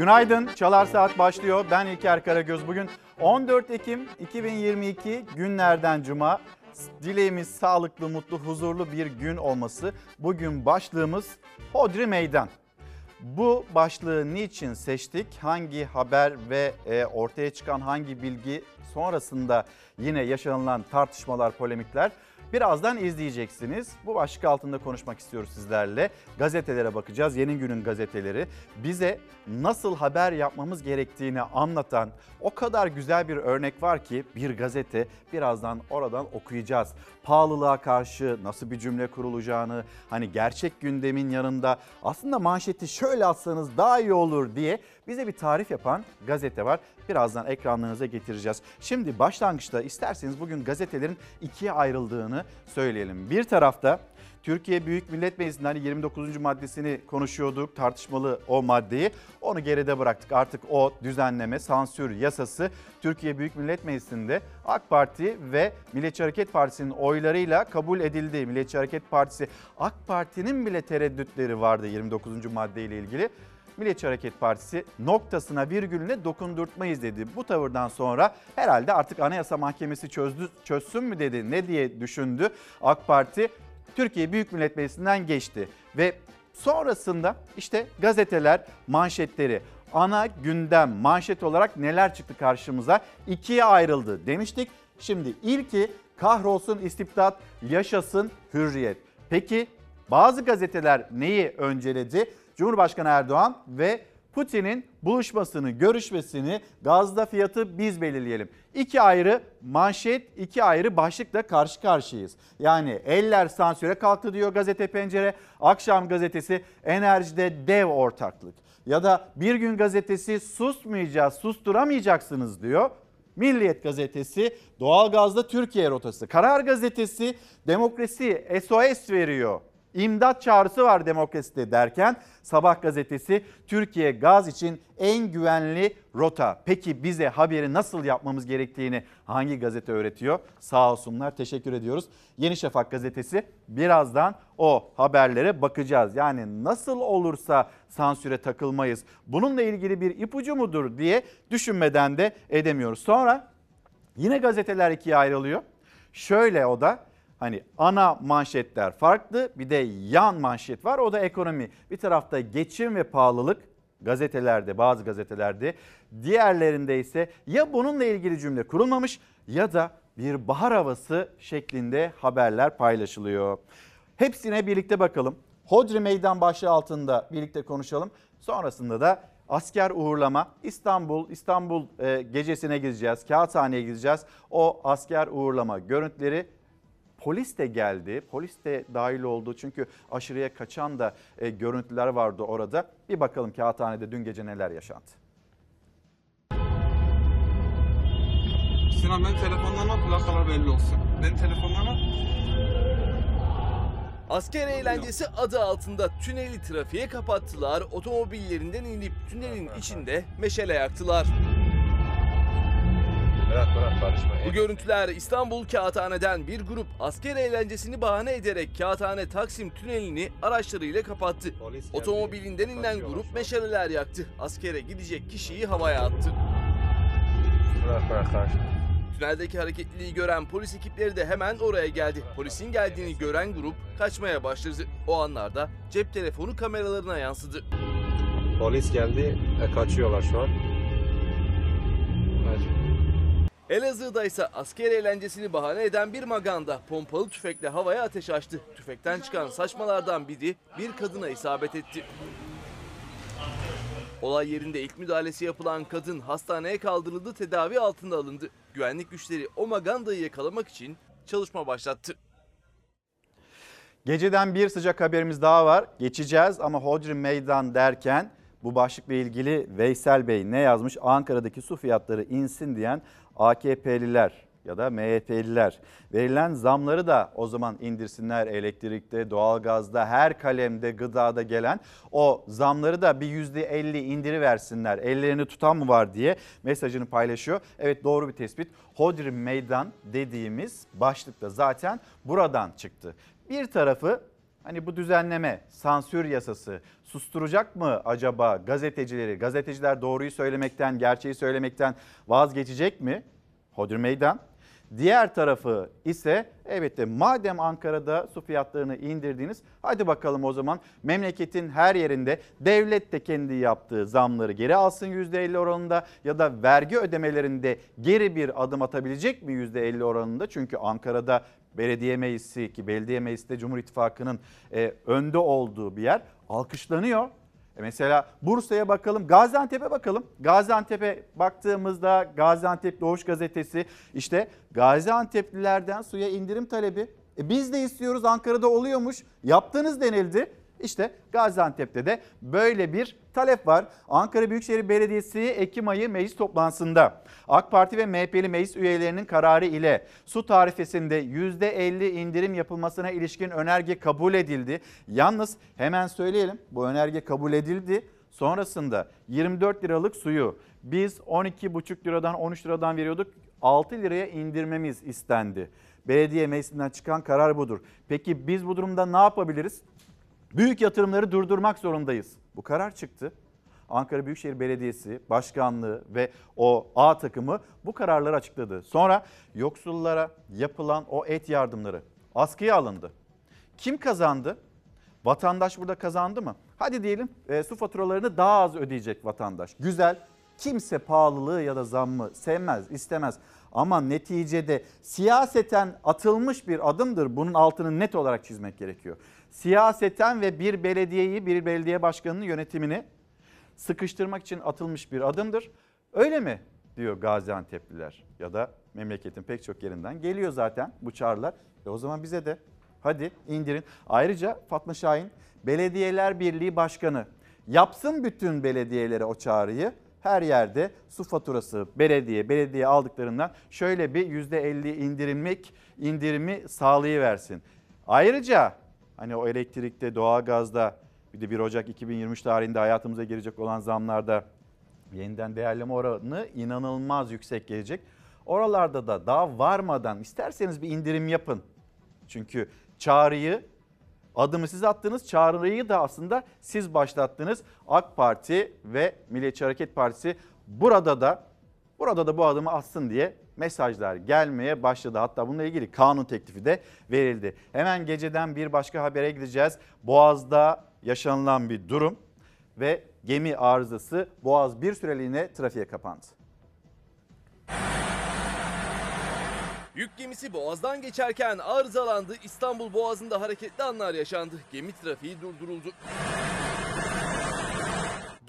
Günaydın. Çalar Saat başlıyor. Ben İlker Karagöz. Bugün 14 Ekim 2022 günlerden cuma. Dileğimiz sağlıklı, mutlu, huzurlu bir gün olması. Bugün başlığımız Hodri Meydan. Bu başlığı niçin seçtik? Hangi haber ve e, ortaya çıkan hangi bilgi sonrasında yine yaşanılan tartışmalar, polemikler birazdan izleyeceksiniz. Bu başlık altında konuşmak istiyoruz sizlerle. Gazetelere bakacağız. Yeni günün gazeteleri bize nasıl haber yapmamız gerektiğini anlatan o kadar güzel bir örnek var ki bir gazete birazdan oradan okuyacağız. Pahalılığa karşı nasıl bir cümle kurulacağını, hani gerçek gündemin yanında aslında manşeti şöyle atsanız daha iyi olur diye bize bir tarif yapan gazete var. Birazdan ekranlarınıza getireceğiz. Şimdi başlangıçta isterseniz bugün gazetelerin ikiye ayrıldığını söyleyelim. Bir tarafta Türkiye Büyük Millet Meclisi'nin hani 29. maddesini konuşuyorduk, tartışmalı o maddeyi. Onu geride bıraktık. Artık o düzenleme, sansür yasası Türkiye Büyük Millet Meclisi'nde AK Parti ve Milliyetçi Hareket Partisi'nin oylarıyla kabul edildi. Milliyetçi Hareket Partisi, AK Parti'nin bile tereddütleri vardı 29. maddeyle ilgili. Milliyetçi Hareket Partisi noktasına virgülüne dokundurtmayız dedi. Bu tavırdan sonra herhalde artık Anayasa Mahkemesi çözdü, çözsün mü dedi ne diye düşündü AK Parti. Türkiye Büyük Millet Meclisi'nden geçti ve sonrasında işte gazeteler manşetleri ana gündem manşet olarak neler çıktı karşımıza ikiye ayrıldı demiştik. Şimdi ilki kahrolsun istibdat yaşasın hürriyet. Peki bazı gazeteler neyi önceledi? Cumhurbaşkanı Erdoğan ve Putin'in buluşmasını, görüşmesini gazda fiyatı biz belirleyelim. İki ayrı manşet, iki ayrı başlıkla karşı karşıyayız. Yani eller sansüre kalktı diyor gazete pencere. Akşam gazetesi enerjide dev ortaklık. Ya da bir gün gazetesi susmayacağız, susturamayacaksınız diyor. Milliyet gazetesi doğalgazda Türkiye rotası. Karar gazetesi demokrasi SOS veriyor İmdat çağrısı var demokraside derken Sabah gazetesi Türkiye gaz için en güvenli rota. Peki bize haberi nasıl yapmamız gerektiğini hangi gazete öğretiyor? Sağ olsunlar teşekkür ediyoruz. Yeni Şafak gazetesi birazdan o haberlere bakacağız. Yani nasıl olursa sansüre takılmayız. Bununla ilgili bir ipucu mudur diye düşünmeden de edemiyoruz. Sonra yine gazeteler ikiye ayrılıyor. Şöyle o da Hani ana manşetler farklı bir de yan manşet var o da ekonomi. Bir tarafta geçim ve pahalılık gazetelerde bazı gazetelerde diğerlerinde ise ya bununla ilgili cümle kurulmamış ya da bir bahar havası şeklinde haberler paylaşılıyor. Hepsine birlikte bakalım. Hodri Meydan başlığı altında birlikte konuşalım. Sonrasında da asker uğurlama İstanbul İstanbul e, gecesine gideceğiz. Kağıthane'ye gideceğiz. O asker uğurlama görüntüleri Polis de geldi. Polis de dahil oldu. Çünkü aşırıya kaçan da e, görüntüler vardı orada. Bir bakalım Kağıthane'de dün gece neler yaşandı. Sinan benim telefonlarıma plakalar belli olsun. Benim telefonlarıma Asker eğlencesi adı altında tüneli trafiğe kapattılar. Otomobillerinden inip tünelin içinde meşale yaktılar. Bırak bırak karışma. Bu görüntüler İstanbul Kağıthane'den bir grup asker eğlencesini bahane ederek Kağıthane Taksim tünelini araçlarıyla kapattı. Polis geldi. Otomobilinden inen grup an. meşaleler yaktı. Askere gidecek kişiyi havaya attı. Bırak bırak karışma. Tüneldeki hareketliliği gören polis ekipleri de hemen oraya geldi. Polisin geldiğini gören grup kaçmaya başladı. O anlarda cep telefonu kameralarına yansıdı. Polis geldi. E, kaçıyorlar şu an. Elazığ'da ise asker eğlencesini bahane eden bir maganda pompalı tüfekle havaya ateş açtı. Tüfekten çıkan saçmalardan biri bir kadına isabet etti. Olay yerinde ilk müdahalesi yapılan kadın hastaneye kaldırıldı, tedavi altına alındı. Güvenlik güçleri o magandayı yakalamak için çalışma başlattı. Geceden bir sıcak haberimiz daha var. Geçeceğiz ama Hodri Meydan derken bu başlıkla ilgili Veysel Bey ne yazmış? Ankara'daki su fiyatları insin diyen AKP'liler ya da MHP'liler. Verilen zamları da o zaman indirsinler elektrikte, doğalgazda, her kalemde, gıdada gelen o zamları da bir %50 indiri versinler. Ellerini tutan mı var diye mesajını paylaşıyor. Evet doğru bir tespit. Hodri Meydan dediğimiz başlıkta zaten buradan çıktı. Bir tarafı Hani bu düzenleme, sansür yasası susturacak mı acaba gazetecileri? Gazeteciler doğruyu söylemekten, gerçeği söylemekten vazgeçecek mi? Hodri meydan. Diğer tarafı ise evet de madem Ankara'da su fiyatlarını indirdiniz hadi bakalım o zaman memleketin her yerinde devlet de kendi yaptığı zamları geri alsın %50 oranında ya da vergi ödemelerinde geri bir adım atabilecek mi %50 oranında? Çünkü Ankara'da belediye meclisi ki belediye meclisi de Cumhur İttifakı'nın e, önde olduğu bir yer alkışlanıyor. E mesela Bursa'ya bakalım, Gaziantep'e bakalım. Gaziantep'e baktığımızda Gaziantep Doğuş Gazetesi işte Gaziantep'lilerden suya indirim talebi. E biz de istiyoruz Ankara'da oluyormuş. Yaptınız denildi. İşte Gaziantep'te de böyle bir talep var. Ankara Büyükşehir Belediyesi Ekim ayı meclis toplantısında AK Parti ve MHP'li meclis üyelerinin kararı ile su tarifesinde %50 indirim yapılmasına ilişkin önerge kabul edildi. Yalnız hemen söyleyelim bu önerge kabul edildi. Sonrasında 24 liralık suyu biz 12,5 liradan 13 liradan veriyorduk. 6 liraya indirmemiz istendi. Belediye meclisinden çıkan karar budur. Peki biz bu durumda ne yapabiliriz? Büyük yatırımları durdurmak zorundayız. Bu karar çıktı. Ankara Büyükşehir Belediyesi Başkanlığı ve o A takımı bu kararları açıkladı. Sonra yoksullara yapılan o et yardımları askıya alındı. Kim kazandı? Vatandaş burada kazandı mı? Hadi diyelim e, su faturalarını daha az ödeyecek vatandaş. Güzel. Kimse pahalılığı ya da zammı sevmez, istemez. Ama neticede siyaseten atılmış bir adımdır. Bunun altını net olarak çizmek gerekiyor. Siyaseten ve bir belediyeyi, bir belediye başkanının yönetimini sıkıştırmak için atılmış bir adımdır. Öyle mi diyor Gaziantep'liler ya da memleketin pek çok yerinden geliyor zaten bu çağrılar. E o zaman bize de hadi indirin. Ayrıca Fatma Şahin Belediyeler Birliği Başkanı yapsın bütün belediyelere o çağrıyı. Her yerde su faturası belediye belediye aldıklarından şöyle bir %50 indirilmek indirimi sağlayıversin. Ayrıca hani o elektrikte doğalgazda bir de 1 Ocak 2023 tarihinde hayatımıza girecek olan zamlarda yeniden değerleme oranı inanılmaz yüksek gelecek. Oralarda da daha varmadan isterseniz bir indirim yapın. Çünkü çağrıyı adımı siz attınız, çağrıyı da aslında siz başlattınız. AK Parti ve Milliyetçi Hareket Partisi burada da burada da bu adımı atsın diye mesajlar gelmeye başladı. Hatta bununla ilgili kanun teklifi de verildi. Hemen geceden bir başka habere gideceğiz. Boğaz'da yaşanılan bir durum ve gemi arızası Boğaz bir süreliğine trafiğe kapandı. Yük gemisi Boğaz'dan geçerken arızalandı. İstanbul Boğazı'nda hareketli anlar yaşandı. Gemi trafiği durduruldu.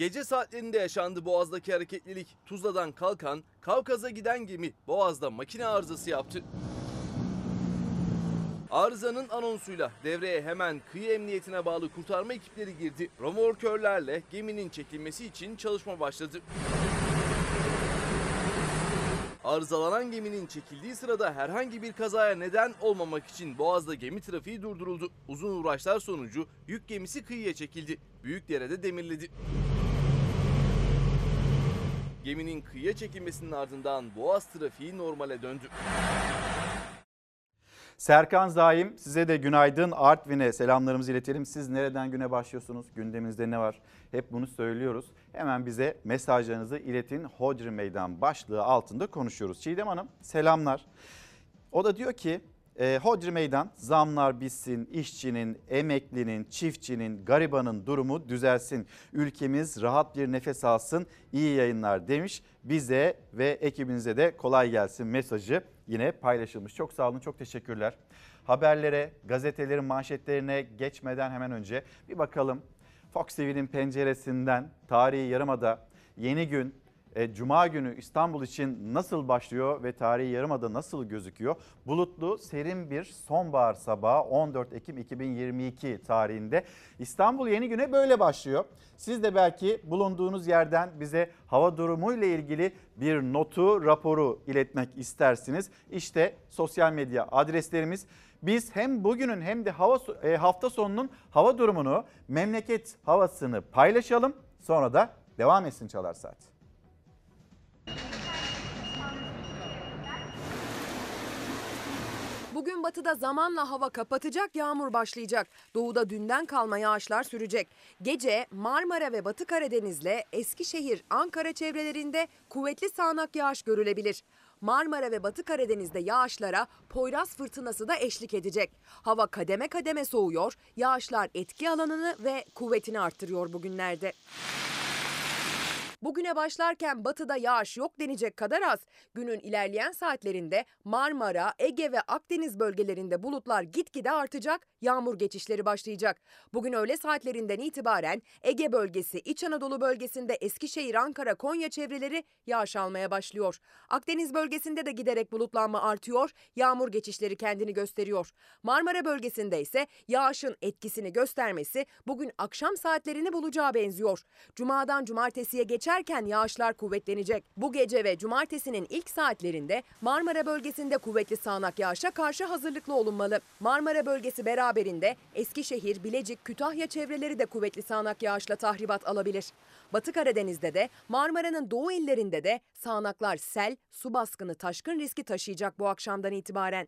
Gece saatlerinde yaşandı Boğaz'daki hareketlilik. Tuzla'dan kalkan, Kavkaz'a giden gemi Boğaz'da makine arızası yaptı. Arızanın anonsuyla devreye hemen kıyı emniyetine bağlı kurtarma ekipleri girdi. Romorkörlerle geminin çekilmesi için çalışma başladı. Arızalanan geminin çekildiği sırada herhangi bir kazaya neden olmamak için Boğaz'da gemi trafiği durduruldu. Uzun uğraşlar sonucu yük gemisi kıyıya çekildi. Büyükdere'de demirledi. Geminin kıyıya çekilmesinin ardından Boğaz trafiği normale döndü. Serkan Zaim size de günaydın Artvin'e selamlarımızı iletelim. Siz nereden güne başlıyorsunuz? Gündeminizde ne var? Hep bunu söylüyoruz. Hemen bize mesajlarınızı iletin. Hodri Meydan başlığı altında konuşuyoruz. Çiğdem Hanım selamlar. O da diyor ki e, Hodri Meydan zamlar bitsin, işçinin, emeklinin, çiftçinin, garibanın durumu düzelsin. Ülkemiz rahat bir nefes alsın, iyi yayınlar demiş. Bize ve ekibinize de kolay gelsin mesajı yine paylaşılmış. Çok sağ olun, çok teşekkürler. Haberlere, gazetelerin manşetlerine geçmeden hemen önce bir bakalım. Fox TV'nin penceresinden tarihi yarımada yeni gün e, Cuma günü İstanbul için nasıl başlıyor ve tarihi yarımada nasıl gözüküyor? Bulutlu, serin bir sonbahar sabahı 14 Ekim 2022 tarihinde İstanbul yeni güne böyle başlıyor. Siz de belki bulunduğunuz yerden bize hava durumu ile ilgili bir notu, raporu iletmek istersiniz. İşte sosyal medya adreslerimiz. Biz hem bugünün hem de hava e, hafta sonunun hava durumunu, memleket havasını paylaşalım. Sonra da devam etsin Çalar Saat. Bugün batıda zamanla hava kapatacak, yağmur başlayacak. Doğuda dünden kalma yağışlar sürecek. Gece Marmara ve Batı Karadeniz'le Eskişehir, Ankara çevrelerinde kuvvetli sağanak yağış görülebilir. Marmara ve Batı Karadeniz'de yağışlara Poyraz fırtınası da eşlik edecek. Hava kademe kademe soğuyor, yağışlar etki alanını ve kuvvetini arttırıyor bugünlerde. Bugüne başlarken batıda yağış yok denecek kadar az. Günün ilerleyen saatlerinde Marmara, Ege ve Akdeniz bölgelerinde bulutlar gitgide artacak, yağmur geçişleri başlayacak. Bugün öğle saatlerinden itibaren Ege bölgesi, İç Anadolu bölgesinde Eskişehir, Ankara, Konya çevreleri yağış almaya başlıyor. Akdeniz bölgesinde de giderek bulutlanma artıyor, yağmur geçişleri kendini gösteriyor. Marmara bölgesinde ise yağışın etkisini göstermesi bugün akşam saatlerini bulacağı benziyor. Cuma'dan cumartesiye geçerken yağışlar kuvvetlenecek. Bu gece ve cumartesinin ilk saatlerinde Marmara bölgesinde kuvvetli sağanak yağışa karşı hazırlıklı olunmalı. Marmara bölgesi beraberinde Eskişehir, Bilecik, Kütahya çevreleri de kuvvetli sağanak yağışla tahribat alabilir. Batı Karadeniz'de de Marmara'nın doğu illerinde de sağanaklar sel, su baskını, taşkın riski taşıyacak bu akşamdan itibaren.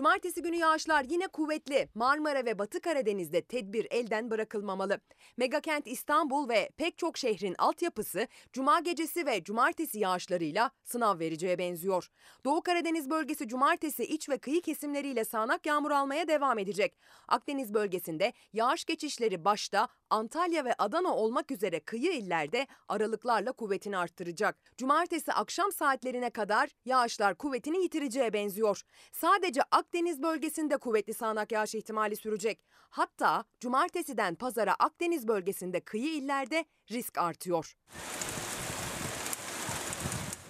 Cumartesi günü yağışlar yine kuvvetli. Marmara ve Batı Karadeniz'de tedbir elden bırakılmamalı. Megakent İstanbul ve pek çok şehrin altyapısı cuma gecesi ve cumartesi yağışlarıyla sınav vereceğe benziyor. Doğu Karadeniz bölgesi cumartesi iç ve kıyı kesimleriyle sağanak yağmur almaya devam edecek. Akdeniz bölgesinde yağış geçişleri başta Antalya ve Adana olmak üzere kıyı illerde aralıklarla kuvvetini arttıracak. Cumartesi akşam saatlerine kadar yağışlar kuvvetini yitireceğe benziyor. Sadece Akdeniz bölgesinde kuvvetli sağanak yağış ihtimali sürecek. Hatta cumartesiden pazara Akdeniz bölgesinde kıyı illerde risk artıyor.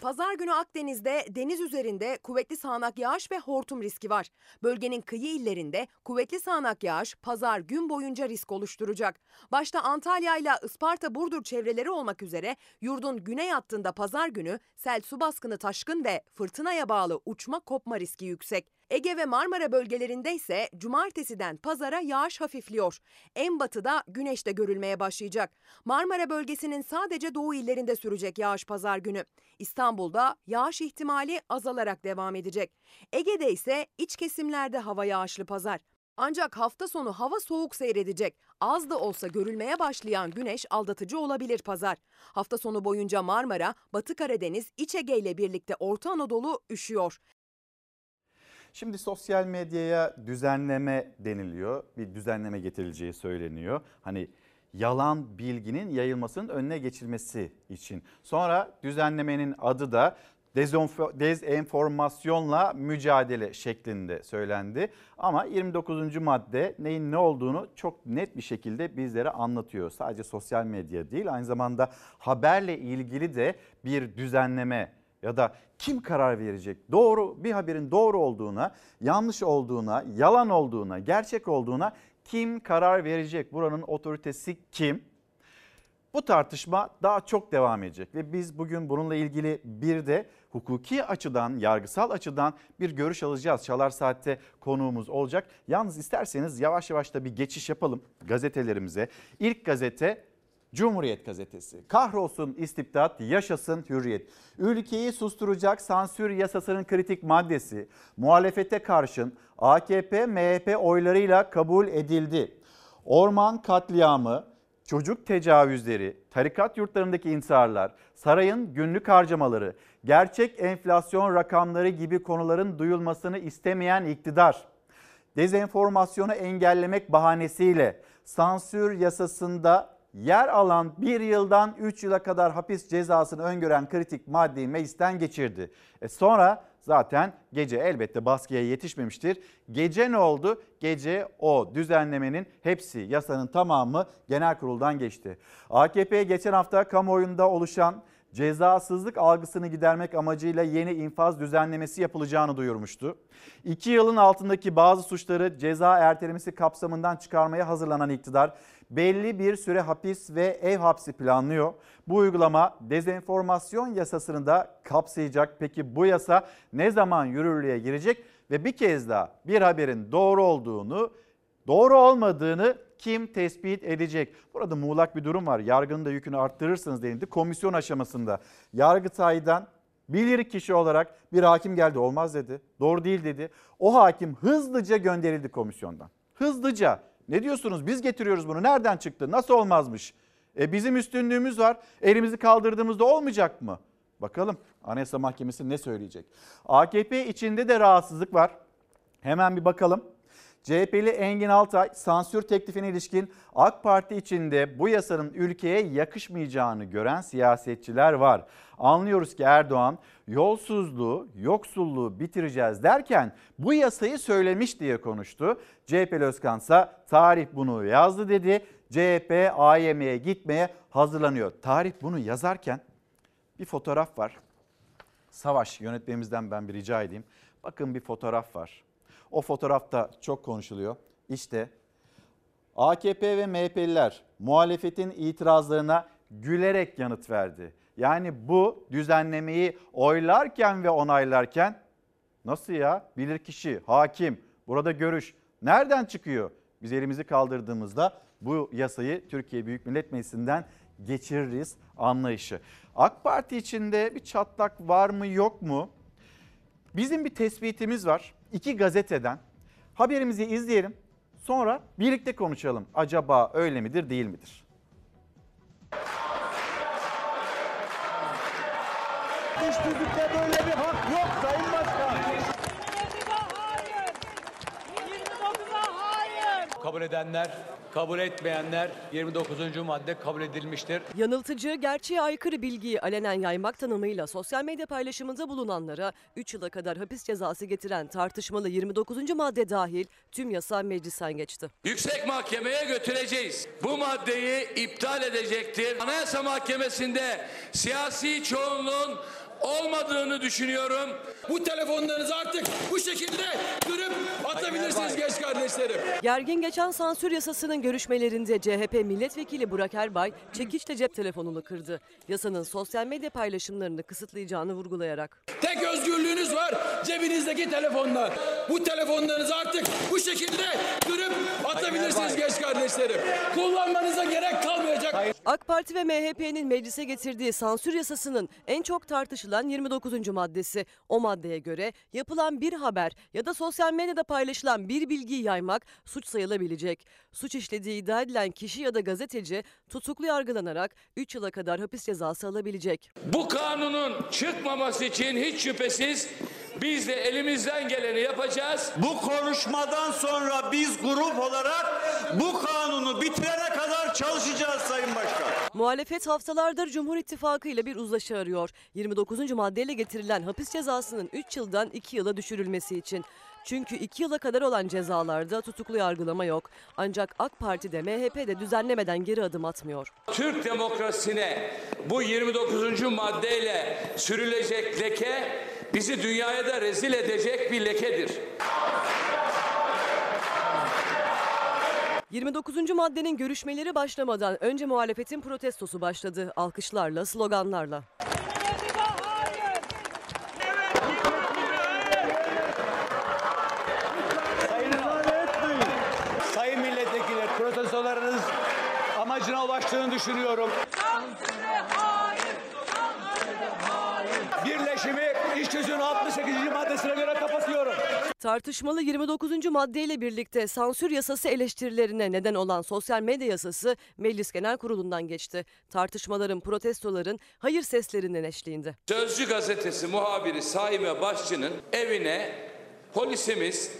Pazar günü Akdeniz'de deniz üzerinde kuvvetli sağanak yağış ve hortum riski var. Bölgenin kıyı illerinde kuvvetli sağanak yağış pazar gün boyunca risk oluşturacak. Başta Antalya ile Isparta Burdur çevreleri olmak üzere yurdun güney hattında pazar günü sel su baskını taşkın ve fırtınaya bağlı uçma kopma riski yüksek. Ege ve Marmara bölgelerinde ise cumartesiden pazara yağış hafifliyor. En batıda güneş de görülmeye başlayacak. Marmara bölgesinin sadece doğu illerinde sürecek yağış pazar günü. İstanbul'da yağış ihtimali azalarak devam edecek. Ege'de ise iç kesimlerde hava yağışlı pazar. Ancak hafta sonu hava soğuk seyredecek. Az da olsa görülmeye başlayan güneş aldatıcı olabilir pazar. Hafta sonu boyunca Marmara, Batı Karadeniz, İç Ege ile birlikte Orta Anadolu üşüyor. Şimdi sosyal medyaya düzenleme deniliyor. Bir düzenleme getirileceği söyleniyor. Hani yalan bilginin yayılmasının önüne geçilmesi için. Sonra düzenlemenin adı da dezenformasyonla mücadele şeklinde söylendi. Ama 29. madde neyin ne olduğunu çok net bir şekilde bizlere anlatıyor. Sadece sosyal medya değil aynı zamanda haberle ilgili de bir düzenleme ya da kim karar verecek? Doğru bir haberin doğru olduğuna, yanlış olduğuna, yalan olduğuna, gerçek olduğuna kim karar verecek? Buranın otoritesi kim? Bu tartışma daha çok devam edecek ve biz bugün bununla ilgili bir de hukuki açıdan, yargısal açıdan bir görüş alacağız. Çalar Saat'te konuğumuz olacak. Yalnız isterseniz yavaş yavaş da bir geçiş yapalım gazetelerimize. İlk gazete Cumhuriyet Gazetesi. Kahrolsun istibdat, yaşasın hürriyet. Ülkeyi susturacak sansür yasasının kritik maddesi muhalefete karşın AKP, MHP oylarıyla kabul edildi. Orman katliamı, çocuk tecavüzleri, tarikat yurtlarındaki intiharlar, sarayın günlük harcamaları, gerçek enflasyon rakamları gibi konuların duyulmasını istemeyen iktidar, dezenformasyonu engellemek bahanesiyle sansür yasasında yer alan bir yıldan 3 yıla kadar hapis cezasını öngören kritik maddeyi meclisten geçirdi. E sonra zaten gece elbette baskıya yetişmemiştir. Gece ne oldu? Gece o düzenlemenin hepsi yasanın tamamı genel kuruldan geçti. AKP geçen hafta kamuoyunda oluşan cezasızlık algısını gidermek amacıyla yeni infaz düzenlemesi yapılacağını duyurmuştu. İki yılın altındaki bazı suçları ceza ertelemesi kapsamından çıkarmaya hazırlanan iktidar belli bir süre hapis ve ev hapsi planlıyor. Bu uygulama dezenformasyon yasasını da kapsayacak. Peki bu yasa ne zaman yürürlüğe girecek ve bir kez daha bir haberin doğru olduğunu, doğru olmadığını kim tespit edecek? Burada muğlak bir durum var. Yargının da yükünü arttırırsınız denildi. Komisyon aşamasında Yargıtay'dan bilir kişi olarak bir hakim geldi olmaz dedi. Doğru değil dedi. O hakim hızlıca gönderildi komisyondan. Hızlıca. Ne diyorsunuz? Biz getiriyoruz bunu. Nereden çıktı? Nasıl olmazmış? E bizim üstünlüğümüz var. Elimizi kaldırdığımızda olmayacak mı? Bakalım Anayasa Mahkemesi ne söyleyecek? AKP içinde de rahatsızlık var. Hemen bir bakalım. CHP'li Engin Altay sansür teklifine ilişkin AK Parti içinde bu yasanın ülkeye yakışmayacağını gören siyasetçiler var. Anlıyoruz ki Erdoğan yolsuzluğu, yoksulluğu bitireceğiz derken bu yasayı söylemiş diye konuştu. CHP'li Özkansa tarih bunu yazdı dedi. CHP AYM'ye gitmeye hazırlanıyor. Tarih bunu yazarken bir fotoğraf var. Savaş yönetmenimizden ben bir rica edeyim. Bakın bir fotoğraf var. O fotoğrafta çok konuşuluyor. İşte AKP ve MHP'liler muhalefetin itirazlarına gülerek yanıt verdi. Yani bu düzenlemeyi oylarken ve onaylarken nasıl ya bilirkişi, hakim, burada görüş nereden çıkıyor? Biz elimizi kaldırdığımızda bu yasayı Türkiye Büyük Millet Meclisi'nden geçiririz anlayışı. AK Parti içinde bir çatlak var mı yok mu? Bizim bir tespitimiz var. İki gazeteden. Haberimizi izleyelim. Sonra birlikte konuşalım. Acaba öyle midir değil midir? Düştürdükte böyle bir hak yok Sayın Başkan. Kabul edenler, kabul etmeyenler 29. madde kabul edilmiştir. Yanıltıcı, gerçeğe aykırı bilgiyi alenen yaymak tanımıyla sosyal medya paylaşımında bulunanlara 3 yıla kadar hapis cezası getiren tartışmalı 29. madde dahil tüm yasa meclisten geçti. Yüksek Mahkeme'ye götüreceğiz. Bu maddeyi iptal edecektir. Anayasa Mahkemesi'nde siyasi çoğunluğun olmadığını düşünüyorum. Bu telefonlarınızı artık bu şekilde kırıp atabilirsiniz genç kardeşlerim. Gergin geçen sansür yasasının görüşmelerinde CHP milletvekili Burak Erbay çekiçle cep telefonunu kırdı. Yasanın sosyal medya paylaşımlarını kısıtlayacağını vurgulayarak. Tek özgürlüğünüz var cebinizdeki telefonlar. Bu telefonlarınızı artık bu şekilde kırıp atabilirsiniz genç kardeşlerim. Kullanmanıza gerek kalmayacak. AK Parti ve MHP'nin meclise getirdiği sansür yasasının en çok tartışılan 29. maddesi. O maddeye göre yapılan bir haber ya da sosyal medyada paylaşılan bir bilgiyi yaymak suç sayılabilecek. Suç işlediği iddia edilen kişi ya da gazeteci tutuklu yargılanarak 3 yıla kadar hapis cezası alabilecek. Bu kanunun çıkmaması için hiç şüphesiz biz de elimizden geleni yapacağız. Bu konuşmadan sonra biz grup olarak bu kanunu bitirene kadar çalışacağız Sayın Başkan. Muhalefet haftalardır Cumhur İttifakı ile bir uzlaşı arıyor. 29. maddeyle getirilen hapis cezasının 3 yıldan 2 yıla düşürülmesi için. Çünkü 2 yıla kadar olan cezalarda tutuklu yargılama yok. Ancak AK Parti'de MHP'de düzenlemeden geri adım atmıyor. Türk demokrasisine bu 29. maddeyle sürülecek leke bizi dünyaya da rezil edecek bir lekedir. 29. maddenin görüşmeleri başlamadan önce muhalefetin protestosu başladı. Alkışlarla, sloganlarla. Sayın etmeyin. Sayın milletvekili protestolarınız amacına ulaştığını düşünüyorum. Birleşimi iş yüzünün 68. maddesine göre kapatıyorum. Tartışmalı 29. maddeyle birlikte sansür yasası eleştirilerine neden olan sosyal medya yasası Meclis Genel Kurulu'ndan geçti. Tartışmaların, protestoların hayır seslerinin eşliğinde. Sözcü gazetesi muhabiri Saime Başçı'nın evine polisimiz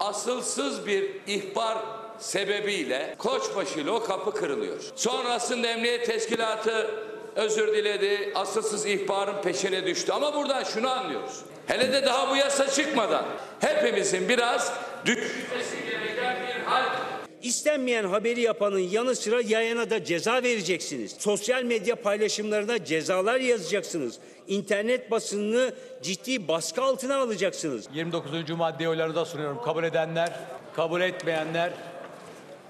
asılsız bir ihbar sebebiyle Koçbaşı o kapı kırılıyor. Sonrasında emniyet teşkilatı özür diledi, asılsız ihbarın peşine düştü. Ama buradan şunu anlıyoruz. Hele de daha bu yasa çıkmadan hepimizin biraz düşünmesi gereken bir hal İstenmeyen haberi yapanın yanı sıra yayana da ceza vereceksiniz. Sosyal medya paylaşımlarına cezalar yazacaksınız. İnternet basınını ciddi baskı altına alacaksınız. 29. maddeyi oylarınıza sunuyorum. Kabul edenler, kabul etmeyenler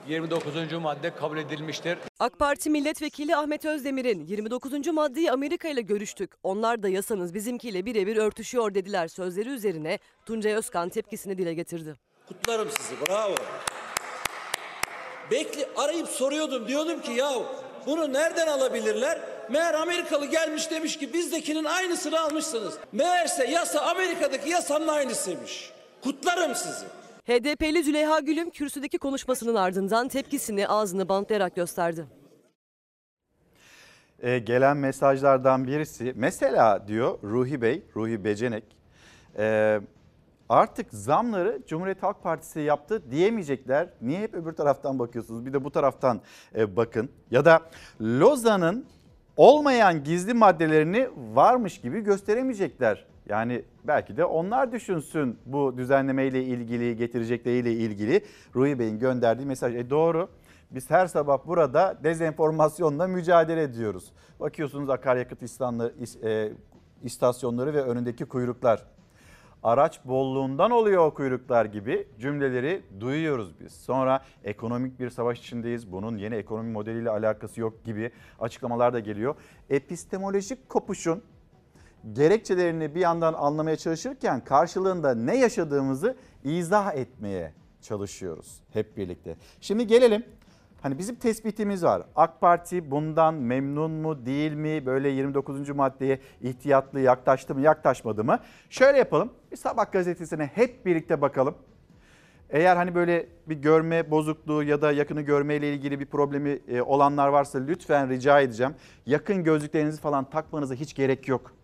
29. madde kabul edilmiştir. AK Parti milletvekili Ahmet Özdemir'in 29. maddeyi Amerika ile görüştük. Onlar da yasanız bizimkiyle birebir örtüşüyor dediler sözleri üzerine Tuncay Özkan tepkisini dile getirdi. Kutlarım sizi bravo. Bekli arayıp soruyordum diyordum ki ya bunu nereden alabilirler? meğer Amerikalı gelmiş demiş ki bizdekinin aynısını almışsınız. Meğerse yasa Amerika'daki yasanın aynısıymış. Kutlarım sizi. HDP'li Züleyha Gülüm kürsüdeki konuşmasının ardından tepkisini ağzını bantlayarak gösterdi. e, gelen mesajlardan birisi mesela diyor Ruhi Bey, Ruhi Becenek e, artık zamları Cumhuriyet Halk Partisi yaptı diyemeyecekler. Niye hep öbür taraftan bakıyorsunuz? Bir de bu taraftan e, bakın. Ya da Lozan'ın olmayan gizli maddelerini varmış gibi gösteremeyecekler. Yani belki de onlar düşünsün bu düzenlemeyle ilgili, getirecekleri ilgili Ruhi Bey'in gönderdiği mesaj. E doğru. Biz her sabah burada dezenformasyonla mücadele ediyoruz. Bakıyorsunuz akaryakıt e, istasyonları ve önündeki kuyruklar. Araç bolluğundan oluyor o kuyruklar gibi cümleleri duyuyoruz biz. Sonra ekonomik bir savaş içindeyiz. Bunun yeni ekonomi modeliyle alakası yok gibi açıklamalar da geliyor. Epistemolojik kopuşun gerekçelerini bir yandan anlamaya çalışırken karşılığında ne yaşadığımızı izah etmeye çalışıyoruz hep birlikte. Şimdi gelelim Hani bizim tespitimiz var. AK Parti bundan memnun mu değil mi? Böyle 29. maddeye ihtiyatlı yaklaştı mı yaklaşmadı mı? Şöyle yapalım. Bir sabah gazetesine hep birlikte bakalım. Eğer hani böyle bir görme bozukluğu ya da yakını görmeyle ilgili bir problemi e, olanlar varsa lütfen rica edeceğim. Yakın gözlüklerinizi falan takmanıza hiç gerek yok.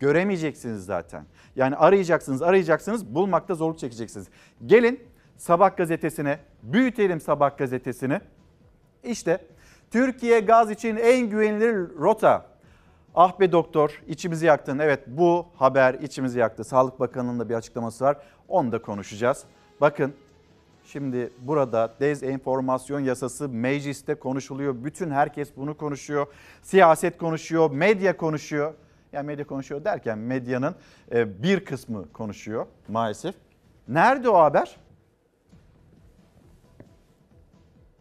Göremeyeceksiniz zaten. Yani arayacaksınız, arayacaksınız, bulmakta zorluk çekeceksiniz. Gelin Sabah gazetesine, büyütelim Sabah gazetesini. İşte Türkiye gaz için en güvenilir rota. Ah be doktor içimizi yaktın. Evet bu haber içimizi yaktı. Sağlık Bakanı'nın da bir açıklaması var. Onu da konuşacağız. Bakın şimdi burada dezenformasyon yasası mecliste konuşuluyor. Bütün herkes bunu konuşuyor. Siyaset konuşuyor, medya konuşuyor. Yani medya konuşuyor derken medyanın e, bir kısmı konuşuyor maalesef. Nerede o haber?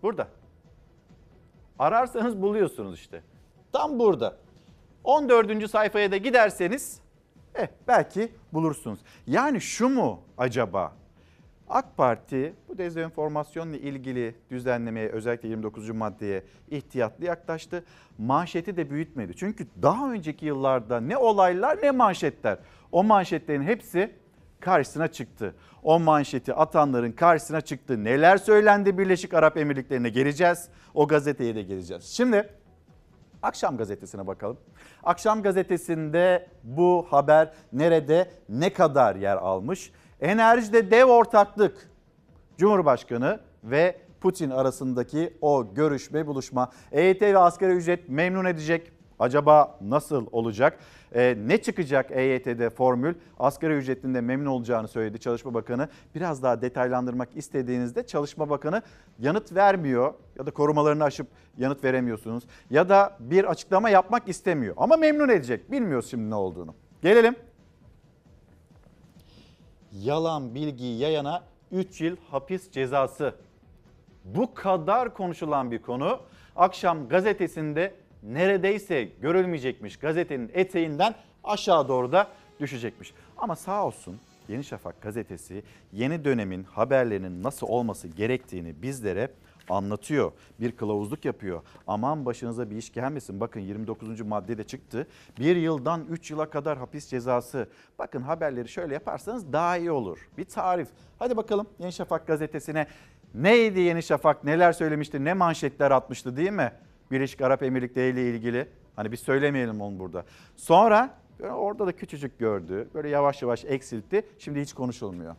Burada. Ararsanız buluyorsunuz işte. Tam burada. 14. sayfaya da giderseniz eh, belki bulursunuz. Yani şu mu acaba? AK Parti bu dezenformasyonla ilgili düzenlemeye özellikle 29. maddeye ihtiyatlı yaklaştı. Manşeti de büyütmedi. Çünkü daha önceki yıllarda ne olaylar ne manşetler. O manşetlerin hepsi karşısına çıktı. O manşeti atanların karşısına çıktı. Neler söylendi Birleşik Arap Emirlikleri'ne geleceğiz. O gazeteye de geleceğiz. Şimdi Akşam gazetesine bakalım. Akşam gazetesinde bu haber nerede ne kadar yer almış? Enerjide dev ortaklık. Cumhurbaşkanı ve Putin arasındaki o görüşme, buluşma. EYT ve asgari ücret memnun edecek. Acaba nasıl olacak? Ee, ne çıkacak EYT'de formül? Asgari ücretinde memnun olacağını söyledi Çalışma Bakanı. Biraz daha detaylandırmak istediğinizde Çalışma Bakanı yanıt vermiyor ya da korumalarını aşıp yanıt veremiyorsunuz. Ya da bir açıklama yapmak istemiyor ama memnun edecek. Bilmiyoruz şimdi ne olduğunu. Gelelim. Yalan bilgiyi yayana 3 yıl hapis cezası. Bu kadar konuşulan bir konu akşam gazetesinde neredeyse görülmeyecekmiş. Gazetenin eteğinden aşağı doğru da düşecekmiş. Ama sağ olsun Yeni Şafak gazetesi yeni dönemin haberlerinin nasıl olması gerektiğini bizlere anlatıyor. Bir kılavuzluk yapıyor. Aman başınıza bir iş gelmesin. Bakın 29. madde de çıktı. Bir yıldan 3 yıla kadar hapis cezası. Bakın haberleri şöyle yaparsanız daha iyi olur. Bir tarif. Hadi bakalım Yeni Şafak gazetesine neydi Yeni Şafak neler söylemişti ne manşetler atmıştı değil mi? Birleşik Arap Emirlikleri ile ilgili. Hani biz söylemeyelim onu burada. Sonra orada da küçücük gördü. Böyle yavaş yavaş eksiltti. Şimdi hiç konuşulmuyor.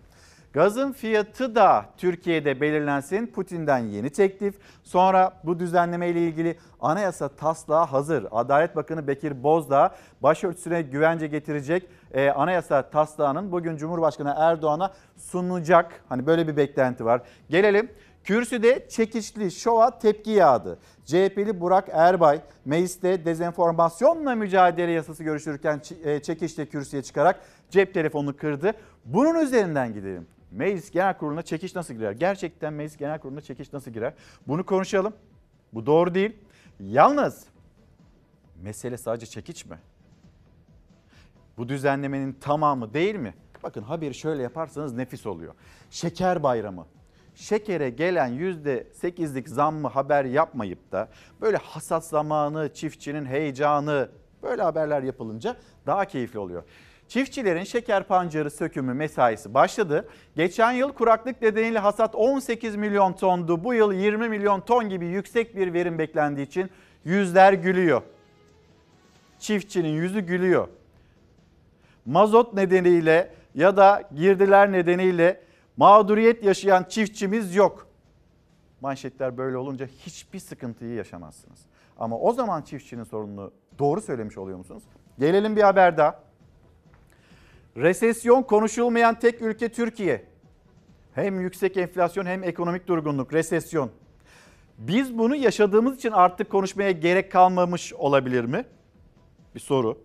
Gazın fiyatı da Türkiye'de belirlensin. Putin'den yeni teklif. Sonra bu düzenleme ile ilgili anayasa taslağı hazır. Adalet Bakanı Bekir Bozdağ başörtüsüne güvence getirecek e, anayasa taslağının bugün Cumhurbaşkanı Erdoğan'a sunulacak. Hani böyle bir beklenti var. Gelelim Kürsüde çekişli şova tepki yağdı. CHP'li Burak Erbay mecliste dezenformasyonla mücadele yasası görüşürken e, çekişle kürsüye çıkarak cep telefonunu kırdı. Bunun üzerinden gidelim. Meclis Genel Kurulu'na çekiş nasıl girer? Gerçekten Meclis Genel Kurulu'na çekiş nasıl girer? Bunu konuşalım. Bu doğru değil. Yalnız mesele sadece çekiç mi? Bu düzenlemenin tamamı değil mi? Bakın haberi şöyle yaparsanız nefis oluyor. Şeker bayramı. şekere gelen %8'lik zammı haber yapmayıp da böyle hasat zamanı, çiftçinin heyecanı böyle haberler yapılınca daha keyifli oluyor. Çiftçilerin şeker pancarı sökümü mesaisi başladı. Geçen yıl kuraklık nedeniyle hasat 18 milyon tondu. Bu yıl 20 milyon ton gibi yüksek bir verim beklendiği için yüzler gülüyor. Çiftçinin yüzü gülüyor. Mazot nedeniyle ya da girdiler nedeniyle mağduriyet yaşayan çiftçimiz yok. Manşetler böyle olunca hiçbir sıkıntıyı yaşamazsınız. Ama o zaman çiftçinin sorununu doğru söylemiş oluyor musunuz? Gelelim bir haber daha. Resesyon konuşulmayan tek ülke Türkiye. Hem yüksek enflasyon hem ekonomik durgunluk, resesyon. Biz bunu yaşadığımız için artık konuşmaya gerek kalmamış olabilir mi? Bir soru.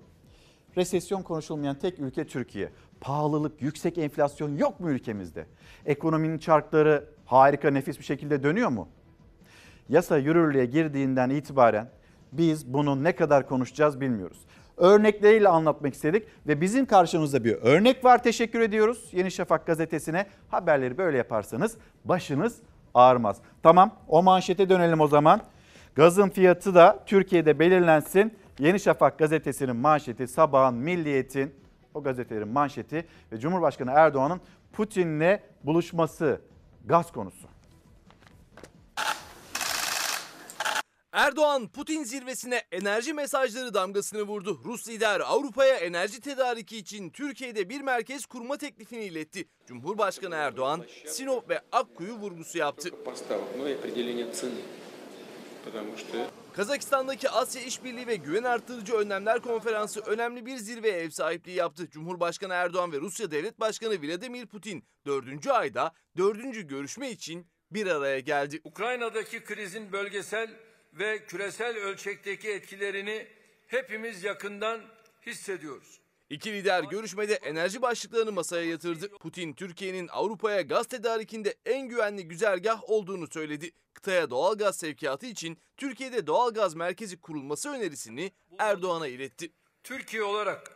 Resesyon konuşulmayan tek ülke Türkiye. Pahalılık, yüksek enflasyon yok mu ülkemizde? Ekonominin çarkları harika, nefis bir şekilde dönüyor mu? Yasa yürürlüğe girdiğinden itibaren biz bunu ne kadar konuşacağız bilmiyoruz. Örnekleriyle anlatmak istedik ve bizim karşımızda bir örnek var. Teşekkür ediyoruz Yeni Şafak gazetesine. Haberleri böyle yaparsanız başınız ağrımaz. Tamam o manşete dönelim o zaman. Gazın fiyatı da Türkiye'de belirlensin. Yeni Şafak gazetesinin manşeti, Sabah'ın, Milliyet'in o gazetelerin manşeti ve Cumhurbaşkanı Erdoğan'ın Putin'le buluşması gaz konusu. Erdoğan Putin zirvesine enerji mesajları damgasını vurdu. Rus lider Avrupa'ya enerji tedariki için Türkiye'de bir merkez kurma teklifini iletti. Cumhurbaşkanı Erdoğan Sinop ve Akkuyu vurgusu yaptı. Kazakistan'daki Asya İşbirliği ve Güven Artırıcı Önlemler Konferansı önemli bir zirveye ev sahipliği yaptı. Cumhurbaşkanı Erdoğan ve Rusya Devlet Başkanı Vladimir Putin 4. ayda 4. görüşme için bir araya geldi. Ukrayna'daki krizin bölgesel ve küresel ölçekteki etkilerini hepimiz yakından hissediyoruz. İki lider görüşmede enerji başlıklarını masaya yatırdı. Putin, Türkiye'nin Avrupa'ya gaz tedarikinde en güvenli güzergah olduğunu söyledi. Kıtaya doğal gaz sevkiyatı için Türkiye'de doğal gaz merkezi kurulması önerisini Erdoğan'a iletti. Türkiye olarak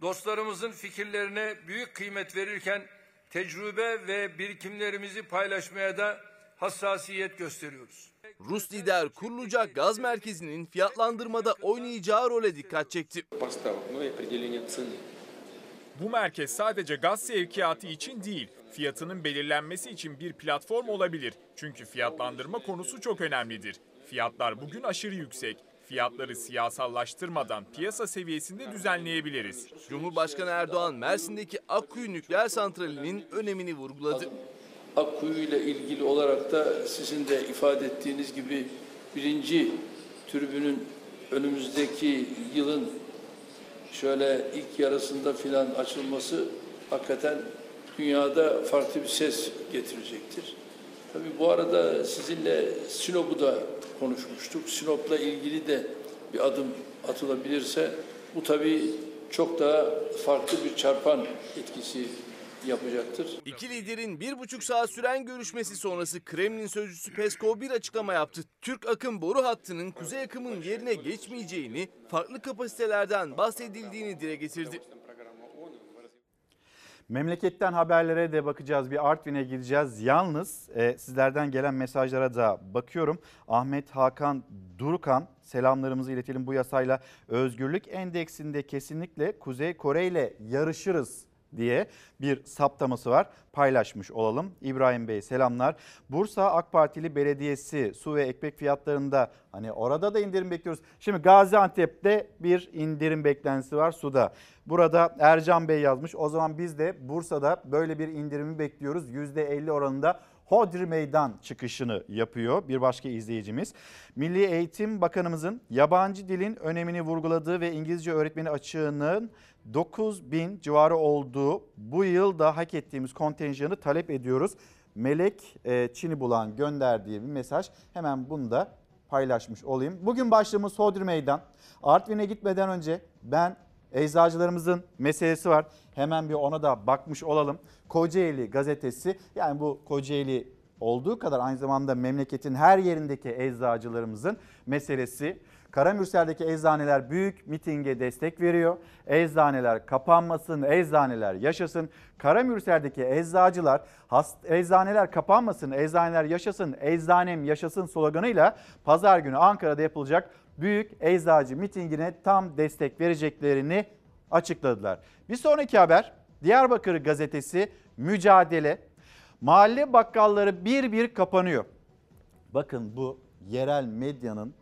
dostlarımızın fikirlerine büyük kıymet verirken tecrübe ve birikimlerimizi paylaşmaya da hassasiyet gösteriyoruz. Rus lider kurulacak gaz merkezinin fiyatlandırmada oynayacağı role dikkat çekti. Bu merkez sadece gaz sevkiyatı için değil, fiyatının belirlenmesi için bir platform olabilir. Çünkü fiyatlandırma konusu çok önemlidir. Fiyatlar bugün aşırı yüksek. Fiyatları siyasallaştırmadan piyasa seviyesinde düzenleyebiliriz. Cumhurbaşkanı Erdoğan Mersin'deki Akkuyu nükleer santralinin önemini vurguladı. Akkuyu ile ilgili olarak da sizin de ifade ettiğiniz gibi birinci türbünün önümüzdeki yılın şöyle ilk yarısında filan açılması hakikaten dünyada farklı bir ses getirecektir. Tabii bu arada sizinle Sinop'u da konuşmuştuk. Sinop'la ilgili de bir adım atılabilirse bu tabii çok daha farklı bir çarpan etkisi yapacaktır. İki liderin bir buçuk saat süren görüşmesi sonrası Kremlin sözcüsü Peskov bir açıklama yaptı. Türk akım boru hattının kuzey akımın yerine geçmeyeceğini, farklı kapasitelerden bahsedildiğini dile getirdi. Memleketten haberlere de bakacağız. Bir Artvin'e gideceğiz. Yalnız e, sizlerden gelen mesajlara da bakıyorum. Ahmet Hakan Durukan selamlarımızı iletelim bu yasayla. Özgürlük endeksinde kesinlikle Kuzey Kore ile yarışırız diye bir saptaması var. Paylaşmış olalım. İbrahim Bey selamlar. Bursa AK Partili Belediyesi su ve ekmek fiyatlarında hani orada da indirim bekliyoruz. Şimdi Gaziantep'te bir indirim beklentisi var suda. Burada Ercan Bey yazmış. O zaman biz de Bursa'da böyle bir indirimi bekliyoruz. %50 oranında Hodri Meydan çıkışını yapıyor bir başka izleyicimiz. Milli Eğitim Bakanımızın yabancı dilin önemini vurguladığı ve İngilizce öğretmeni açığının 9 bin civarı olduğu bu yıl da hak ettiğimiz kontenjanı talep ediyoruz. Melek e, Çin'i bulan gönderdiği bir mesaj hemen bunu da paylaşmış olayım. Bugün başlığımız Hodri Meydan. Artvin'e gitmeden önce ben eczacılarımızın meselesi var. Hemen bir ona da bakmış olalım. Kocaeli gazetesi yani bu Kocaeli olduğu kadar aynı zamanda memleketin her yerindeki eczacılarımızın meselesi. Karamürsel'deki eczaneler büyük mitinge destek veriyor. Eczaneler kapanmasın, eczaneler yaşasın. Karamürsel'deki eczacılar hast, eczaneler kapanmasın, eczaneler yaşasın, eczanem yaşasın sloganıyla pazar günü Ankara'da yapılacak büyük eczacı mitingine tam destek vereceklerini açıkladılar. Bir sonraki haber Diyarbakır gazetesi mücadele. Mahalle bakkalları bir bir kapanıyor. Bakın bu yerel medyanın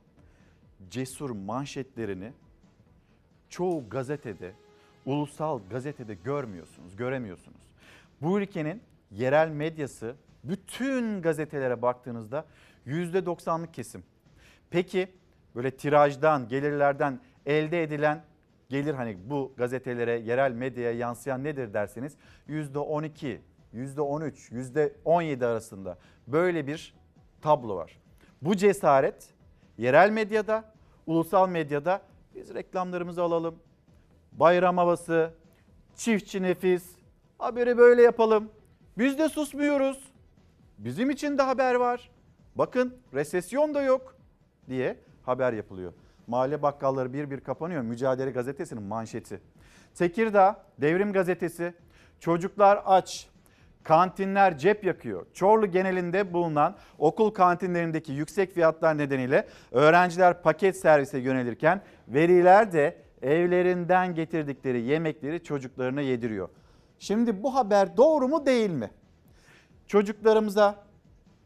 cesur manşetlerini çoğu gazetede, ulusal gazetede görmüyorsunuz, göremiyorsunuz. Bu ülkenin yerel medyası bütün gazetelere baktığınızda %90'lık kesim. Peki böyle tirajdan, gelirlerden elde edilen gelir hani bu gazetelere, yerel medyaya yansıyan nedir derseniz %12, %13, %17 arasında böyle bir tablo var. Bu cesaret yerel medyada, ulusal medyada biz reklamlarımızı alalım. Bayram havası, çiftçi nefis, haberi böyle yapalım. Biz de susmuyoruz. Bizim için de haber var. Bakın resesyon da yok diye haber yapılıyor. Mahalle bakkalları bir bir kapanıyor. Mücadele gazetesinin manşeti. Tekirdağ Devrim gazetesi çocuklar aç, kantinler cep yakıyor. Çorlu genelinde bulunan okul kantinlerindeki yüksek fiyatlar nedeniyle öğrenciler paket servise yönelirken veliler de evlerinden getirdikleri yemekleri çocuklarına yediriyor. Şimdi bu haber doğru mu değil mi? Çocuklarımıza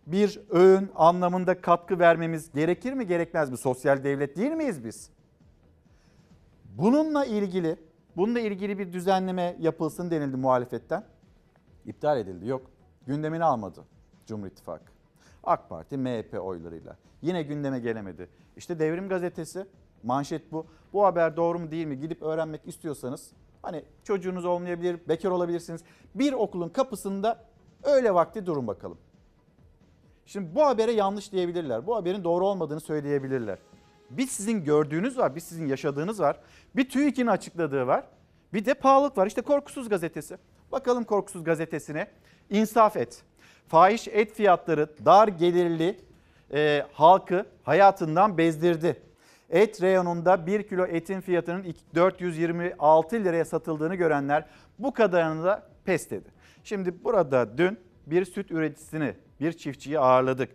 bir öğün anlamında katkı vermemiz gerekir mi gerekmez mi? Sosyal devlet değil miyiz biz? Bununla ilgili, bununla ilgili bir düzenleme yapılsın denildi muhalefetten. İptal edildi. Yok. Gündemini almadı Cumhur İttifakı. AK Parti, MHP oylarıyla. Yine gündeme gelemedi. İşte Devrim Gazetesi manşet bu. Bu haber doğru mu değil mi gidip öğrenmek istiyorsanız hani çocuğunuz olmayabilir, bekar olabilirsiniz. Bir okulun kapısında öyle vakti durun bakalım. Şimdi bu habere yanlış diyebilirler. Bu haberin doğru olmadığını söyleyebilirler. Bir sizin gördüğünüz var, bir sizin yaşadığınız var. Bir TÜİK'in açıkladığı var. Bir de pahalılık var. İşte Korkusuz Gazetesi. Bakalım Korkusuz Gazetesi'ne. İnsaf et. Fahiş et fiyatları dar gelirli e, halkı hayatından bezdirdi. Et reyonunda 1 kilo etin fiyatının 426 liraya satıldığını görenler bu kadarını da pes dedi. Şimdi burada dün bir süt üreticisini, bir çiftçiyi ağırladık.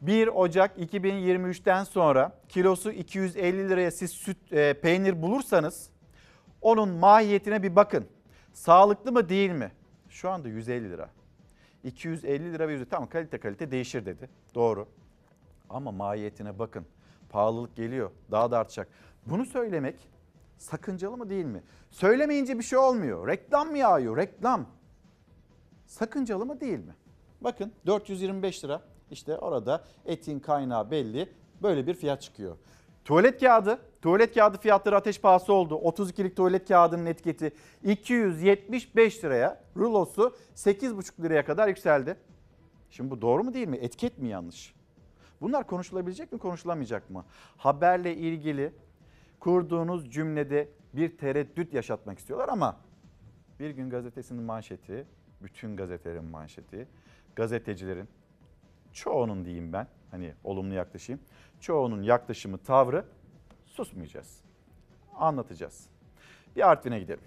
1 Ocak 2023'ten sonra kilosu 250 liraya siz süt e, peynir bulursanız onun mahiyetine bir bakın. Sağlıklı mı değil mi? Şu anda 150 lira. 250 lira ve 100 tamam kalite kalite değişir dedi. Doğru. Ama mahiyetine bakın. Pahalılık geliyor. Daha da artacak. Bunu söylemek sakıncalı mı değil mi? Söylemeyince bir şey olmuyor. Reklam mı yağıyor? Reklam. Sakıncalı mı değil mi? Bakın 425 lira. İşte orada etin kaynağı belli. Böyle bir fiyat çıkıyor. Tuvalet kağıdı, tuvalet kağıdı fiyatları ateş pahası oldu. 32'lik tuvalet kağıdının etiketi 275 liraya, rulosu 8,5 liraya kadar yükseldi. Şimdi bu doğru mu değil mi? Etiket mi yanlış? Bunlar konuşulabilecek mi, konuşulamayacak mı? Haberle ilgili kurduğunuz cümlede bir tereddüt yaşatmak istiyorlar ama bir gün gazetesinin manşeti, bütün gazetelerin manşeti, gazetecilerin çoğunun diyeyim ben hani olumlu yaklaşayım. Çoğunun yaklaşımı, tavrı susmayacağız. Anlatacağız. Bir Artvin'e gidelim.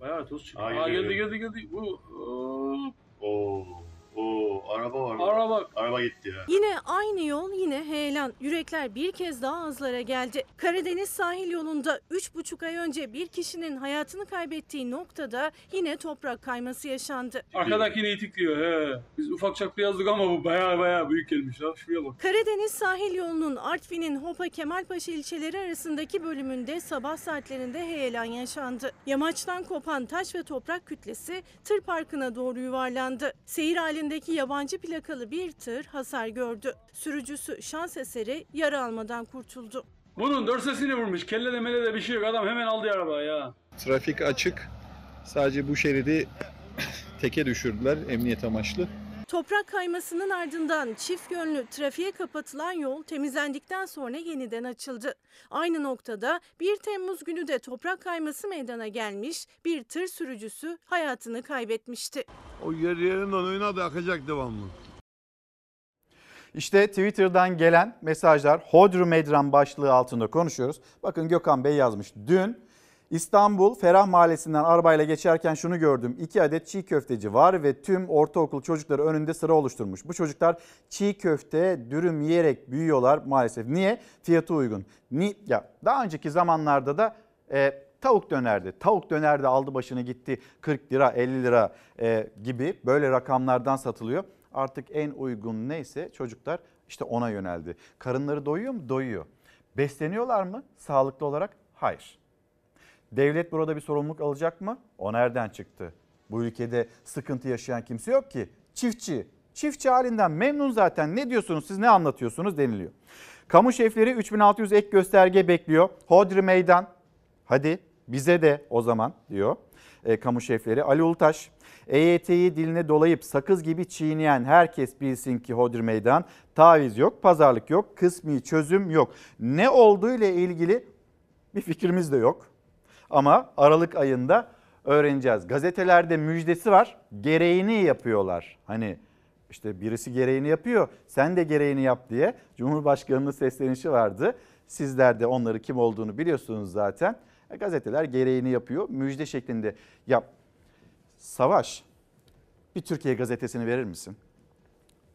Bayağı toz çıktı. Aa, Aa, geldi geldi geldi. Bu Oo, oo, araba var. burada. Araba. Araba gitti ya. Yine aynı yol yine heyelan. Yürekler bir kez daha ağızlara geldi. Karadeniz sahil yolunda 3,5 ay önce bir kişinin hayatını kaybettiği noktada yine toprak kayması yaşandı. Arkadakini itikliyor he. Biz ufak çaplı yazdık ama bu bayağı bayağı büyük gelmiş ha. Şuraya bak. Karadeniz sahil yolunun Artvin'in Hopa Kemalpaşa ilçeleri arasındaki bölümünde sabah saatlerinde heyelan yaşandı. Yamaçtan kopan taş ve toprak kütlesi tır parkına doğru yuvarlandı. Seyir halindeki yabancı plakalı bir tır hasar gördü. Sürücüsü şans eseri yara almadan kurtuldu. Bunun dörsesini vurmuş. Kelle de mele de bir şey yok. Adam hemen aldı arabayı ya. Trafik açık. Sadece bu şeridi teke düşürdüler emniyet amaçlı. Toprak kaymasının ardından çift yönlü trafiğe kapatılan yol temizlendikten sonra yeniden açıldı. Aynı noktada 1 Temmuz günü de toprak kayması meydana gelmiş, bir tır sürücüsü hayatını kaybetmişti. O yer yerinden oyuna da akacak devamlı. İşte Twitter'dan gelen mesajlar Hodri Medran başlığı altında konuşuyoruz. Bakın Gökhan Bey yazmış. Dün İstanbul Ferah Mahallesi'nden arabayla geçerken şunu gördüm. İki adet çiğ köfteci var ve tüm ortaokul çocukları önünde sıra oluşturmuş. Bu çocuklar çiğ köfte, dürüm yiyerek büyüyorlar maalesef. Niye? Fiyatı uygun. Ni ya daha önceki zamanlarda da e, tavuk dönerdi. Tavuk dönerdi aldı başını gitti 40 lira 50 lira e, gibi böyle rakamlardan satılıyor. Artık en uygun neyse çocuklar işte ona yöneldi. Karınları doyuyor mu? Doyuyor. Besleniyorlar mı sağlıklı olarak? Hayır. Devlet burada bir sorumluluk alacak mı? O nereden çıktı? Bu ülkede sıkıntı yaşayan kimse yok ki. Çiftçi. Çiftçi halinden memnun zaten. Ne diyorsunuz siz ne anlatıyorsunuz deniliyor. Kamu şefleri 3600 ek gösterge bekliyor. Hodri meydan. Hadi bize de o zaman diyor e, kamu şefleri. Ali Ulutaş EYT'yi diline dolayıp sakız gibi çiğneyen herkes bilsin ki Hodri meydan. Taviz yok, pazarlık yok, kısmi çözüm yok. Ne olduğu ile ilgili bir fikrimiz de yok. Ama Aralık ayında öğreneceğiz. Gazetelerde müjdesi var. Gereğini yapıyorlar. Hani işte birisi gereğini yapıyor. Sen de gereğini yap diye Cumhurbaşkanı'nın seslenişi vardı. Sizler de onları kim olduğunu biliyorsunuz zaten. E, gazeteler gereğini yapıyor. Müjde şeklinde. Ya Savaş bir Türkiye gazetesini verir misin?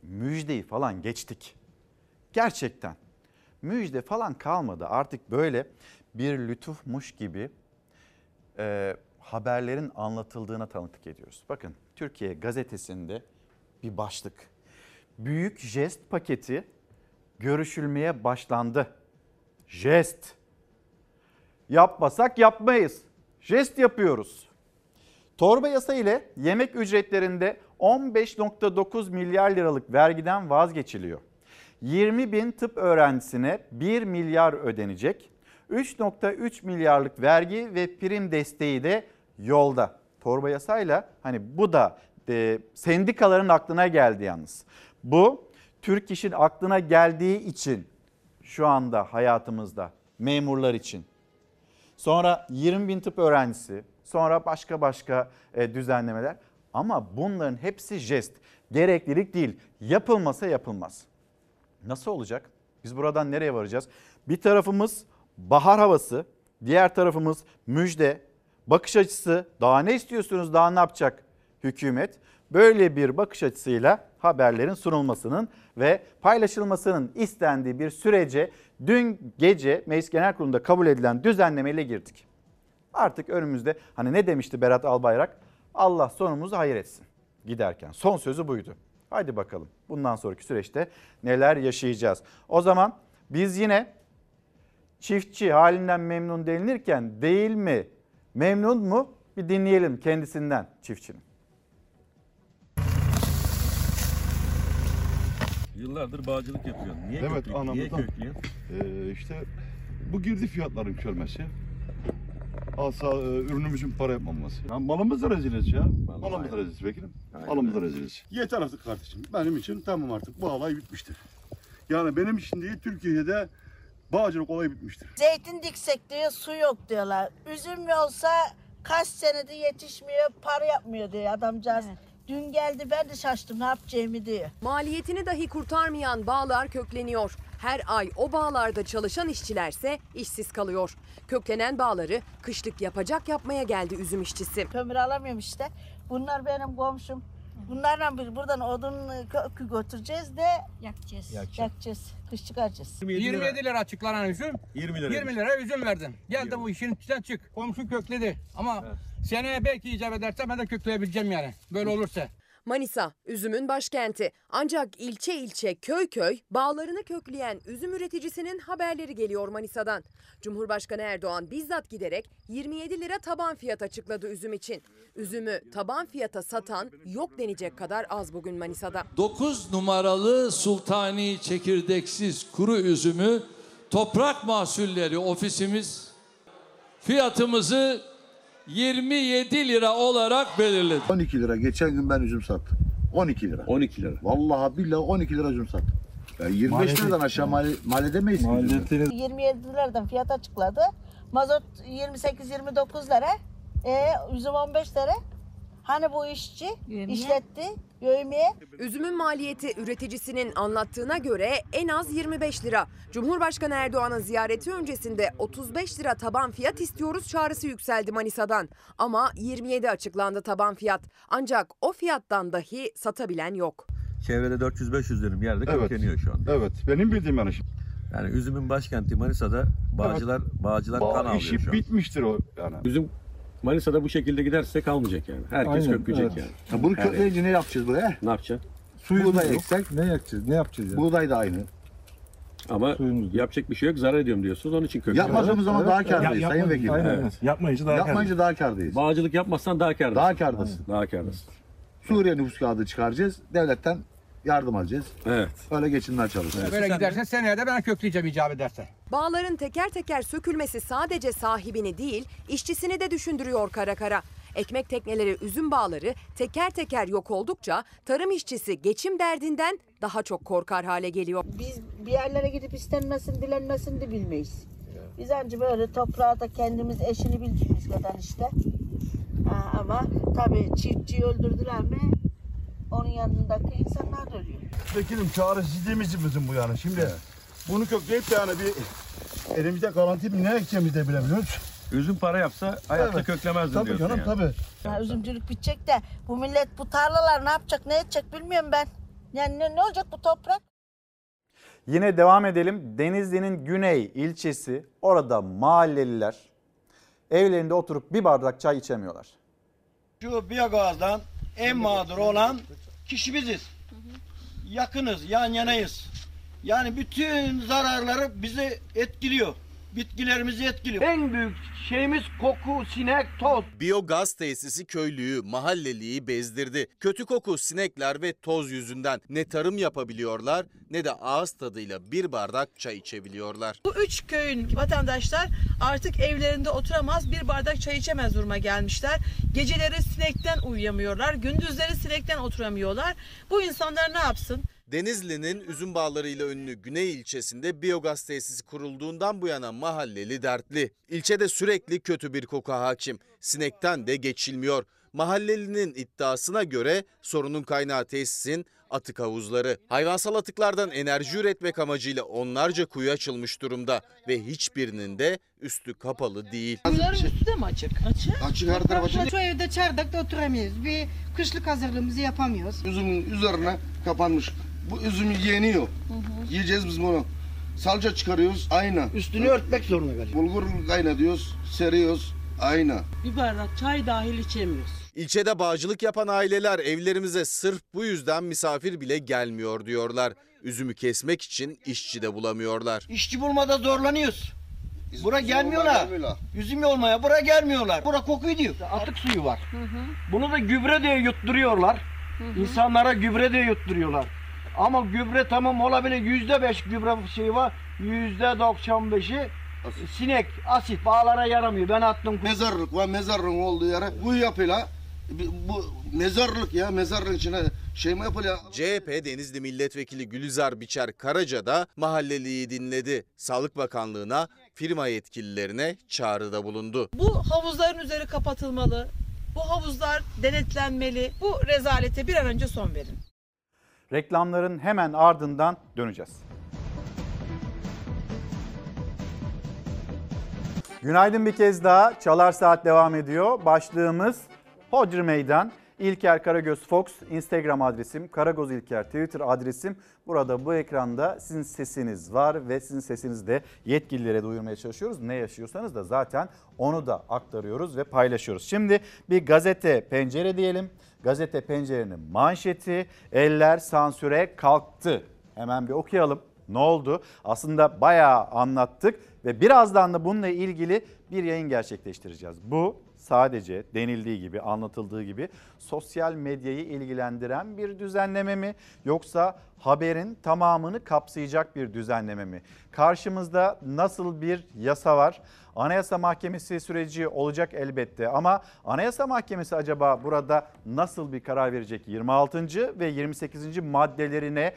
Müjdeyi falan geçtik. Gerçekten. Müjde falan kalmadı. Artık böyle bir lütufmuş gibi e, haberlerin anlatıldığına tanıklık ediyoruz. Bakın Türkiye gazetesinde bir başlık. Büyük jest paketi görüşülmeye başlandı. Jest. Yapmasak yapmayız. Jest yapıyoruz. Torba yasa ile yemek ücretlerinde 15.9 milyar liralık vergiden vazgeçiliyor. 20 bin tıp öğrencisine 1 milyar ödenecek. 3.3 milyarlık vergi ve prim desteği de yolda. Torba yasayla hani bu da e, sendikaların aklına geldi yalnız. Bu Türk işin aklına geldiği için şu anda hayatımızda memurlar için. Sonra 20 bin tıp öğrencisi, sonra başka başka e, düzenlemeler. Ama bunların hepsi jest, gereklilik değil. Yapılmasa yapılmaz. Nasıl olacak? Biz buradan nereye varacağız? Bir tarafımız bahar havası, diğer tarafımız müjde, bakış açısı. Daha ne istiyorsunuz, daha ne yapacak hükümet? Böyle bir bakış açısıyla haberlerin sunulmasının ve paylaşılmasının istendiği bir sürece dün gece Meclis Genel Kurulu'nda kabul edilen düzenlemeyle girdik. Artık önümüzde hani ne demişti Berat Albayrak? Allah sonumuzu hayır etsin giderken. Son sözü buydu. Haydi bakalım bundan sonraki süreçte neler yaşayacağız. O zaman biz yine çiftçi halinden memnun denilirken değil mi? Memnun mu? Bir dinleyelim kendisinden çiftçinin. Yıllardır bağcılık yapıyorsun. Niye Evet köklüyorsun? Niye köklüyorsun? Ee, işte bu girdi fiyatların yükselmesi. Alsa e, ürünümüzün para yapmaması. Ya malımız da reziliz ya. Malımız da reziliz vekilim. Malımız da reziliz. Yeter artık kardeşim. Benim için tamam artık. Bu olay bitmiştir. Yani benim için değil Türkiye'de bağcılık olayı bitmiştir. Zeytin diksek diyor su yok diyorlar. Üzüm yolsa kaç senedir yetişmiyor para yapmıyor diyor adamcağız. Dün geldi ben de şaştım ne yapacağımı diyor. Maliyetini dahi kurtarmayan bağlar kökleniyor. Her ay o bağlarda çalışan işçilerse işsiz kalıyor. Köklenen bağları kışlık yapacak yapmaya geldi üzüm işçisi. Kömür alamıyorum işte. Bunlar benim komşum. Bunlarla bir buradan odun kökü götüreceğiz de yakacağız. Yakacağız. Kış çıkaracağız. 27 lira açıklanan üzüm. 20 lira. 20 lira üzüm verdin. Gel de bu işin içinden çık. Komşu kökledi. Ama seneye belki icap ederse ben de kökleyebileceğim yani. Böyle olursa. Manisa, üzümün başkenti. Ancak ilçe ilçe, köy köy bağlarını kökleyen üzüm üreticisinin haberleri geliyor Manisa'dan. Cumhurbaşkanı Erdoğan bizzat giderek 27 lira taban fiyat açıkladı üzüm için. Üzümü taban fiyata satan yok denecek kadar az bugün Manisa'da. 9 numaralı sultani çekirdeksiz kuru üzümü toprak mahsulleri ofisimiz fiyatımızı 27 lira olarak belirledi. 12 lira geçen gün ben üzüm sattım. 12 lira. 12 lira. Vallahi billahi 12 lira üzüm sattım. Ya 25 Maliyeti- liradan aşağı mal, mal edemeyiz. üzümü. 27 liradan fiyat açıkladı. Mazot 28-29 lira. E, üzüm 15 lira. Hani bu işçi işletti yövmiye. Üzümün maliyeti üreticisinin anlattığına göre en az 25 lira. Cumhurbaşkanı Erdoğan'ın ziyareti öncesinde 35 lira taban fiyat istiyoruz çağrısı yükseldi Manisa'dan. Ama 27 açıklandı taban fiyat. Ancak o fiyattan dahi satabilen yok. Çevrede 400-500 dönüm yerde Evet. kökeniyor şu anda. Evet benim bildiğim yani. Yani üzümün başkenti Manisa'da bağcılar bağcılar Bağ kan alıyor işi şu an. bitmiştir o yani. Üzüm Manisa'da bu şekilde giderse kalmayacak yani. Herkes Aynen, kökleyecek evet. yani. Ya bunu Her kökleyince ne yapacağız buraya? Ne yapacağız? Buğday eksek. Ne yapacağız? Ne yapacağız? Buğday da aynı. Ama yapacak bir şey yok. Zarar ediyorum diyorsunuz. Onun için köklüyor. Yapmadığımız zaman daha kârdayız Sayın Vekilim. Evet. Yapmayınca daha Yapmayınca daha kârdayız. Bağcılık yapmazsan daha kârdasın. Daha kârdasın. Daha kârdasın. Suriye nüfus kağıdı çıkaracağız. Devletten yardım alacağız. Evet. Öyle geçinmeye çalışacağız. Böyle giderse seneye de ben kökleyeceğim icap ederse. Bağların teker teker sökülmesi sadece sahibini değil, işçisini de düşündürüyor kara kara. Ekmek tekneleri, üzüm bağları teker teker yok oldukça tarım işçisi geçim derdinden daha çok korkar hale geliyor. Biz bir yerlere gidip istenmesin, dilenmesin de bilmeyiz. Biz anca böyle toprağa da kendimiz eşini bildiğimiz kadar işte. Ha, ama tabii çiftçiyi öldürdüler mi onun yanındaki insanlar da ölüyor. Vekilim çaresizliğimiz bizim bu yani. Şimdi bunu kökleyip de yani bir elimizde garanti bir ne ekeceğimizi de bilemiyoruz. Üzüm para yapsa hayatta Evet. köklemezdin Tabii diyorsun canım yani. tabii. Ha, üzümcülük bitecek de bu millet bu tarlalar ne yapacak ne edecek bilmiyorum ben. Yani ne, ne olacak bu toprak? Yine devam edelim. Denizli'nin Güney ilçesi orada mahalleliler evlerinde oturup bir bardak çay içemiyorlar. Şu biyogazdan en mağdur olan kişi biziz. Yakınız, yan yanayız. Yani bütün zararları bizi etkiliyor. Bitkilerimizi etkiliyor. En büyük şeyimiz koku, sinek, toz. Biyogaz tesisi köylüyü, mahalleliyi bezdirdi. Kötü koku, sinekler ve toz yüzünden ne tarım yapabiliyorlar ne de ağız tadıyla bir bardak çay içebiliyorlar. Bu üç köyün vatandaşlar artık evlerinde oturamaz bir bardak çay içemez duruma gelmişler. Geceleri sinekten uyuyamıyorlar, gündüzleri sinekten oturamıyorlar. Bu insanlar ne yapsın? Denizli'nin üzüm bağlarıyla ünlü Güney ilçesinde biyogaz tesisi kurulduğundan bu yana mahalleli dertli. İlçede sürekli kötü bir koku hakim. Sinekten de geçilmiyor. Mahallelinin iddiasına göre sorunun kaynağı tesisin atık havuzları. Hayvansal atıklardan enerji üretmek amacıyla onlarca kuyu açılmış durumda ve hiçbirinin de üstü kapalı değil. Bunların üstü de mi açık? Açık. Açık her taraf açık. Şu evde çardakta oturamıyoruz. Bir kışlık hazırlığımızı yapamıyoruz. Üzümün üzerine kapanmış. Bu üzüm yeniyor. Yiyeceğiz biz bunu. Salça çıkarıyoruz ayna. Üstünü örtmek zorunda kalıyoruz. Bulgur kaynatıyoruz, seriyoruz ayna. Bir bardak çay dahil içemiyoruz. İlçede bağcılık yapan aileler evlerimize sırf bu yüzden misafir bile gelmiyor diyorlar. Üzümü kesmek için işçi de bulamıyorlar. İşçi bulmada zorlanıyoruz. Bura olmaya gelmiyorlar. gelmiyorlar. Üzüm olmaya bura gelmiyorlar. Bura kokuyu diyor. Atık suyu var. Bunu da gübre diye yutturuyorlar. İnsanlara gübre diye yutturuyorlar. Ama gübre tamam olabilir. Yüzde beş gübre şeyi var. Yüzde doksan beşi sinek, asit bağlara yaramıyor. Ben attım. Mezarlık var, mezarlığın olduğu yere kuyu yapıyla bu mezarlık ya mezarlığın içine şey mi yapılıyor? CHP Denizli Milletvekili Gülizar Biçer Karaca da mahalleliyi dinledi. Sağlık Bakanlığı'na firma yetkililerine çağrıda bulundu. Bu havuzların üzeri kapatılmalı. Bu havuzlar denetlenmeli. Bu rezalete bir an önce son verin. Reklamların hemen ardından döneceğiz. Günaydın bir kez daha. Çalar Saat devam ediyor. Başlığımız Hodri Meydan. İlker Karagöz Fox Instagram adresim, Karagoz İlker Twitter adresim. Burada bu ekranda sizin sesiniz var ve sizin sesinizi de yetkililere duyurmaya çalışıyoruz. Ne yaşıyorsanız da zaten onu da aktarıyoruz ve paylaşıyoruz. Şimdi bir gazete pencere diyelim. Gazete pencerenin manşeti eller sansüre kalktı. Hemen bir okuyalım. Ne oldu? Aslında bayağı anlattık ve birazdan da bununla ilgili bir yayın gerçekleştireceğiz. Bu sadece denildiği gibi, anlatıldığı gibi sosyal medyayı ilgilendiren bir düzenleme mi yoksa haberin tamamını kapsayacak bir düzenleme mi? Karşımızda nasıl bir yasa var? Anayasa Mahkemesi süreci olacak elbette ama Anayasa Mahkemesi acaba burada nasıl bir karar verecek? 26. ve 28. maddelerine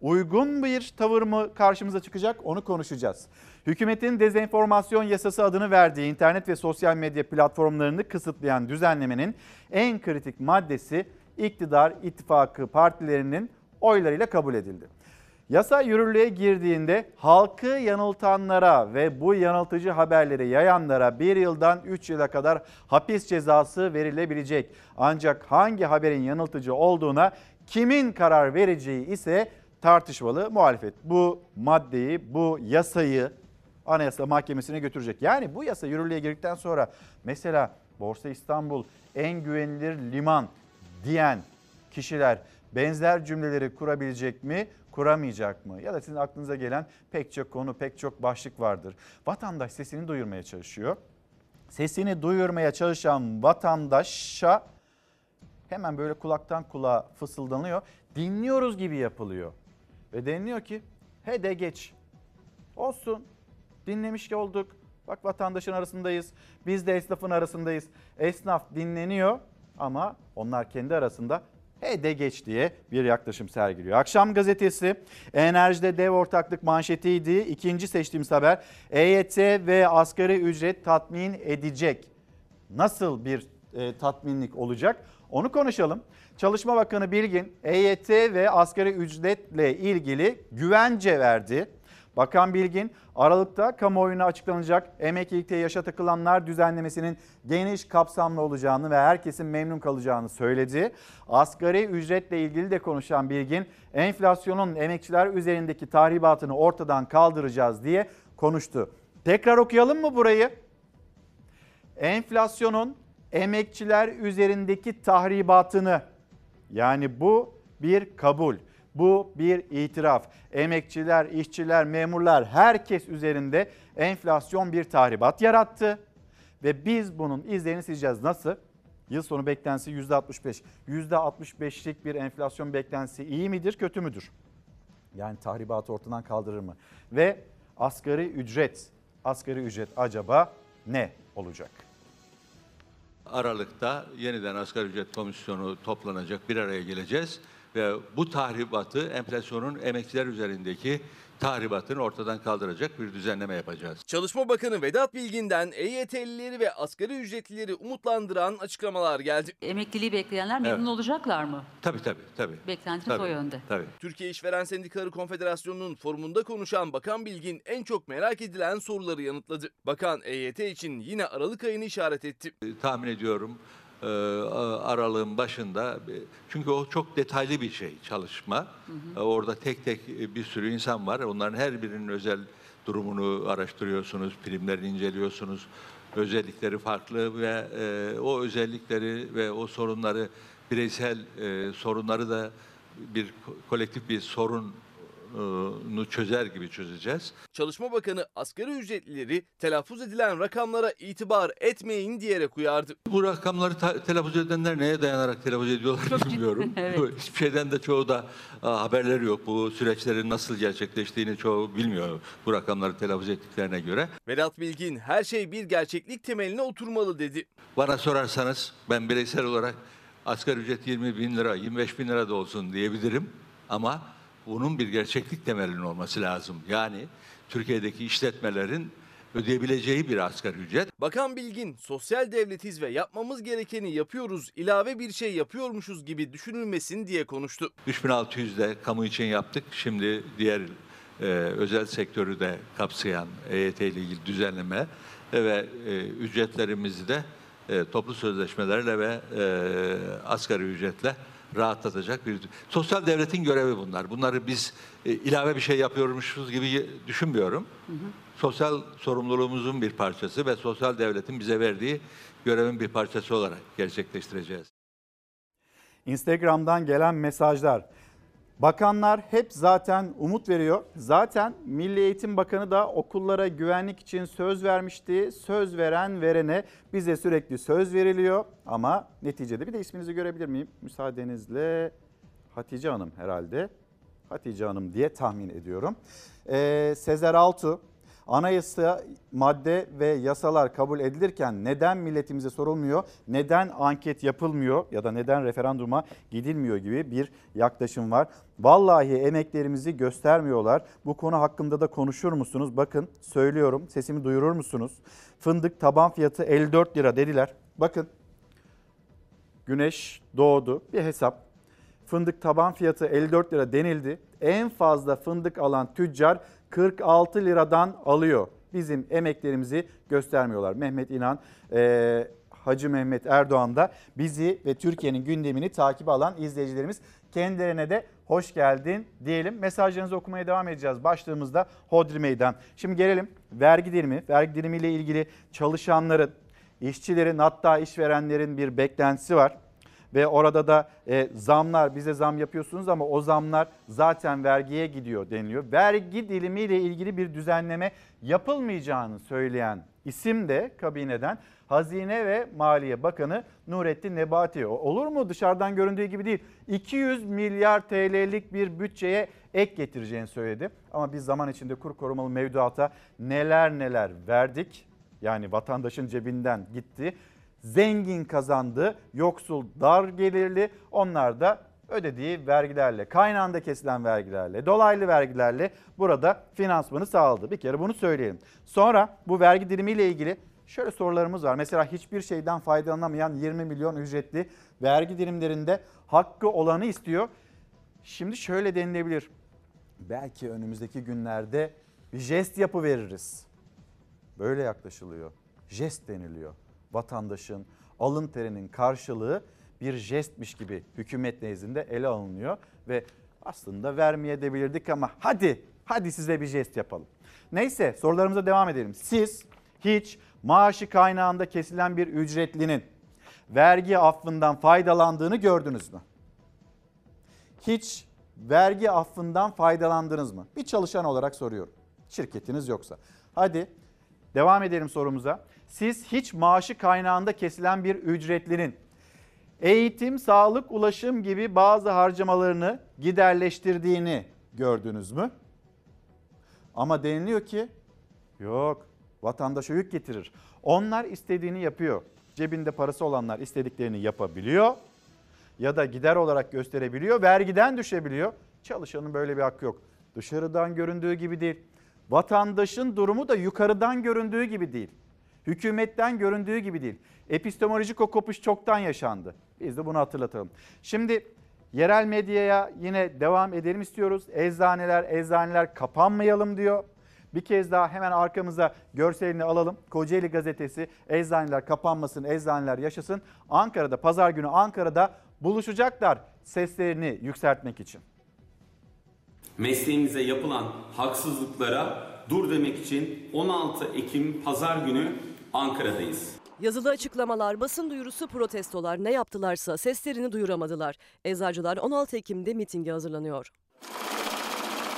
uygun bir tavır mı karşımıza çıkacak onu konuşacağız. Hükümetin dezenformasyon yasası adını verdiği internet ve sosyal medya platformlarını kısıtlayan düzenlemenin en kritik maddesi iktidar ittifakı partilerinin oylarıyla kabul edildi. Yasa yürürlüğe girdiğinde halkı yanıltanlara ve bu yanıltıcı haberleri yayanlara 1 yıldan 3 yıla kadar hapis cezası verilebilecek. Ancak hangi haberin yanıltıcı olduğuna kimin karar vereceği ise tartışmalı muhalefet. Bu maddeyi, bu yasayı Anayasa Mahkemesi'ne götürecek. Yani bu yasa yürürlüğe girdikten sonra mesela Borsa İstanbul en güvenilir liman diyen kişiler benzer cümleleri kurabilecek mi, kuramayacak mı? Ya da sizin aklınıza gelen pek çok konu, pek çok başlık vardır. Vatandaş sesini duyurmaya çalışıyor. Sesini duyurmaya çalışan vatandaşa hemen böyle kulaktan kulağa fısıldanıyor. Dinliyoruz gibi yapılıyor. Ve deniliyor ki he de geç. Olsun dinlemiş olduk. Bak vatandaşın arasındayız. Biz de esnafın arasındayız. Esnaf dinleniyor ama onlar kendi arasında he de geç diye bir yaklaşım sergiliyor. Akşam gazetesi enerjide dev ortaklık manşetiydi. İkinci seçtiğimiz haber EYT ve asgari ücret tatmin edecek. Nasıl bir e, tatminlik olacak? Onu konuşalım. Çalışma Bakanı Bilgin EYT ve asgari ücretle ilgili güvence verdi. Bakan Bilgin Aralık'ta kamuoyuna açıklanacak emeklilikte yaşa takılanlar düzenlemesinin geniş kapsamlı olacağını ve herkesin memnun kalacağını söyledi. Asgari ücretle ilgili de konuşan Bilgin enflasyonun emekçiler üzerindeki tahribatını ortadan kaldıracağız diye konuştu. Tekrar okuyalım mı burayı? Enflasyonun emekçiler üzerindeki tahribatını yani bu bir kabul. Bu bir itiraf. Emekçiler, işçiler, memurlar herkes üzerinde enflasyon bir tahribat yarattı. Ve biz bunun izlerini sileceğiz. Nasıl? Yıl sonu beklentisi %65. %65'lik bir enflasyon beklentisi iyi midir, kötü müdür? Yani tahribatı ortadan kaldırır mı? Ve asgari ücret, asgari ücret acaba ne olacak? Aralık'ta yeniden asgari ücret komisyonu toplanacak, bir araya geleceğiz ve bu tahribatı enflasyonun emekçiler üzerindeki tahribatını ortadan kaldıracak bir düzenleme yapacağız. Çalışma Bakanı Vedat Bilgin'den EYT'lileri ve asgari ücretlileri umutlandıran açıklamalar geldi. Emekliliği bekleyenler memnun Evet. olacaklar mı? Tabii tabii tabii. Beklentiniz o Tabii, yönde. Tabii. Türkiye İşveren Sendikaları Konfederasyonu'nun forumunda konuşan Bakan Bilgin en çok merak edilen soruları yanıtladı. Bakan EYT için yine Aralık ayını işaret etti. Tahmin ediyorum e, aralığın başında çünkü o çok detaylı bir şey çalışma. E, Orada tek tek e, bir sürü insan var. Onların her birinin özel durumunu araştırıyorsunuz, primlerini inceliyorsunuz. Özellikleri farklı ve e, o özellikleri ve o sorunları bireysel e, sorunları da bir ko- kolektif bir sorunu çözer gibi çözeceğiz. Çalışma Bakanı asgari ücretlileri telaffuz edilen rakamlara itibar etmeyin diyerek uyardı. Bu rakamları ta- telaffuz edenler neye dayanarak telaffuz ediyorlar bilmiyorum. Evet. Hiçbir şeyden de çoğu da a, haberleri yok. Bu süreçlerin nasıl gerçekleştiğini çoğu bilmiyor bu rakamları telaffuz ettiklerine göre. Vedat Bilgin her şey bir gerçeklik temeline oturmalı dedi. Bana sorarsanız ben bireysel olarak asgari ücret 20 bin lira, 25 bin lira da olsun diyebilirim. Ama bunun bir gerçeklik temelinin olması lazım. Yani Türkiye'deki işletmelerin ödeyebileceği bir asgari ücret. Bakan Bilgin sosyal devletiz ve yapmamız gerekeni yapıyoruz ilave bir şey yapıyormuşuz gibi düşünülmesin diye konuştu. 3600 de kamu için yaptık. Şimdi diğer e, özel sektörü de kapsayan EYT ile ilgili düzenleme ve e, ücretlerimizi de e, toplu sözleşmelerle ve e, asgari ücretle rahatlatacak bir sosyal devletin görevi bunlar. Bunları biz e, ilave bir şey yapıyormuşuz gibi düşünmüyorum. Sosyal sorumluluğumuzun bir parçası ve sosyal devletin bize verdiği görevin bir parçası olarak gerçekleştireceğiz. Instagram'dan gelen mesajlar. Bakanlar hep zaten umut veriyor. Zaten Milli Eğitim Bakanı da okullara güvenlik için söz vermişti. Söz veren verene bize sürekli söz veriliyor. Ama neticede bir de isminizi görebilir miyim? Müsaadenizle Hatice Hanım herhalde. Hatice Hanım diye tahmin ediyorum. Ee, Sezer Altu Anayasa madde ve yasalar kabul edilirken neden milletimize sorulmuyor, neden anket yapılmıyor ya da neden referanduma gidilmiyor gibi bir yaklaşım var. Vallahi emeklerimizi göstermiyorlar. Bu konu hakkında da konuşur musunuz? Bakın söylüyorum sesimi duyurur musunuz? Fındık taban fiyatı 54 lira dediler. Bakın güneş doğdu bir hesap. Fındık taban fiyatı 54 lira denildi. En fazla fındık alan tüccar 46 liradan alıyor. Bizim emeklerimizi göstermiyorlar. Mehmet İnan, e, Hacı Mehmet Erdoğan da bizi ve Türkiye'nin gündemini takip alan izleyicilerimiz. Kendilerine de hoş geldin diyelim. Mesajlarınızı okumaya devam edeceğiz. Başlığımızda Hodri Meydan. Şimdi gelelim vergi dilimi. Vergi dilimiyle ilgili çalışanların, işçilerin hatta işverenlerin bir beklentisi var ve orada da e, zamlar bize zam yapıyorsunuz ama o zamlar zaten vergiye gidiyor deniliyor. Vergi dilimiyle ilgili bir düzenleme yapılmayacağını söyleyen isim de kabineden Hazine ve Maliye Bakanı Nurettin Nebati. Olur mu? Dışarıdan göründüğü gibi değil. 200 milyar TL'lik bir bütçeye ek getireceğini söyledi. Ama biz zaman içinde kur korumalı mevduata neler neler verdik. Yani vatandaşın cebinden gitti zengin kazandı, yoksul dar gelirli onlar da ödediği vergilerle, kaynağında kesilen vergilerle, dolaylı vergilerle burada finansmanı sağladı. Bir kere bunu söyleyelim. Sonra bu vergi dilimiyle ilgili şöyle sorularımız var. Mesela hiçbir şeyden faydalanamayan 20 milyon ücretli vergi dilimlerinde hakkı olanı istiyor. Şimdi şöyle denilebilir. Belki önümüzdeki günlerde bir jest yapı veririz. Böyle yaklaşılıyor. Jest deniliyor vatandaşın alın terinin karşılığı bir jestmiş gibi hükümet nezdinde ele alınıyor ve aslında vermeye de bilirdik ama hadi hadi size bir jest yapalım. Neyse sorularımıza devam edelim. Siz hiç maaşı kaynağında kesilen bir ücretlinin vergi affından faydalandığını gördünüz mü? Hiç vergi affından faydalandınız mı? Bir çalışan olarak soruyorum. Şirketiniz yoksa. Hadi devam edelim sorumuza siz hiç maaşı kaynağında kesilen bir ücretlinin eğitim, sağlık, ulaşım gibi bazı harcamalarını giderleştirdiğini gördünüz mü? Ama deniliyor ki yok vatandaşa yük getirir. Onlar istediğini yapıyor. Cebinde parası olanlar istediklerini yapabiliyor ya da gider olarak gösterebiliyor, vergiden düşebiliyor. Çalışanın böyle bir hakkı yok. Dışarıdan göründüğü gibi değil. Vatandaşın durumu da yukarıdan göründüğü gibi değil. Hükümetten göründüğü gibi değil. Epistemolojik o kopuş çoktan yaşandı. Biz de bunu hatırlatalım. Şimdi yerel medyaya yine devam edelim istiyoruz. Eczaneler, eczaneler kapanmayalım diyor. Bir kez daha hemen arkamıza görselini alalım. Kocaeli gazetesi eczaneler kapanmasın, eczaneler yaşasın. Ankara'da pazar günü Ankara'da buluşacaklar seslerini yükseltmek için. Mesleğimize yapılan haksızlıklara dur demek için 16 Ekim pazar günü Ankara'dayız. Yazılı açıklamalar, basın duyurusu, protestolar ne yaptılarsa seslerini duyuramadılar. Eczacılar 16 Ekim'de mitinge hazırlanıyor.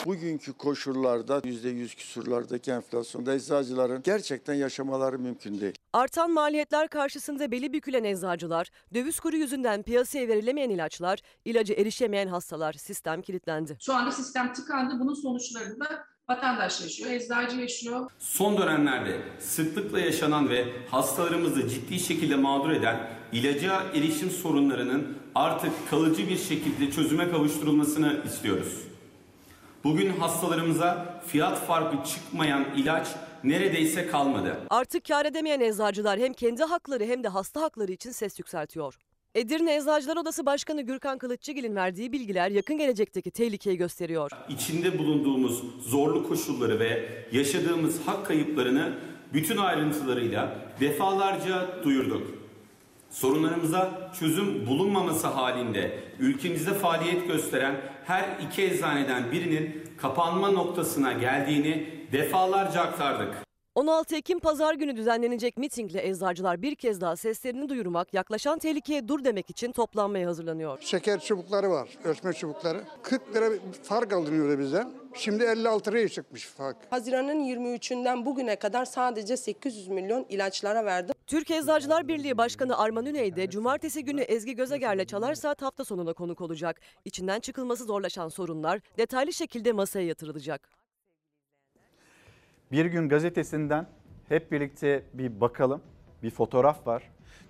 Bugünkü koşullarda %100 küsurlardaki enflasyonda eczacıların gerçekten yaşamaları mümkün değil. Artan maliyetler karşısında beli bükülen eczacılar, döviz kuru yüzünden piyasaya verilemeyen ilaçlar, ilacı erişemeyen hastalar sistem kilitlendi. Şu anda sistem tıkandı. Bunun sonuçlarında vatandaş yaşıyor, eczacı yaşıyor. Son dönemlerde sıklıkla yaşanan ve hastalarımızı ciddi şekilde mağdur eden ilaca erişim sorunlarının artık kalıcı bir şekilde çözüme kavuşturulmasını istiyoruz. Bugün hastalarımıza fiyat farkı çıkmayan ilaç neredeyse kalmadı. Artık kar edemeyen eczacılar hem kendi hakları hem de hasta hakları için ses yükseltiyor. Edirne Eczacılar Odası Başkanı Gürkan Kılıççıgil'in verdiği bilgiler yakın gelecekteki tehlikeyi gösteriyor. İçinde bulunduğumuz zorlu koşulları ve yaşadığımız hak kayıplarını bütün ayrıntılarıyla defalarca duyurduk. Sorunlarımıza çözüm bulunmaması halinde ülkemizde faaliyet gösteren her iki eczaneden birinin kapanma noktasına geldiğini defalarca aktardık. 16 Ekim pazar günü düzenlenecek mitingle eczacılar bir kez daha seslerini duyurmak, yaklaşan tehlikeye dur demek için toplanmaya hazırlanıyor. Şeker çubukları var, ölçme çubukları. 40 lira fark alınıyordu bizden. Şimdi 56 liraya çıkmış fark. Haziran'ın 23'ünden bugüne kadar sadece 800 milyon ilaçlara verdim. Türk Eczacılar Birliği Başkanı Arman Üney de cumartesi günü Ezgi Gözeger'le Çalar Saat hafta sonuna konuk olacak. İçinden çıkılması zorlaşan sorunlar detaylı şekilde masaya yatırılacak. Bir gün gazetesinden hep birlikte bir bakalım. Bir fotoğraf var.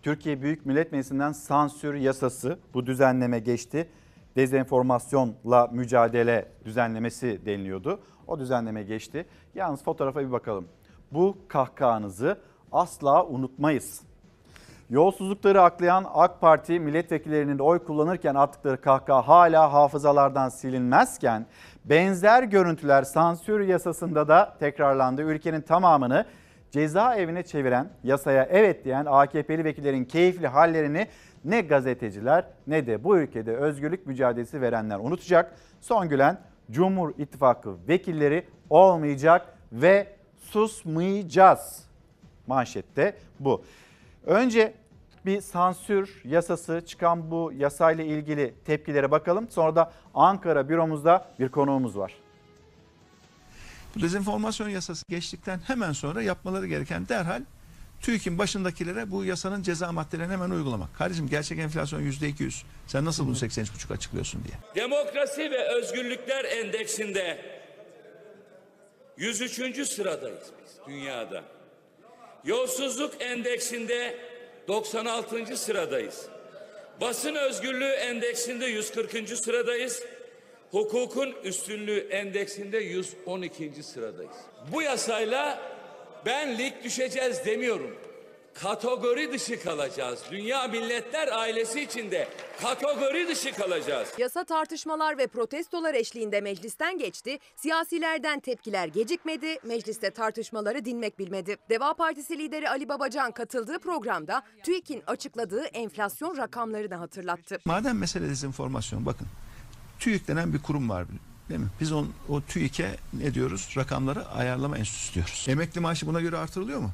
Türkiye Büyük Millet Meclisi'nden sansür yasası bu düzenleme geçti. Dezenformasyonla mücadele düzenlemesi deniliyordu. O düzenleme geçti. Yalnız fotoğrafa bir bakalım. Bu kahkahanızı asla unutmayız. Yolsuzlukları aklayan AK Parti milletvekillerinin oy kullanırken attıkları kahkaha hala hafızalardan silinmezken benzer görüntüler sansür yasasında da tekrarlandı. Ülkenin tamamını cezaevine çeviren, yasaya evet diyen AKP'li vekillerin keyifli hallerini ne gazeteciler ne de bu ülkede özgürlük mücadelesi verenler unutacak. Son gülen Cumhur İttifakı vekilleri olmayacak ve susmayacağız. Manşette bu. Önce bir sansür yasası çıkan bu yasayla ilgili tepkilere bakalım. Sonra da Ankara büromuzda bir konuğumuz var. Bu dezenformasyon yasası geçtikten hemen sonra yapmaları gereken derhal TÜİK'in başındakilere bu yasanın ceza maddelerini hemen uygulamak. Kardeşim gerçek enflasyon yüzde 200. Sen nasıl bunu 83,5 açıklıyorsun diye. Demokrasi ve Özgürlükler Endeksinde 103. sıradayız biz dünyada. Yolsuzluk Endeksinde 96. sıradayız. Basın Özgürlüğü Endeksinde 140. sıradayız. Hukukun Üstünlüğü Endeksinde 112. sıradayız. Bu yasayla ben lig düşeceğiz demiyorum. Kategori dışı kalacağız. Dünya Milletler ailesi içinde kategori dışı kalacağız. Yasa tartışmalar ve protestolar eşliğinde meclisten geçti. Siyasilerden tepkiler gecikmedi. Mecliste tartışmaları dinmek bilmedi. Deva Partisi lideri Ali Babacan katıldığı programda TÜİK'in açıkladığı enflasyon rakamlarını hatırlattı. Madem mesele dezenformasyon bakın. TÜİK denen bir kurum var değil mi? Biz on, o TÜİK'e ne diyoruz? Rakamları ayarlama enstitüsü diyoruz. Emekli maaşı buna göre artırılıyor mu?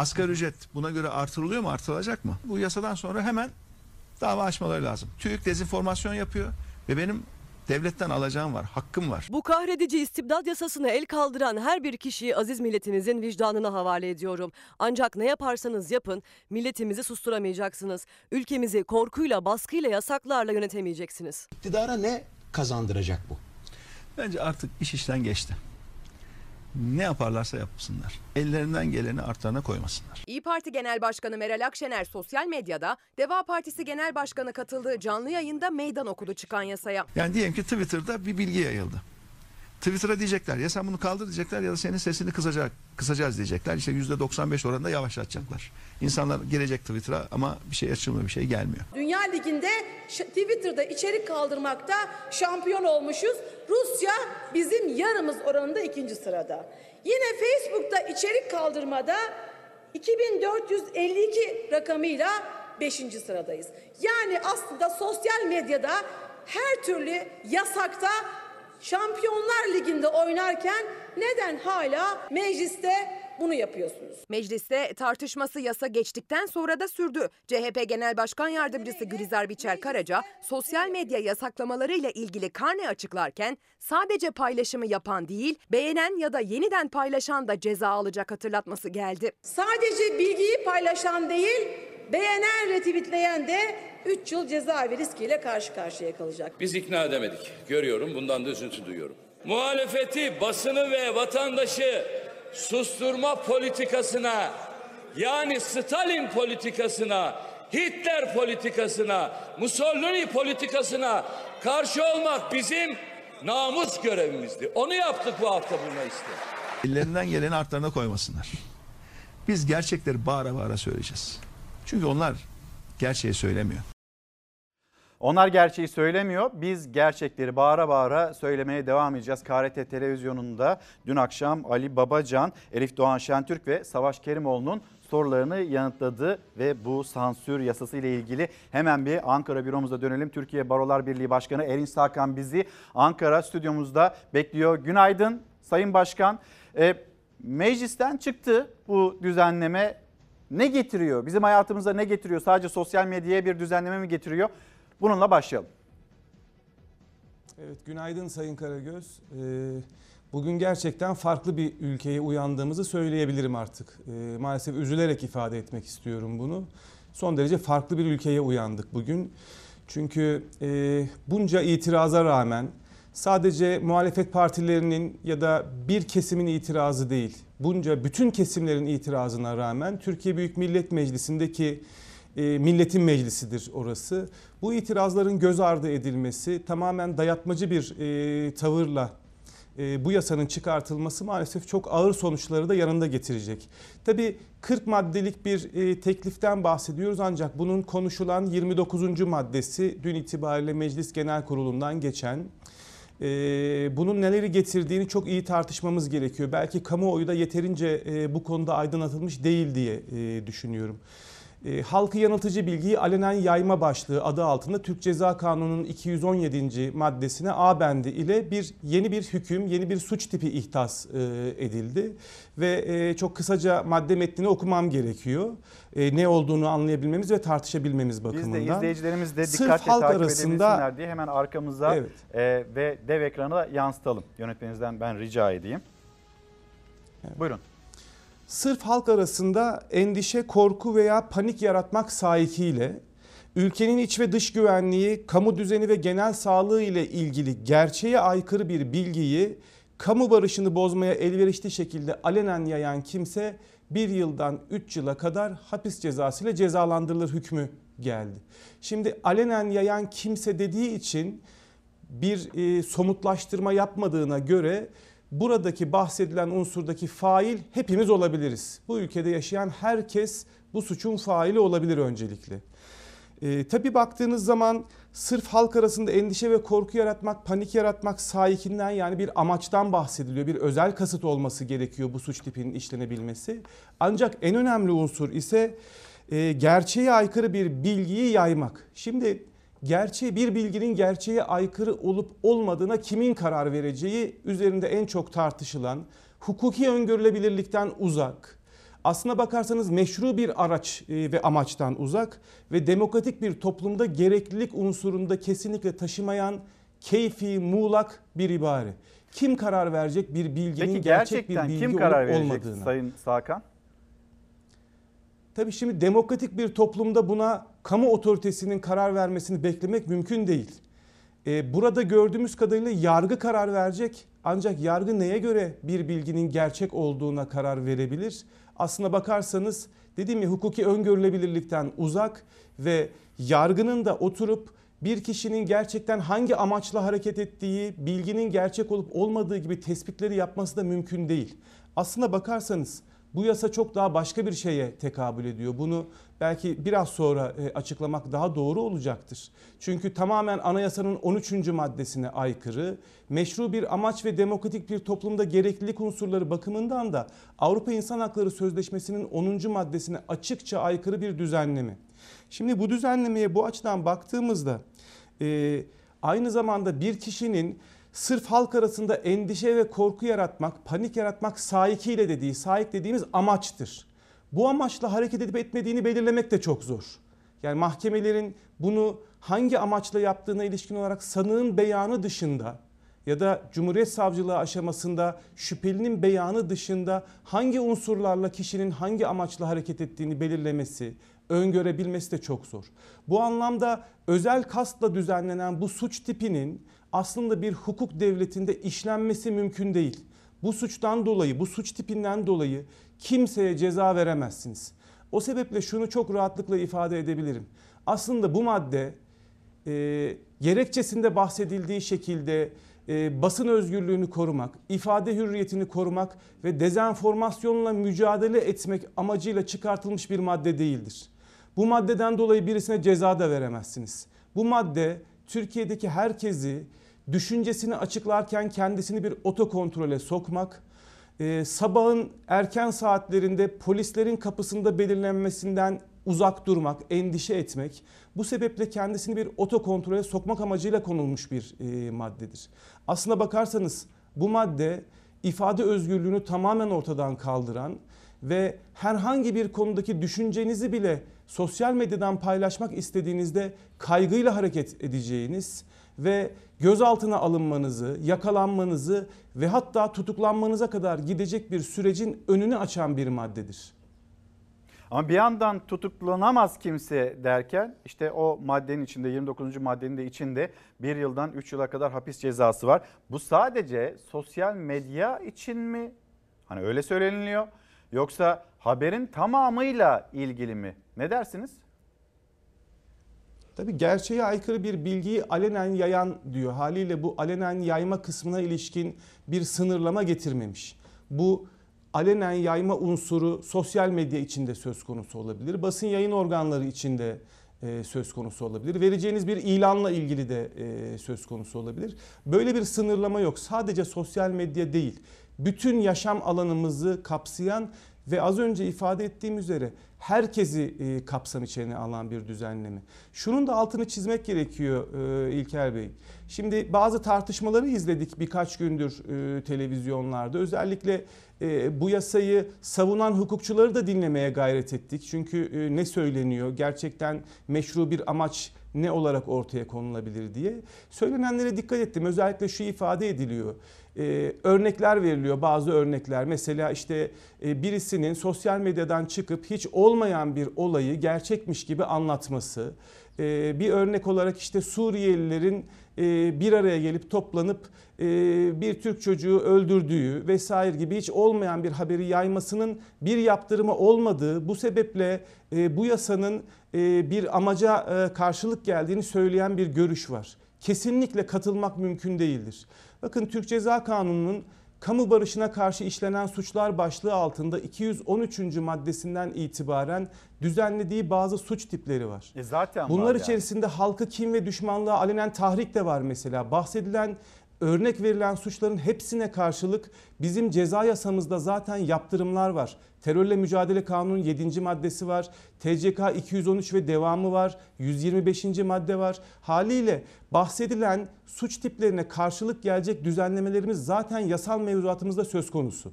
Asgari ücret buna göre artırılıyor mu? Artırılacak mı? Bu yasadan sonra hemen dava açmaları lazım. TÜİK dezenformasyon yapıyor ve benim devletten alacağım var, hakkım var. Bu kahredici istibdat yasasına el kaldıran her bir kişiyi aziz milletimizin vicdanına havale ediyorum. Ancak ne yaparsanız yapın milletimizi susturamayacaksınız. Ülkemizi korkuyla, baskıyla, yasaklarla yönetemeyeceksiniz. İktidara ne kazandıracak bu? Bence artık iş işten geçti. Ne yaparlarsa yapsınlar. Ellerinden geleni artlarına koymasınlar. İyi Parti Genel Başkanı Meral Akşener sosyal medyada Deva Partisi Genel Başkanı katıldığı canlı yayında meydan okudu çıkan yasaya. Yani diyelim ki Twitter'da bir bilgi yayıldı. Twitter'a diyecekler ya sen bunu kaldır diyecekler ya da senin sesini kısacak, kısacağız diyecekler. İşte %95 oranında yavaşlatacaklar. İnsanlar gelecek Twitter'a ama bir şey açılmıyor, bir şey gelmiyor. Dünya Ligi'nde Twitter'da içerik kaldırmakta şampiyon olmuşuz. Rusya bizim yarımız oranında ikinci sırada. Yine Facebook'ta içerik kaldırmada 2452 rakamıyla 5. sıradayız. Yani aslında sosyal medyada her türlü yasakta Şampiyonlar Ligi'nde oynarken neden hala mecliste bunu yapıyorsunuz? Mecliste tartışması yasa geçtikten sonra da sürdü. CHP Genel Başkan Yardımcısı Gülizar Biçer Karaca sosyal medya yasaklamalarıyla ilgili karne açıklarken sadece paylaşımı yapan değil, beğenen ya da yeniden paylaşan da ceza alacak hatırlatması geldi. Sadece bilgiyi paylaşan değil, beğenen, retweetleyen de 3 yıl cezaevi riskiyle karşı karşıya kalacak. Biz ikna edemedik. Görüyorum bundan da üzüntü duyuyorum. Muhalefeti, basını ve vatandaşı susturma politikasına yani Stalin politikasına, Hitler politikasına, Mussolini politikasına karşı olmak bizim namus görevimizdi. Onu yaptık bu hafta bu mecliste. Ellerinden geleni artlarına koymasınlar. Biz gerçekleri bağıra bağıra söyleyeceğiz. Çünkü onlar gerçeği söylemiyor. Onlar gerçeği söylemiyor. Biz gerçekleri bağıra bağıra söylemeye devam edeceğiz. KRT televizyonunda dün akşam Ali Babacan, Elif Doğan Şentürk ve Savaş Kerimoğlu'nun sorularını yanıtladı ve bu sansür yasası ile ilgili hemen bir Ankara büromuza dönelim. Türkiye Barolar Birliği Başkanı Erin Sakan bizi Ankara stüdyomuzda bekliyor. Günaydın Sayın Başkan. Ee, Meclisten çıktı bu düzenleme. Ne getiriyor? Bizim hayatımıza ne getiriyor? Sadece sosyal medyaya bir düzenleme mi getiriyor? Bununla başlayalım. Evet, günaydın Sayın Karagöz. Ee, bugün gerçekten farklı bir ülkeye uyandığımızı söyleyebilirim artık. Ee, maalesef üzülerek ifade etmek istiyorum bunu. Son derece farklı bir ülkeye uyandık bugün. Çünkü e, bunca itiraza rağmen sadece muhalefet partilerinin ya da bir kesimin itirazı değil, bunca bütün kesimlerin itirazına rağmen Türkiye Büyük Millet Meclisi'ndeki e, milletin meclisidir orası. Bu itirazların göz ardı edilmesi tamamen dayatmacı bir e, tavırla e, bu yasanın çıkartılması maalesef çok ağır sonuçları da yanında getirecek. Tabii 40 maddelik bir e, tekliften bahsediyoruz ancak bunun konuşulan 29. maddesi dün itibariyle Meclis Genel Kurulu'ndan geçen e, bunun neleri getirdiğini çok iyi tartışmamız gerekiyor. Belki kamuoyu da yeterince e, bu konuda aydınlatılmış değil diye e, düşünüyorum. E, halkı yanıltıcı bilgiyi alenen yayma başlığı adı altında Türk Ceza Kanunu'nun 217. maddesine A bendi ile bir yeni bir hüküm, yeni bir suç tipi ihtas e, edildi. Ve e, çok kısaca madde metnini okumam gerekiyor. E, ne olduğunu anlayabilmemiz ve tartışabilmemiz bakımından. Biz de izleyicilerimiz de Sırf dikkatle halk takip arasında- diye hemen arkamıza Evet. e, ve dev ekrana da yansıtalım. Yönetmeninizden ben rica edeyim. Buyurun. Sırf halk arasında endişe, korku veya panik yaratmak sahikiyle ülkenin iç ve dış güvenliği, kamu düzeni ve genel sağlığı ile ilgili gerçeğe aykırı bir bilgiyi kamu barışını bozmaya elverişli şekilde alenen yayan kimse bir yıldan 3 yıla kadar hapis cezası ile cezalandırılır hükmü geldi. Şimdi alenen yayan kimse dediği için bir e, somutlaştırma yapmadığına göre buradaki bahsedilen unsurdaki fail hepimiz olabiliriz. Bu ülkede yaşayan herkes bu suçun faili olabilir öncelikle. E, tabii baktığınız zaman sırf halk arasında endişe ve korku yaratmak, panik yaratmak sahikinden yani bir amaçtan bahsediliyor. Bir özel kasıt olması gerekiyor bu suç tipinin işlenebilmesi. Ancak en önemli unsur ise e, gerçeğe aykırı bir bilgiyi yaymak. Şimdi gerçeği bir bilginin gerçeğe aykırı olup olmadığına kimin karar vereceği üzerinde en çok tartışılan, hukuki öngörülebilirlikten uzak, aslına bakarsanız meşru bir araç e, ve amaçtan uzak ve demokratik bir toplumda gereklilik unsurunda kesinlikle taşımayan keyfi, muğlak bir ibare. Kim karar verecek bir bilginin Peki gerçek bir bilgi kim karar olup olmadığına? Sayın Sakan? Tabii şimdi demokratik bir toplumda buna kamu otoritesinin karar vermesini beklemek mümkün değil. Ee, burada gördüğümüz kadarıyla yargı karar verecek ancak yargı neye göre bir bilginin gerçek olduğuna karar verebilir? Aslına bakarsanız dediğim ya hukuki öngörülebilirlikten uzak ve yargının da oturup bir kişinin gerçekten hangi amaçla hareket ettiği, bilginin gerçek olup olmadığı gibi tespitleri yapması da mümkün değil. Aslına bakarsanız bu yasa çok daha başka bir şeye tekabül ediyor. Bunu belki biraz sonra e, açıklamak daha doğru olacaktır. Çünkü tamamen anayasanın 13. maddesine aykırı, meşru bir amaç ve demokratik bir toplumda gereklilik unsurları bakımından da Avrupa İnsan Hakları Sözleşmesi'nin 10. maddesine açıkça aykırı bir düzenleme. Şimdi bu düzenlemeye bu açıdan baktığımızda e, aynı zamanda bir kişinin sırf halk arasında endişe ve korku yaratmak, panik yaratmak sahikiyle dediği, sahip dediğimiz amaçtır. Bu amaçla hareket edip etmediğini belirlemek de çok zor. Yani mahkemelerin bunu hangi amaçla yaptığına ilişkin olarak sanığın beyanı dışında ya da Cumhuriyet Savcılığı aşamasında şüphelinin beyanı dışında hangi unsurlarla kişinin hangi amaçla hareket ettiğini belirlemesi, öngörebilmesi de çok zor. Bu anlamda özel kastla düzenlenen bu suç tipinin aslında bir hukuk devletinde işlenmesi mümkün değil. Bu suçtan dolayı, bu suç tipinden dolayı kimseye ceza veremezsiniz. O sebeple şunu çok rahatlıkla ifade edebilirim. Aslında bu madde e, gerekçesinde bahsedildiği şekilde e, basın özgürlüğünü korumak, ifade hürriyetini korumak ve dezenformasyonla mücadele etmek amacıyla çıkartılmış bir madde değildir. Bu maddeden dolayı birisine ceza da veremezsiniz. Bu madde Türkiye'deki herkesi düşüncesini açıklarken kendisini bir otokontrole sokmak, e, sabahın erken saatlerinde polislerin kapısında belirlenmesinden uzak durmak, endişe etmek, bu sebeple kendisini bir otokontrole sokmak amacıyla konulmuş bir e, maddedir. Aslına bakarsanız bu madde ifade özgürlüğünü tamamen ortadan kaldıran ve herhangi bir konudaki düşüncenizi bile sosyal medyadan paylaşmak istediğinizde kaygıyla hareket edeceğiniz ve gözaltına alınmanızı, yakalanmanızı ve hatta tutuklanmanıza kadar gidecek bir sürecin önünü açan bir maddedir. Ama bir yandan tutuklanamaz kimse derken işte o maddenin içinde 29. maddenin de içinde bir yıldan 3 yıla kadar hapis cezası var. Bu sadece sosyal medya için mi? Hani öyle söyleniliyor. Yoksa haberin tamamıyla ilgili mi? Ne dersiniz? Tabii gerçeğe aykırı bir bilgiyi alenen yayan diyor. Haliyle bu alenen yayma kısmına ilişkin bir sınırlama getirmemiş. Bu alenen yayma unsuru sosyal medya içinde söz konusu olabilir. Basın yayın organları içinde e, söz konusu olabilir. Vereceğiniz bir ilanla ilgili de e, söz konusu olabilir. Böyle bir sınırlama yok. Sadece sosyal medya değil. Bütün yaşam alanımızı kapsayan ve az önce ifade ettiğim üzere herkesi e, kapsam içine alan bir düzenleme. Şunun da altını çizmek gerekiyor e, İlker Bey. Şimdi bazı tartışmaları izledik birkaç gündür e, televizyonlarda. Özellikle bu yasayı savunan hukukçuları da dinlemeye gayret ettik. Çünkü ne söyleniyor, gerçekten meşru bir amaç ne olarak ortaya konulabilir diye. Söylenenlere dikkat ettim. Özellikle şu ifade ediliyor. Ee, örnekler veriliyor bazı örnekler. Mesela işte e, birisinin sosyal medyadan çıkıp hiç olmayan bir olayı gerçekmiş gibi anlatması. Ee, bir örnek olarak işte Suriyelilerin e, bir araya gelip toplanıp e, bir Türk çocuğu öldürdüğü vesaire gibi hiç olmayan bir haberi yaymasının bir yaptırımı olmadığı bu sebeple e, bu yasanın e, bir amaca e, karşılık geldiğini söyleyen bir görüş var. Kesinlikle katılmak mümkün değildir. Bakın Türk Ceza Kanunu'nun kamu barışına karşı işlenen suçlar başlığı altında 213. maddesinden itibaren düzenlediği bazı suç tipleri var. E zaten Bunlar var yani. içerisinde halkı kim ve düşmanlığa alenen tahrik de var mesela. Bahsedilen örnek verilen suçların hepsine karşılık bizim ceza yasamızda zaten yaptırımlar var. Terörle Mücadele Kanunu'nun 7. maddesi var. TCK 213 ve devamı var. 125. madde var. Haliyle bahsedilen suç tiplerine karşılık gelecek düzenlemelerimiz zaten yasal mevzuatımızda söz konusu.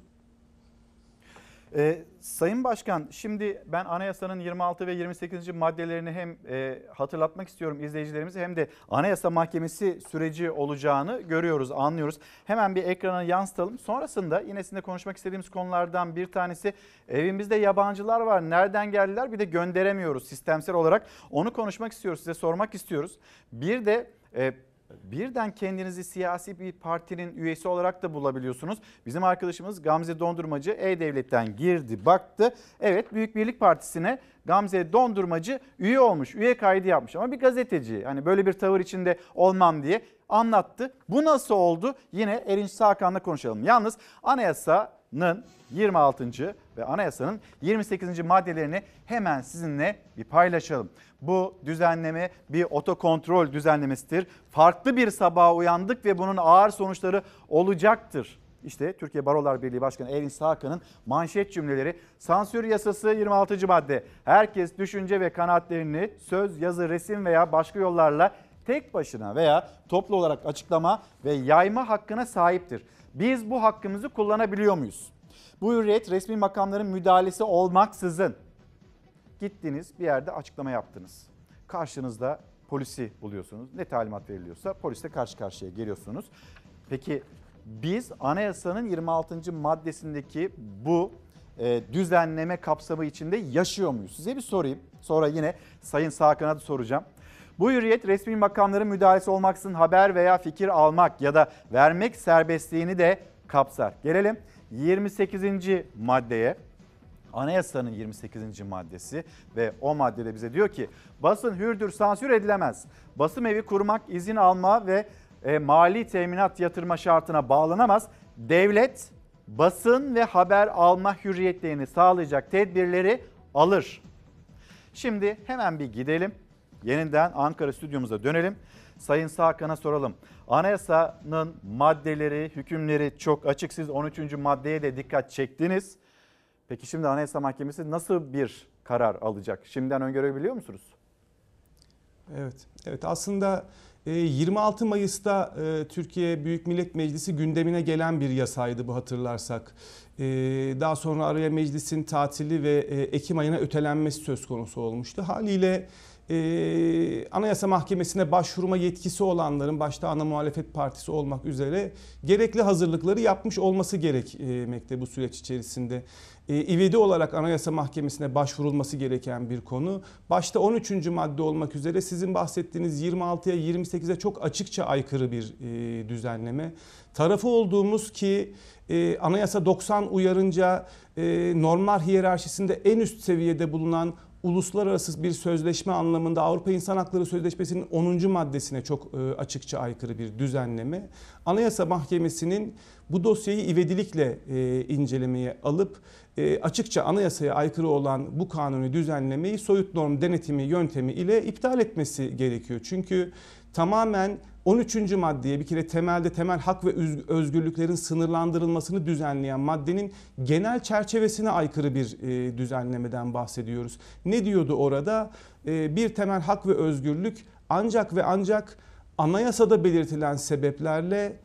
Ee, Sayın Başkan şimdi ben anayasanın 26 ve 28. maddelerini hem e, hatırlatmak istiyorum izleyicilerimize hem de anayasa mahkemesi süreci olacağını görüyoruz, anlıyoruz. Hemen bir ekrana yansıtalım. Sonrasında yine sizinle konuşmak istediğimiz konulardan bir tanesi evimizde yabancılar var. Nereden geldiler bir de gönderemiyoruz sistemsel olarak. Onu konuşmak istiyoruz, size sormak istiyoruz. Bir de e, Birden kendinizi siyasi bir partinin üyesi olarak da bulabiliyorsunuz. Bizim arkadaşımız Gamze Dondurmacı E-Devlet'ten girdi baktı. Evet Büyük Birlik Partisi'ne Gamze Dondurmacı üye olmuş, üye kaydı yapmış. Ama bir gazeteci hani böyle bir tavır içinde olmam diye anlattı. Bu nasıl oldu? Yine Erinç Sakan'la konuşalım. Yalnız anayasanın 26. ve anayasanın 28. maddelerini hemen sizinle bir paylaşalım. Bu düzenleme bir otokontrol düzenlemesidir. Farklı bir sabaha uyandık ve bunun ağır sonuçları olacaktır. İşte Türkiye Barolar Birliği Başkanı Erin Sakan'ın manşet cümleleri. Sansür yasası 26. madde. Herkes düşünce ve kanaatlerini söz, yazı, resim veya başka yollarla tek başına veya toplu olarak açıklama ve yayma hakkına sahiptir. Biz bu hakkımızı kullanabiliyor muyuz? Bu hürriyet resmi makamların müdahalesi olmaksızın gittiniz bir yerde açıklama yaptınız. Karşınızda polisi buluyorsunuz. Ne talimat veriliyorsa polisle karşı karşıya geliyorsunuz. Peki biz anayasanın 26. maddesindeki bu e, düzenleme kapsamı içinde yaşıyor muyuz? Size bir sorayım. Sonra yine Sayın Sakan'a da soracağım. Bu hürriyet resmi makamların müdahalesi olmaksızın haber veya fikir almak ya da vermek serbestliğini de kapsar. Gelelim 28. maddeye. Anayasanın 28. maddesi ve o maddede bize diyor ki basın hürdür sansür edilemez. Basım evi kurmak, izin alma ve e, mali teminat yatırma şartına bağlanamaz. Devlet basın ve haber alma hürriyetlerini sağlayacak tedbirleri alır. Şimdi hemen bir gidelim. Yeniden Ankara stüdyomuza dönelim. Sayın Sakan'a soralım. Anayasanın maddeleri, hükümleri çok açık. Siz 13. maddeye de dikkat çektiniz. Peki şimdi Anayasa Mahkemesi nasıl bir karar alacak? Şimdiden öngörebiliyor musunuz? Evet, evet aslında E, 26 Mayıs'ta e, Türkiye Büyük Millet Meclisi gündemine gelen bir yasaydı bu hatırlarsak. E, Daha sonra araya meclisin tatili ve e, Ekim ayına ötelenmesi söz konusu olmuştu. Haliyle e, Anayasa Mahkemesi'ne başvurma yetkisi olanların başta ana muhalefet partisi olmak üzere gerekli hazırlıkları yapmış olması gerekmekte bu süreç içerisinde. E, ivedi olarak Anayasa Mahkemesi'ne başvurulması gereken bir konu. Başta 13. madde olmak üzere sizin bahsettiğiniz 26'ya 28'e çok açıkça aykırı bir e, düzenleme. Tarafı olduğumuz ki e, Anayasa 90 uyarınca e, normlar hiyerarşisinde en üst seviyede bulunan uluslararası bir sözleşme anlamında Avrupa İnsan Hakları Sözleşmesi'nin 10. maddesine çok e, açıkça aykırı bir düzenleme. Anayasa Mahkemesi'nin bu dosyayı ivedilikle e, incelemeye alıp e, açıkça anayasaya aykırı olan bu kanuni düzenlemeyi soyut norm denetimi yöntemi ile iptal etmesi gerekiyor. Çünkü tamamen 13. maddeye bir kere temelde temel hak ve özgürlüklerin sınırlandırılmasını düzenleyen maddenin genel çerçevesine aykırı bir e, düzenlemeden bahsediyoruz. Ne diyordu orada? E, bir temel hak ve özgürlük ancak ve ancak anayasada belirtilen sebeplerle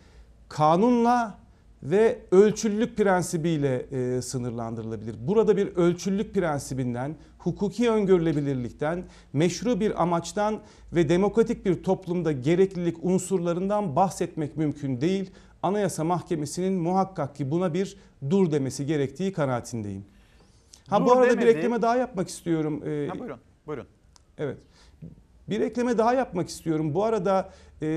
kanunla ve ölçüllülük prensibiyle e, sınırlandırılabilir. Burada bir ölçüllülük prensibinden, hukuki öngörülebilirlikten, meşru bir amaçtan ve demokratik bir toplumda gereklilik unsurlarından bahsetmek mümkün değil. Anayasa Mahkemesi'nin muhakkak ki buna bir dur demesi gerektiği kanaatindeyim. Ha dur bu arada demedi. bir ekleme daha yapmak istiyorum. Ee, Ha, buyurun, buyurun. Evet. Bir ekleme daha yapmak istiyorum. Bu arada e,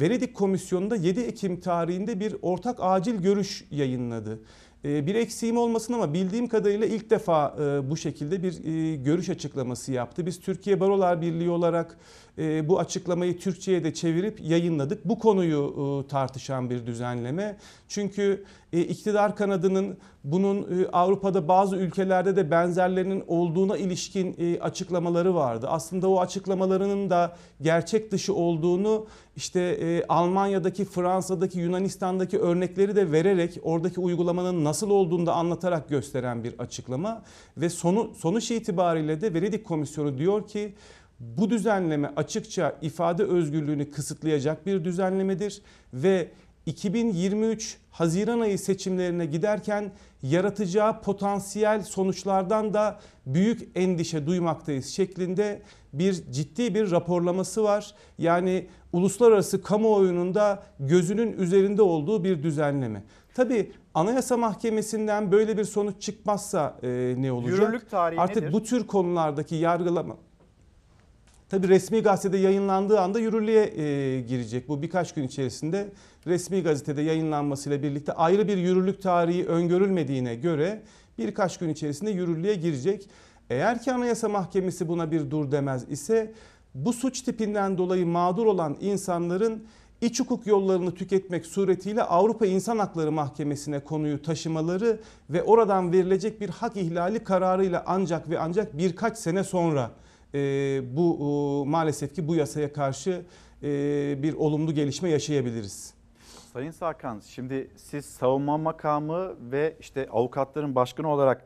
Venedik Komisyonu'nda 7 Ekim tarihinde bir ortak acil görüş yayınladı. E, bir eksiğim olmasın ama bildiğim kadarıyla ilk defa e, bu şekilde bir e, görüş açıklaması yaptı. Biz Türkiye Barolar Birliği olarak e, bu açıklamayı Türkçe'ye de çevirip yayınladık. Bu konuyu e, tartışan bir düzenleme. Çünkü e, iktidar kanadının bunun e, Avrupa'da bazı ülkelerde de benzerlerinin olduğuna ilişkin e, açıklamaları vardı. Aslında o açıklamalarının da gerçek dışı olduğunu işte e, Almanya'daki, Fransa'daki, Yunanistan'daki örnekleri de vererek oradaki uygulamanın nasıl olduğunu da anlatarak gösteren bir açıklama ve sonu sonuç itibariyle de Venedik Komisyonu diyor ki bu düzenleme açıkça ifade özgürlüğünü kısıtlayacak bir düzenlemedir ve 2023 Haziran ayı seçimlerine giderken yaratacağı potansiyel sonuçlardan da büyük endişe duymaktayız şeklinde bir ciddi bir raporlaması var. Yani uluslararası kamuoyunun da gözünün üzerinde olduğu bir düzenleme. Tabi Anayasa Mahkemesi'nden böyle bir sonuç çıkmazsa e, ne olacak? Yürürlük tarihi Artık nedir? bu tür konulardaki yargılama Tabi resmi gazetede yayınlandığı anda yürürlüğe e, girecek. Bu birkaç gün içerisinde resmi gazetede yayınlanmasıyla birlikte ayrı bir yürürlük tarihi öngörülmediğine göre birkaç gün içerisinde yürürlüğe girecek. Eğer ki Anayasa Mahkemesi buna bir dur demez ise bu suç tipinden dolayı mağdur olan insanların iç hukuk yollarını tüketmek suretiyle Avrupa İnsan Hakları Mahkemesi'ne konuyu taşımaları ve oradan verilecek bir hak ihlali kararıyla ancak ve ancak birkaç sene sonra bu e, maalesef ki bu yasaya karşı e, bir olumlu gelişme yaşayabiliriz. Sayın Sarkan şimdi siz savunma makamı ve işte avukatların başkanı olarak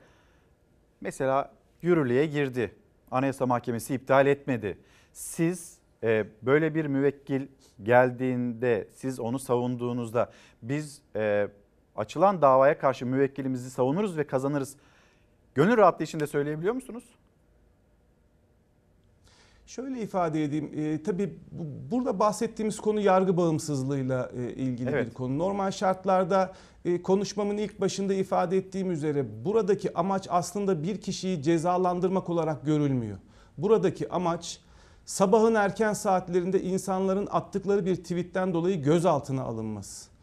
mesela yürürlüğe girdi. Anayasa Mahkemesi iptal etmedi. Siz e, böyle bir müvekkil geldiğinde siz onu savunduğunuzda biz e, açılan davaya karşı müvekkilimizi savunuruz ve kazanırız. Gönül rahatlığı içinde söyleyebiliyor musunuz? Şöyle ifade edeyim. E, tabii bu, burada bahsettiğimiz konu yargı bağımsızlığıyla e, ilgili Evet. bir konu. Normal şartlarda e, konuşmamın ilk başında ifade ettiğim üzere buradaki amaç aslında bir kişiyi cezalandırmak olarak görülmüyor. Buradaki amaç sabahın erken saatlerinde insanların attıkları bir tweetten dolayı gözaltına alınması.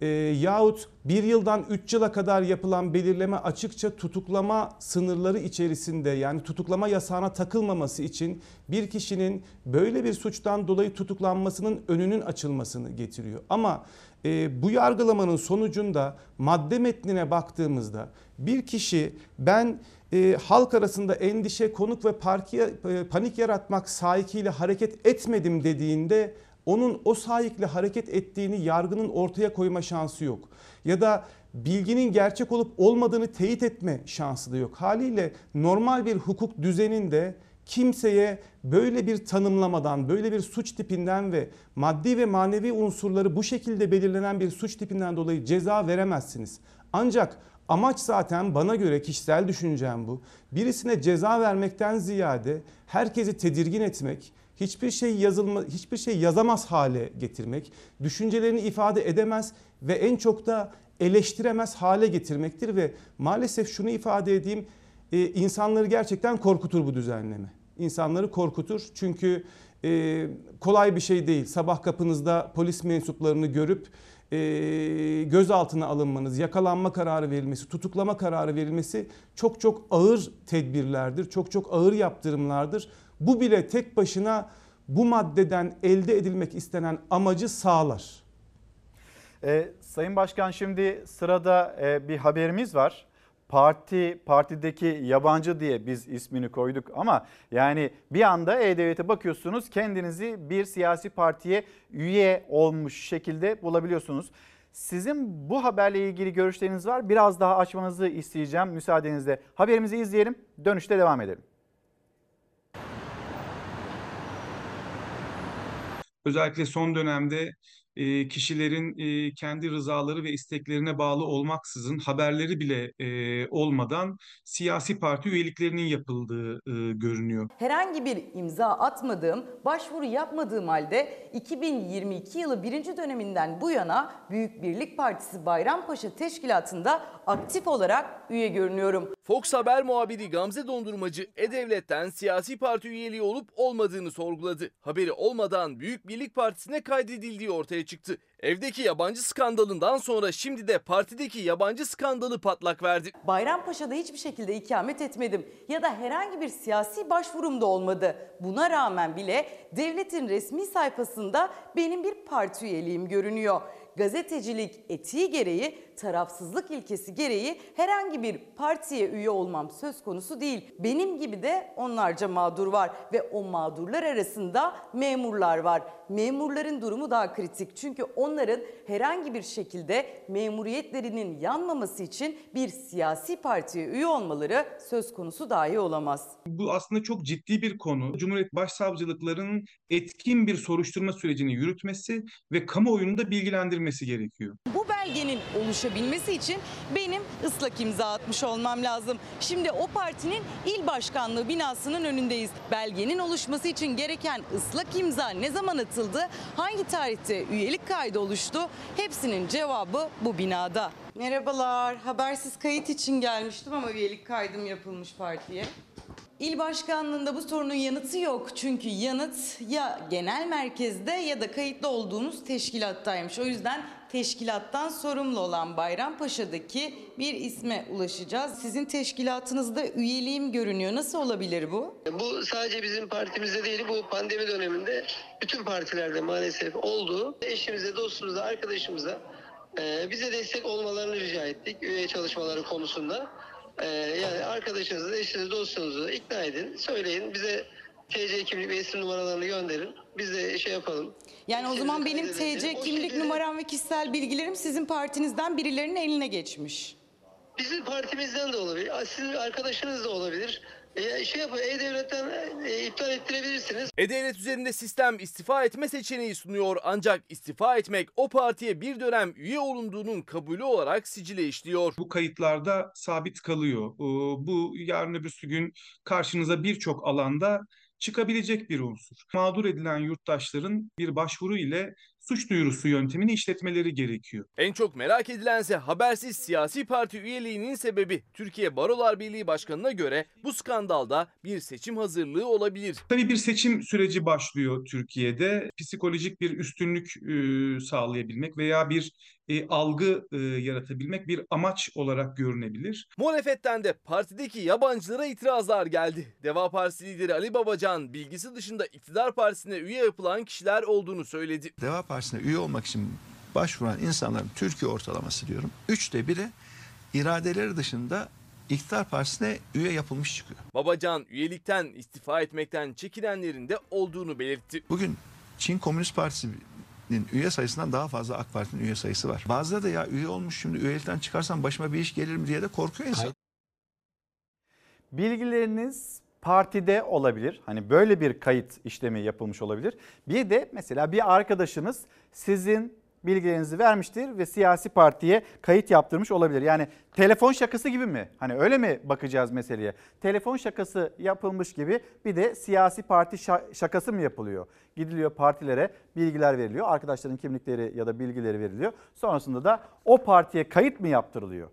E, yahut bir yıldan 3 yıla kadar yapılan belirleme açıkça tutuklama sınırları içerisinde yani tutuklama yasağına takılmaması için bir kişinin böyle bir suçtan dolayı tutuklanmasının önünün açılmasını getiriyor. Ama e, bu yargılamanın sonucunda madde metnine baktığımızda bir kişi ben e, halk arasında endişe, konuk ve parkiye, e, panik yaratmak sahikiyle hareket etmedim dediğinde onun o sahikle hareket ettiğini yargının ortaya koyma şansı yok. Ya da bilginin gerçek olup olmadığını teyit etme şansı da yok. Haliyle normal bir hukuk düzeninde kimseye böyle bir tanımlamadan, böyle bir suç tipinden ve maddi ve manevi unsurları bu şekilde belirlenen bir suç tipinden dolayı ceza veremezsiniz. Ancak amaç zaten bana göre kişisel düşüncem bu. Birisine ceza vermekten ziyade herkesi tedirgin etmek, hiçbir şey yazılma hiçbir şey yazamaz hale getirmek, düşüncelerini ifade edemez ve en çok da eleştiremez hale getirmektir ve maalesef şunu ifade edeyim e, insanları gerçekten korkutur bu düzenleme. İnsanları korkutur çünkü e, kolay bir şey değil. Sabah kapınızda polis mensuplarını görüp e, gözaltına alınmanız, yakalanma kararı verilmesi, tutuklama kararı verilmesi çok çok ağır tedbirlerdir, çok çok ağır yaptırımlardır. Bu bile tek başına bu maddeden elde edilmek istenen amacı sağlar. E, Sayın Başkan şimdi sırada e, bir haberimiz var. Parti partideki yabancı diye biz ismini koyduk ama yani bir anda E-Devlet'e bakıyorsunuz kendinizi bir siyasi partiye üye olmuş şekilde bulabiliyorsunuz. Sizin bu haberle ilgili görüşleriniz var. Biraz daha açmanızı isteyeceğim müsaadenizle. Haberimizi izleyelim. Dönüşte devam edelim. Özellikle son dönemde e, kişilerin e, kendi rızaları ve isteklerine bağlı olmaksızın haberleri bile e, olmadan siyasi parti üyeliklerinin yapıldığı e, görünüyor. Herhangi bir imza atmadığım, başvuru yapmadığım halde 2022 yılı birinci döneminden bu yana Büyük Birlik Partisi Bayrampaşa Teşkilatı'nda aktif olarak üye görünüyorum. Fox Haber muhabiri Gamze Dondurmacı E-Devlet'ten siyasi parti üyeliği olup olmadığını sorguladı. Haberi olmadan Büyük Birlik Partisi'ne kaydedildiği ortaya çıktı. Evdeki yabancı skandalından sonra şimdi de partideki yabancı skandalı patlak verdi. Bayrampaşa'da hiçbir şekilde ikamet etmedim ya da herhangi bir siyasi başvurum da olmadı. Buna rağmen bile devletin resmi sayfasında benim bir parti üyeliğim görünüyor. Gazetecilik etiği gereği, tarafsızlık ilkesi gereği herhangi bir partiye üye olmam söz konusu değil. Benim gibi de onlarca mağdur var ve o mağdurlar arasında memurlar var. Memurların durumu daha kritik çünkü onların herhangi bir şekilde memuriyetlerinin yanmaması için bir siyasi partiye üye olmaları söz konusu dahi olamaz. Bu aslında çok ciddi bir konu. Cumhuriyet Başsavcılıklarının etkin bir soruşturma sürecini yürütmesi ve kamuoyunu da bilgilendirmesi gerekiyor. Bu belgenin oluşabilmesi için benim ıslak imza atmış olmam lazım. Şimdi o partinin il başkanlığı binasının önündeyiz. Belgenin oluşması için gereken ıslak imza ne zaman atıldı? Hangi tarihte üyelik kaydı oluştu? Hepsinin cevabı bu binada. Merhabalar. Habersiz kayıt için gelmiştim ama üyelik kaydım yapılmış partiye. İl başkanlığında bu sorunun yanıtı yok. Çünkü yanıt ya genel merkezde ya da kayıtlı olduğunuz teşkilattaymış. O yüzden teşkilattan sorumlu olan Bayrampaşa'daki bir isme ulaşacağız. Sizin teşkilatınızda üyeliğim görünüyor. Nasıl olabilir bu? Bu sadece bizim partimizde değil, bu pandemi döneminde bütün partilerde maalesef oldu. Eşimize, dostumuza, arkadaşımıza e, bize destek olmalarını rica ettik üye çalışmaları konusunda. E, yani arkadaşınızı, eşinizi, dostunuzu ikna edin, söyleyin, bize TC kimlik ve isim numaralarını gönderin. Biz de şey yapalım. Yani o zaman benim TC kimlik numaram ve kişisel bilgilerim sizin partinizden birilerinin eline geçmiş. Bizim partimizden de olabilir, sizin arkadaşınız da olabilir. E, şey yapın, E-Devlet'ten e, iptal ettirebilirsiniz. E-Devlet üzerinde sistem istifa etme seçeneği sunuyor ancak istifa etmek o partiye bir dönem üye olunduğunun kabulü olarak sicile işliyor. Bu kayıtlarda sabit kalıyor. Ee, Bu yarın öbürsü gün karşınıza birçok alanda çıkabilecek bir unsur. Mağdur edilen yurttaşların bir başvuru ile suç duyurusu yöntemini işletmeleri gerekiyor. En çok merak edilense habersiz siyasi parti üyeliğinin sebebi. Türkiye Barolar Birliği Başkanı'na göre bu skandalda bir seçim hazırlığı olabilir. Tabii bir seçim süreci başlıyor Türkiye'de. Psikolojik bir üstünlük e, sağlayabilmek veya bir e, algı e, yaratabilmek bir amaç olarak görünebilir. Muhalefetten de partideki yabancılara itirazlar geldi. Deva Partisi lideri Ali Babacan bilgisi dışında iktidar partisine üye yapılan kişiler olduğunu söyledi. Deva Partisi'ne üye olmak için başvuran insanların Türkiye ortalaması diyorum. Üçte biri iradeleri dışında iktidar partisine üye yapılmış çıkıyor. Babacan üyelikten istifa etmekten çekinenlerin de olduğunu belirtti. Bugün Çin Komünist Partisi'nin üye sayısından daha fazla AK Parti'nin üye sayısı var. Bazıları da ya üye olmuş şimdi üyelikten çıkarsam başıma bir iş gelir mi diye de korkuyor insan. Bilgileriniz partide olabilir. Hani böyle bir kayıt işlemi yapılmış olabilir. Bir de mesela bir arkadaşınız sizin bilgilerinizi vermiştir ve siyasi partiye kayıt yaptırmış olabilir. Yani telefon şakası gibi mi? Hani öyle mi bakacağız meseleye? Telefon şakası yapılmış gibi bir de siyasi parti şakası mı yapılıyor? Gidiliyor partilere bilgiler veriliyor. Arkadaşların kimlikleri ya da bilgileri veriliyor. Sonrasında da o partiye kayıt mı yaptırılıyor?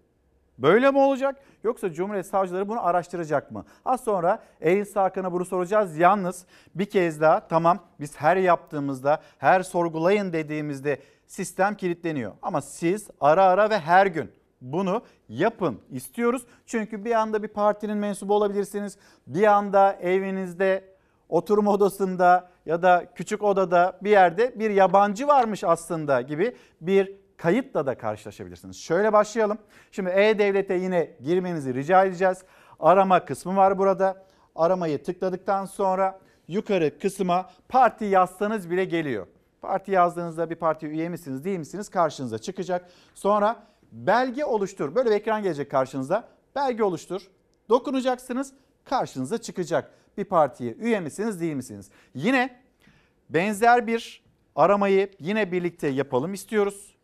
Böyle mi olacak yoksa Cumhuriyet Savcıları bunu araştıracak mı? Az sonra Eris Hakan'a bunu soracağız. Yalnız bir kez daha tamam biz her yaptığımızda her sorgulayın dediğimizde sistem kilitleniyor. Ama siz ara ara ve her gün bunu yapın istiyoruz. Çünkü bir anda bir partinin mensubu olabilirsiniz. Bir anda evinizde, oturma odasında ya da küçük odada bir yerde bir yabancı varmış aslında gibi bir kayıtla da karşılaşabilirsiniz. Şöyle başlayalım. Şimdi E-Devlet'e yine girmenizi rica edeceğiz. Arama kısmı var burada. Aramayı tıkladıktan sonra yukarı kısma parti yazsanız bile geliyor. Parti yazdığınızda bir parti üye misiniz değil misiniz karşınıza çıkacak. Sonra belge oluştur. Böyle bir ekran gelecek karşınıza. Belge oluştur. Dokunacaksınız karşınıza çıkacak. Bir partiye üye misiniz değil misiniz? Yine benzer bir aramayı yine birlikte yapalım istiyoruz.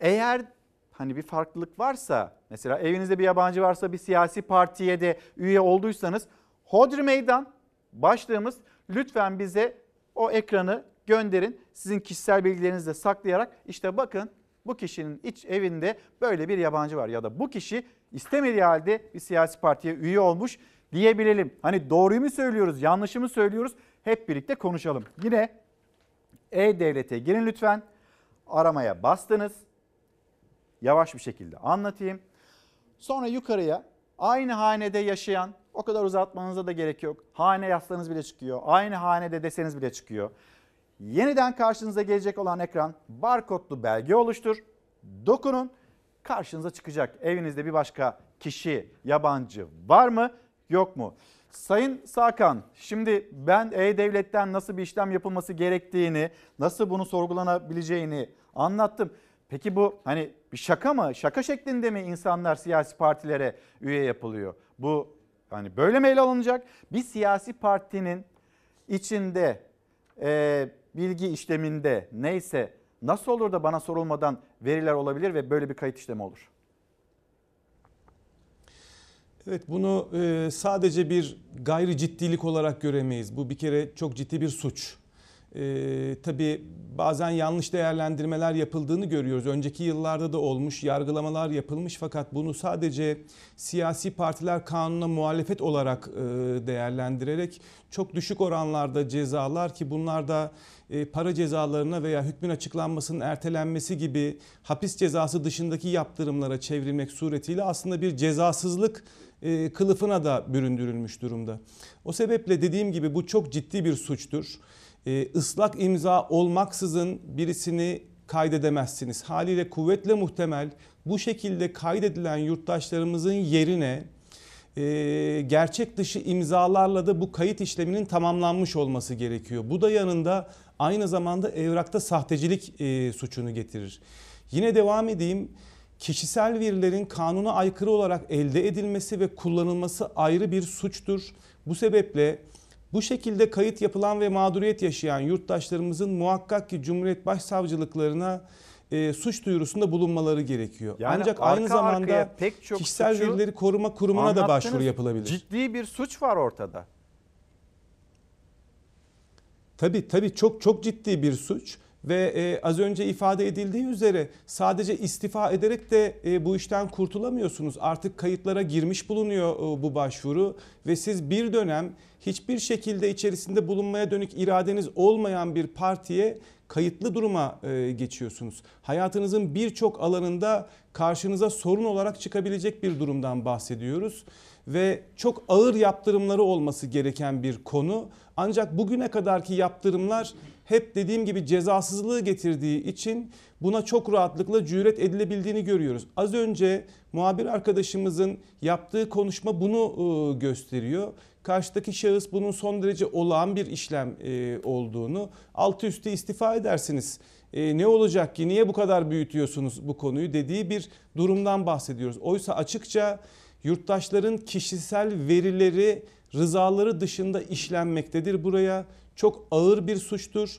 Eğer hani bir farklılık varsa mesela evinizde bir yabancı varsa bir siyasi partiye de üye olduysanız Hodri Meydan başlığımız lütfen bize o ekranı gönderin. Sizin kişisel bilgilerinizi de saklayarak işte bakın bu kişinin iç evinde böyle bir yabancı var ya da bu kişi istemediği halde bir siyasi partiye üye olmuş diyebilelim. Hani doğruyu mu söylüyoruz, yanlışı mı söylüyoruz? Hep birlikte konuşalım. Yine E-Devlet'e girin lütfen. Aramaya bastınız. Yavaş bir şekilde anlatayım. Sonra yukarıya aynı hanede yaşayan o kadar uzatmanıza da gerek yok. Hane yazsanız bile çıkıyor. Aynı hanede deseniz bile çıkıyor. Yeniden karşınıza gelecek olan ekran barkodlu belge oluştur. Dokunun karşınıza çıkacak. Evinizde bir başka kişi, yabancı var mı yok mu? Sayın Sakan, şimdi ben E-Devlet'ten nasıl bir işlem yapılması gerektiğini, nasıl bunu sorgulanabileceğini anlattım. Peki bu hani bir şaka mı? Şaka şeklinde mi insanlar siyasi partilere üye yapılıyor? Bu hani böyle mi ele alınacak? Bir siyasi partinin içinde e, bilgi işleminde neyse nasıl olur da bana sorulmadan veriler olabilir ve böyle bir kayıt işlemi olur? Evet bunu e, sadece bir gayri ciddilik olarak göremeyiz. Bu bir kere çok ciddi bir suç. Ee, tabii bazen yanlış değerlendirmeler yapıldığını görüyoruz. Önceki yıllarda da olmuş, yargılamalar yapılmış fakat bunu sadece siyasi partiler kanuna muhalefet olarak e, değerlendirerek çok düşük oranlarda cezalar ki bunlar da para cezalarına veya hükmün açıklanmasının ertelenmesi gibi hapis cezası dışındaki yaptırımlara çevrilmek suretiyle aslında bir cezasızlık e, kılıfına da büründürülmüş durumda. O sebeple dediğim gibi bu çok ciddi bir suçtur e, ıslak imza olmaksızın birisini kaydedemezsiniz. Haliyle kuvvetle muhtemel bu şekilde kaydedilen yurttaşlarımızın yerine e, gerçek dışı imzalarla da bu kayıt işleminin tamamlanmış olması gerekiyor. Bu da yanında aynı zamanda evrakta sahtecilik e, suçunu getirir. Yine devam edeyim. Kişisel verilerin kanuna aykırı olarak elde edilmesi ve kullanılması ayrı bir suçtur. Bu sebeple bu şekilde kayıt yapılan ve mağduriyet yaşayan yurttaşlarımızın muhakkak ki Cumhuriyet Başsavcılıklarına e, suç duyurusunda bulunmaları gerekiyor. Yani Ancak aynı zamanda pek çok kişisel verileri koruma kurumuna da başvuru yapılabilir. Ciddi bir suç var ortada. Tabii tabii çok çok ciddi bir suç ve e, az önce ifade edildiği üzere sadece istifa ederek de e, bu işten kurtulamıyorsunuz. Artık kayıtlara girmiş bulunuyor e, bu başvuru ve siz bir dönem hiçbir şekilde içerisinde bulunmaya dönük iradeniz olmayan bir partiye kayıtlı duruma e, geçiyorsunuz. Hayatınızın birçok alanında karşınıza sorun olarak çıkabilecek bir durumdan bahsediyoruz ve çok ağır yaptırımları olması gereken bir konu. Ancak bugüne kadarki yaptırımlar hep dediğim gibi cezasızlığı getirdiği için buna çok rahatlıkla cüret edilebildiğini görüyoruz. Az önce muhabir arkadaşımızın yaptığı konuşma bunu e, gösteriyor. Karşıdaki şahıs bunun son derece olağan bir işlem e, olduğunu, altı üstü istifa edersiniz. E, ne olacak ki niye bu kadar büyütüyorsunuz bu konuyu dediği bir durumdan bahsediyoruz. Oysa açıkça yurttaşların kişisel verileri rızaları dışında işlenmektedir buraya. Çok ağır bir suçtur.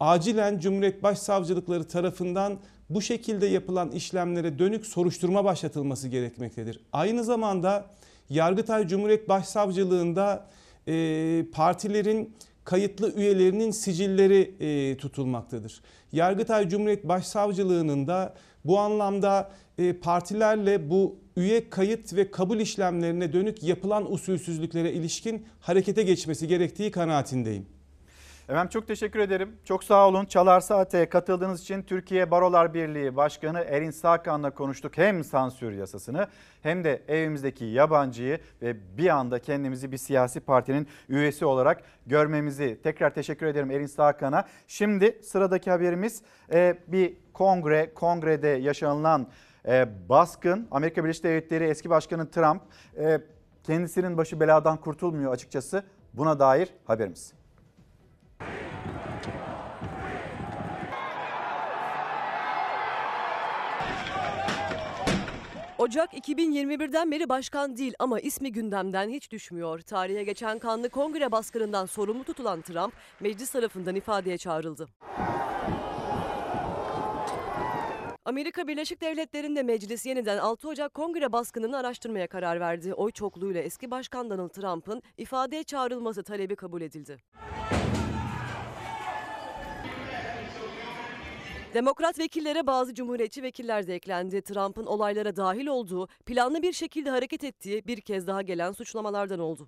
Acilen Cumhuriyet Başsavcılıkları tarafından bu şekilde yapılan işlemlere dönük soruşturma başlatılması gerekmektedir. Aynı zamanda Yargıtay Cumhuriyet Başsavcılığında e, partilerin kayıtlı üyelerinin sicilleri e, tutulmaktadır. Yargıtay Cumhuriyet Başsavcılığının da bu anlamda e, partilerle bu üye kayıt ve kabul işlemlerine dönük yapılan usulsüzlüklere ilişkin harekete geçmesi gerektiği kanaatindeyim. Efendim çok teşekkür ederim. Çok sağ olun. Çalar Saat'e katıldığınız için Türkiye Barolar Birliği Başkanı Erin Sakan'la konuştuk. Hem sansür yasasını hem de evimizdeki yabancıyı ve bir anda kendimizi bir siyasi partinin üyesi olarak görmemizi. Tekrar teşekkür ederim Erin Sakan'a. Şimdi sıradaki haberimiz e, bir kongre, kongrede yaşanılan e, baskın. Amerika Birleşik Devletleri eski başkanı Trump e, kendisinin başı beladan kurtulmuyor açıkçası. Buna dair haberimiz. Ocak 2021'den beri başkan değil ama ismi gündemden hiç düşmüyor. Tarihe geçen kanlı kongre baskınından sorumlu tutulan Trump meclis tarafından ifadeye çağrıldı. Amerika Birleşik Devletleri'nde meclis yeniden 6 Ocak kongre baskınını araştırmaya karar verdi. Oy çokluğuyla eski başkan Donald Trump'ın ifadeye çağrılması talebi kabul edildi. Demokrat vekillere bazı cumhuriyetçi vekiller de eklendi. Trump'ın olaylara dahil olduğu, planlı bir şekilde hareket ettiği bir kez daha gelen suçlamalardan oldu.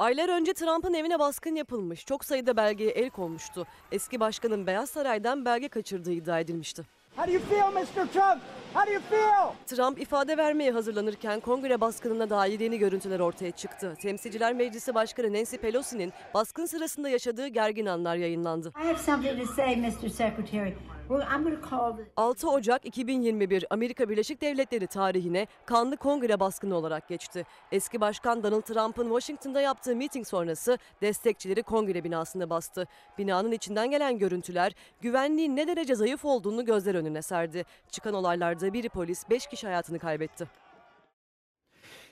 Aylar önce Trump'ın evine baskın yapılmış. Çok sayıda belgeye el konmuştu. Eski başkanın Beyaz Saray'dan belge kaçırdığı iddia edilmişti. How do you feel Mr. Trump? How do you feel? Trump ifade vermeye hazırlanırken kongre baskınına dair yeni görüntüler ortaya çıktı. Temsilciler Meclisi Başkanı Nancy Pelosi'nin baskın sırasında yaşadığı gergin anlar yayınlandı. I have something to say, Mr. Secretary. Well, I'm going to call the 6 Ocak 2021 Amerika Birleşik Devletleri tarihine kanlı kongre baskını olarak geçti. Eski başkan Donald Trump'ın Washington'da yaptığı miting sonrası destekçileri kongre binasında bastı. Binanın içinden gelen görüntüler güvenliğin ne derece zayıf olduğunu gözler önüne serdi. Çıkan olaylarda biri polis 5 kişi hayatını kaybetti.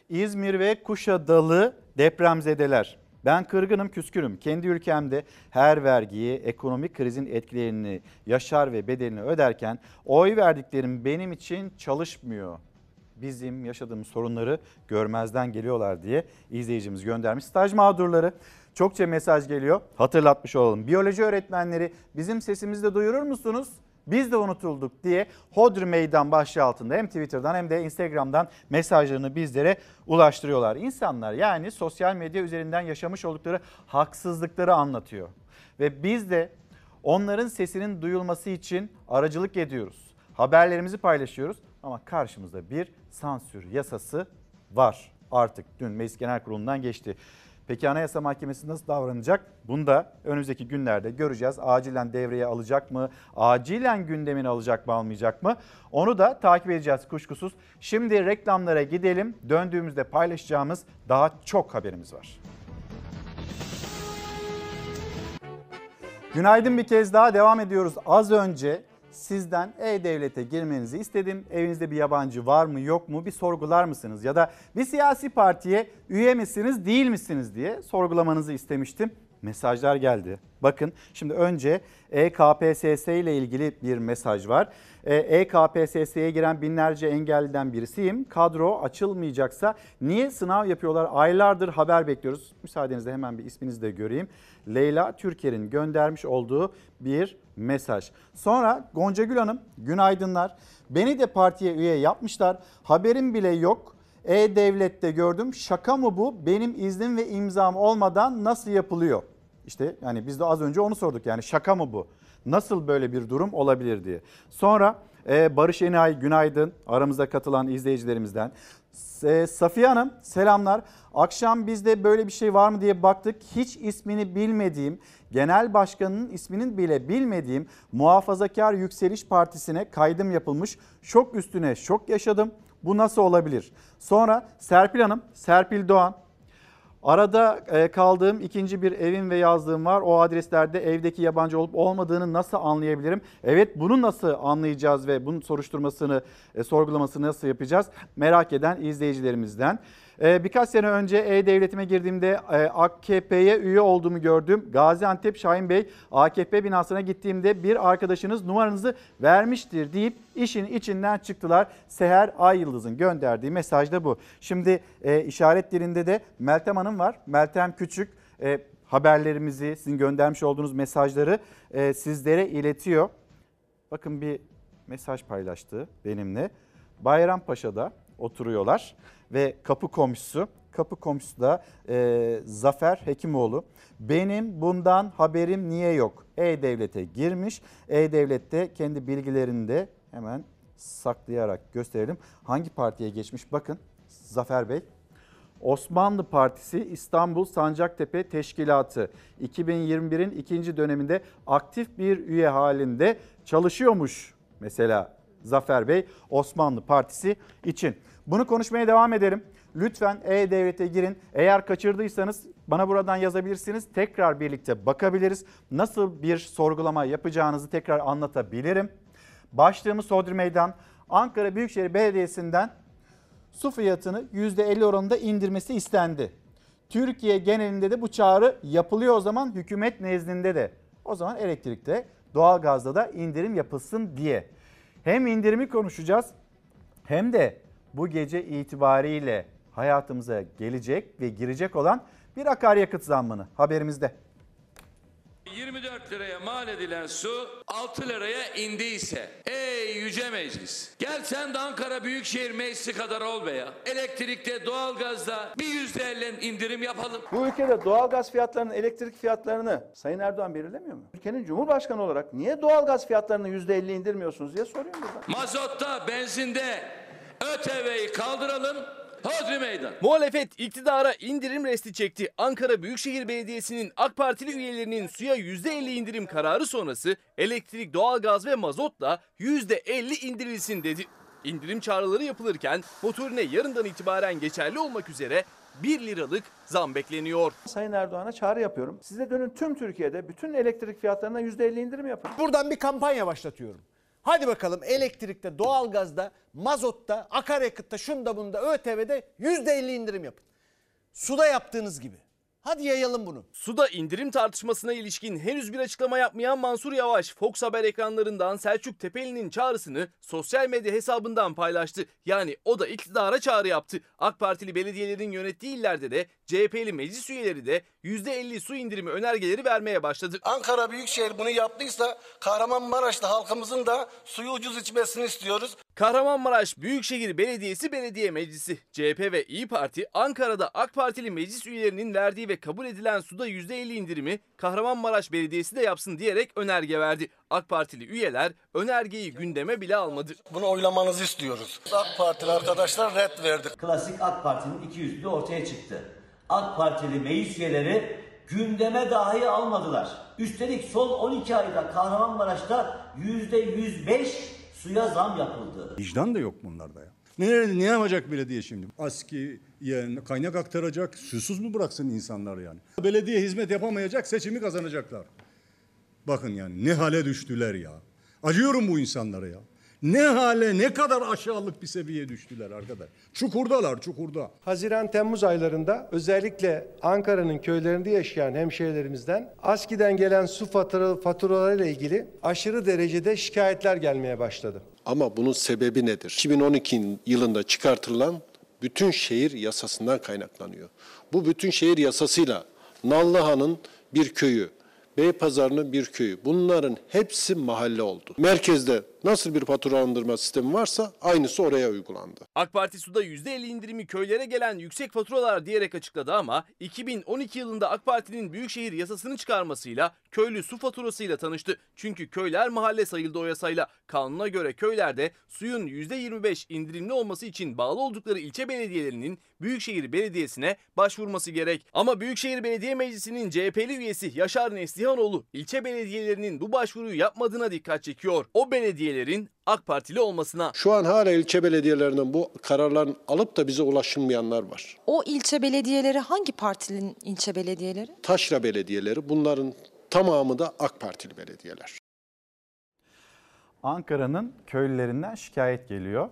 İzmir ve Kuşadalı depremzedeler. Ben kırgınım, küskünüm. Kendi ülkemde her vergiyi, ekonomik krizin etkilerini yaşar ve bedelini öderken oy verdiklerim benim için çalışmıyor. Bizim yaşadığımız sorunları görmezden geliyorlar diye izleyicimiz göndermiş. Staj mağdurları çokça mesaj geliyor. Hatırlatmış olalım. Biyoloji öğretmenleri bizim sesimizi de duyurur musunuz? Biz de unutulduk diye Hodri Meydan başlığı altında hem Twitter'dan hem de Instagram'dan mesajlarını bizlere ulaştırıyorlar. İnsanlar yani sosyal medya üzerinden yaşamış oldukları haksızlıkları anlatıyor. Ve biz de onların sesinin duyulması için aracılık ediyoruz. Haberlerimizi paylaşıyoruz ama karşımızda bir sansür yasası var. Artık dün Meclis Genel Kurulu'ndan geçti. Peki Anayasa Mahkemesi nasıl davranacak? Bunu da önümüzdeki günlerde göreceğiz. Acilen devreye alacak mı? Acilen gündemini alacak mı almayacak mı? Onu da takip edeceğiz kuşkusuz. Şimdi reklamlara gidelim. Döndüğümüzde paylaşacağımız daha çok haberimiz var. Günaydın bir kez daha devam ediyoruz. Az önce sizden E-Devlet'e girmenizi istedim. Evinizde bir yabancı var mı yok mu bir sorgular mısınız? Ya da bir siyasi partiye üye misiniz değil misiniz diye sorgulamanızı istemiştim. Mesajlar geldi. Bakın şimdi önce EKPSS ile ilgili bir mesaj var. EKPSS'ye giren binlerce engelliden birisiyim. Kadro açılmayacaksa niye sınav yapıyorlar? Aylardır haber bekliyoruz. Müsaadenizle hemen bir isminizi de göreyim. Leyla Türker'in göndermiş olduğu bir mesaj. Sonra Gonca Gül Hanım günaydınlar. Beni de partiye üye yapmışlar. Haberim bile yok. E-Devlet'te gördüm. Şaka mı bu? Benim iznim ve imzam olmadan nasıl yapılıyor? İşte yani biz de az önce onu sorduk yani şaka mı bu? Nasıl böyle bir durum olabilir diye. Sonra e, Barış Enay günaydın aramıza katılan izleyicilerimizden. E, Safiye Hanım selamlar. Akşam bizde böyle bir şey var mı diye baktık. Hiç ismini bilmediğim, genel başkanının isminin bile bilmediğim Muhafazakar Yükseliş Partisi'ne kaydım yapılmış. Şok üstüne şok yaşadım. Bu nasıl olabilir? Sonra Serpil Hanım, Serpil Doğan Arada e, kaldığım ikinci bir evim ve yazlığım var. O adreslerde evdeki yabancı olup olmadığını nasıl anlayabilirim? Evet bunu nasıl anlayacağız ve bunun soruşturmasını, e, sorgulamasını nasıl yapacağız? Merak eden izleyicilerimizden. E, birkaç sene önce E-Devletime girdiğimde e, AKP'ye üye olduğumu gördüm. Gaziantep Şahin Bey AKP binasına gittiğimde bir arkadaşınız numaranızı vermiştir deyip işin içinden çıktılar. Seher Ay Yıldız'ın gönderdiği mesaj da bu. Şimdi e, işaret dilinde de Meltem Hanım var. Meltem Küçük e, haberlerimizi, sizin göndermiş olduğunuz mesajları e, sizlere iletiyor. Bakın bir mesaj paylaştı benimle. Bayrampaşa'da oturuyorlar ve kapı komşusu, kapı komşusu da e, Zafer Hekimoğlu. Benim bundan haberim niye yok? E-Devlet'e girmiş. E-Devlet'te kendi bilgilerini de hemen saklayarak gösterelim. Hangi partiye geçmiş? Bakın Zafer Bey. Osmanlı Partisi İstanbul Sancaktepe Teşkilatı 2021'in ikinci döneminde aktif bir üye halinde çalışıyormuş mesela Zafer Bey Osmanlı Partisi için. Bunu konuşmaya devam edelim. Lütfen E-Devlet'e girin. Eğer kaçırdıysanız bana buradan yazabilirsiniz. Tekrar birlikte bakabiliriz. Nasıl bir sorgulama yapacağınızı tekrar anlatabilirim. Başlığımız Sodri Meydan. Ankara Büyükşehir Belediyesi'nden su fiyatını %50 oranında indirmesi istendi. Türkiye genelinde de bu çağrı yapılıyor o zaman hükümet nezdinde de. O zaman elektrikte, doğalgazda da indirim yapılsın diye. Hem indirimi konuşacağız hem de bu gece itibariyle hayatımıza gelecek ve girecek olan bir akaryakıt zammını haberimizde. 24 liraya mal edilen su 6 liraya indiyse ey yüce meclis gel sen de Ankara Büyükşehir Meclisi kadar ol be ya. Elektrikte doğalgazda bir yüzde elli indirim yapalım. Bu ülkede doğalgaz fiyatlarının, elektrik fiyatlarını Sayın Erdoğan belirlemiyor mu? Ülkenin Cumhurbaşkanı olarak niye doğalgaz fiyatlarını %50 indirmiyorsunuz diye soruyorum burada. Mazotta, benzinde ÖTV'yi kaldıralım. Hodri meydan. Muhalefet iktidara indirim resti çekti. Ankara Büyükşehir Belediyesi'nin AK Partili üyelerinin suya %50 indirim kararı sonrası elektrik, doğalgaz ve mazotla %50 indirilsin dedi. İndirim çağrıları yapılırken motorine yarından itibaren geçerli olmak üzere 1 liralık zam bekleniyor. Sayın Erdoğan'a çağrı yapıyorum. Size dönün tüm Türkiye'de bütün elektrik fiyatlarına %50 indirim yapın. Buradan bir kampanya başlatıyorum. Hadi bakalım elektrikte, doğalgazda, mazotta, akaryakıtta, şunda bunda, ÖTV'de %50 indirim yapın. Suda yaptığınız gibi. Hadi yayalım bunu. Suda indirim tartışmasına ilişkin henüz bir açıklama yapmayan Mansur Yavaş, Fox Haber ekranlarından Selçuk Tepeli'nin çağrısını sosyal medya hesabından paylaştı. Yani o da iktidara çağrı yaptı. AK Partili belediyelerin yönettiği illerde de CHP'li meclis üyeleri de %50 su indirimi önergeleri vermeye başladı. Ankara Büyükşehir bunu yaptıysa Kahramanmaraş'ta halkımızın da suyu ucuz içmesini istiyoruz. Kahramanmaraş Büyükşehir Belediyesi Belediye Meclisi, CHP ve İyi Parti Ankara'da AK Partili meclis üyelerinin verdiği ve kabul edilen suda %50 indirimi Kahramanmaraş Belediyesi de yapsın diyerek önerge verdi. AK Partili üyeler önergeyi gündeme bile almadı. Bunu oylamanızı istiyoruz. AK Partili arkadaşlar red verdi. Klasik AK Parti'nin iki yüzlülüğü ortaya çıktı. AK Partili meclis üyeleri gündeme dahi almadılar. Üstelik son 12 ayda Kahramanmaraş'ta %105 suya zam yapıldı. Vicdan da yok bunlarda ya. Ne, ne yapacak belediye şimdi? ASKİ yani kaynak aktaracak, susuz mu bıraksın insanlar yani? Belediye hizmet yapamayacak, seçimi kazanacaklar. Bakın yani ne hale düştüler ya. Acıyorum bu insanlara ya. Ne hale, ne kadar aşağılık bir seviyeye düştüler arkadaş. Çukurdalar, çukurda. Haziran-Temmuz aylarında özellikle Ankara'nın köylerinde yaşayan hemşehrilerimizden ASKİ'den gelen su fatura, faturalarıyla ilgili aşırı derecede şikayetler gelmeye başladı. Ama bunun sebebi nedir? 2012 yılında çıkartılan bütün şehir yasasından kaynaklanıyor. Bu bütün şehir yasasıyla Nallıhan'ın bir köyü, Beypazarı'nın bir köyü. Bunların hepsi mahalle oldu. Merkezde nasıl bir faturalandırma sistemi varsa aynısı oraya uygulandı. AK Parti suda %50 indirimi köylere gelen yüksek faturalar diyerek açıkladı ama 2012 yılında AK Parti'nin büyükşehir yasasını çıkarmasıyla köylü su faturasıyla tanıştı. Çünkü köyler mahalle sayıldı o yasayla. Kanuna göre köylerde suyun %25 indirimli olması için bağlı oldukları ilçe belediyelerinin Büyükşehir Belediyesi'ne başvurması gerek. Ama Büyükşehir Belediye Meclisi'nin CHP'li üyesi Yaşar Neslihanoğlu ilçe belediyelerinin bu başvuruyu yapmadığına dikkat çekiyor. O belediye üyelerin AK Partili olmasına. Şu an hala ilçe belediyelerinden bu kararların alıp da bize ulaşılmayanlar var. O ilçe belediyeleri hangi partinin ilçe belediyeleri? Taşra belediyeleri bunların tamamı da AK Partili belediyeler. Ankara'nın köylülerinden şikayet geliyor.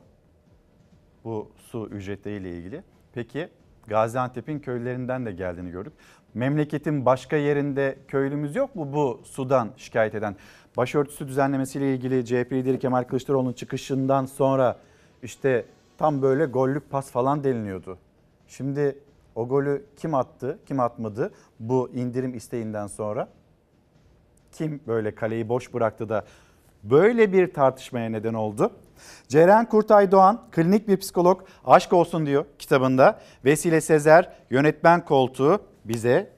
Bu su ücretleriyle ilgili. Peki Gaziantep'in köylülerinden de geldiğini gördük. Memleketin başka yerinde köylümüz yok mu bu sudan şikayet eden? Başörtüsü düzenlemesiyle ilgili CHP lideri Kemal Kılıçdaroğlu'nun çıkışından sonra işte tam böyle gollük pas falan deniliyordu. Şimdi o golü kim attı, kim atmadı bu indirim isteğinden sonra? Kim böyle kaleyi boş bıraktı da böyle bir tartışmaya neden oldu? Ceren Kurtay Doğan, klinik bir psikolog, aşk olsun diyor kitabında. Vesile Sezer, yönetmen koltuğu bize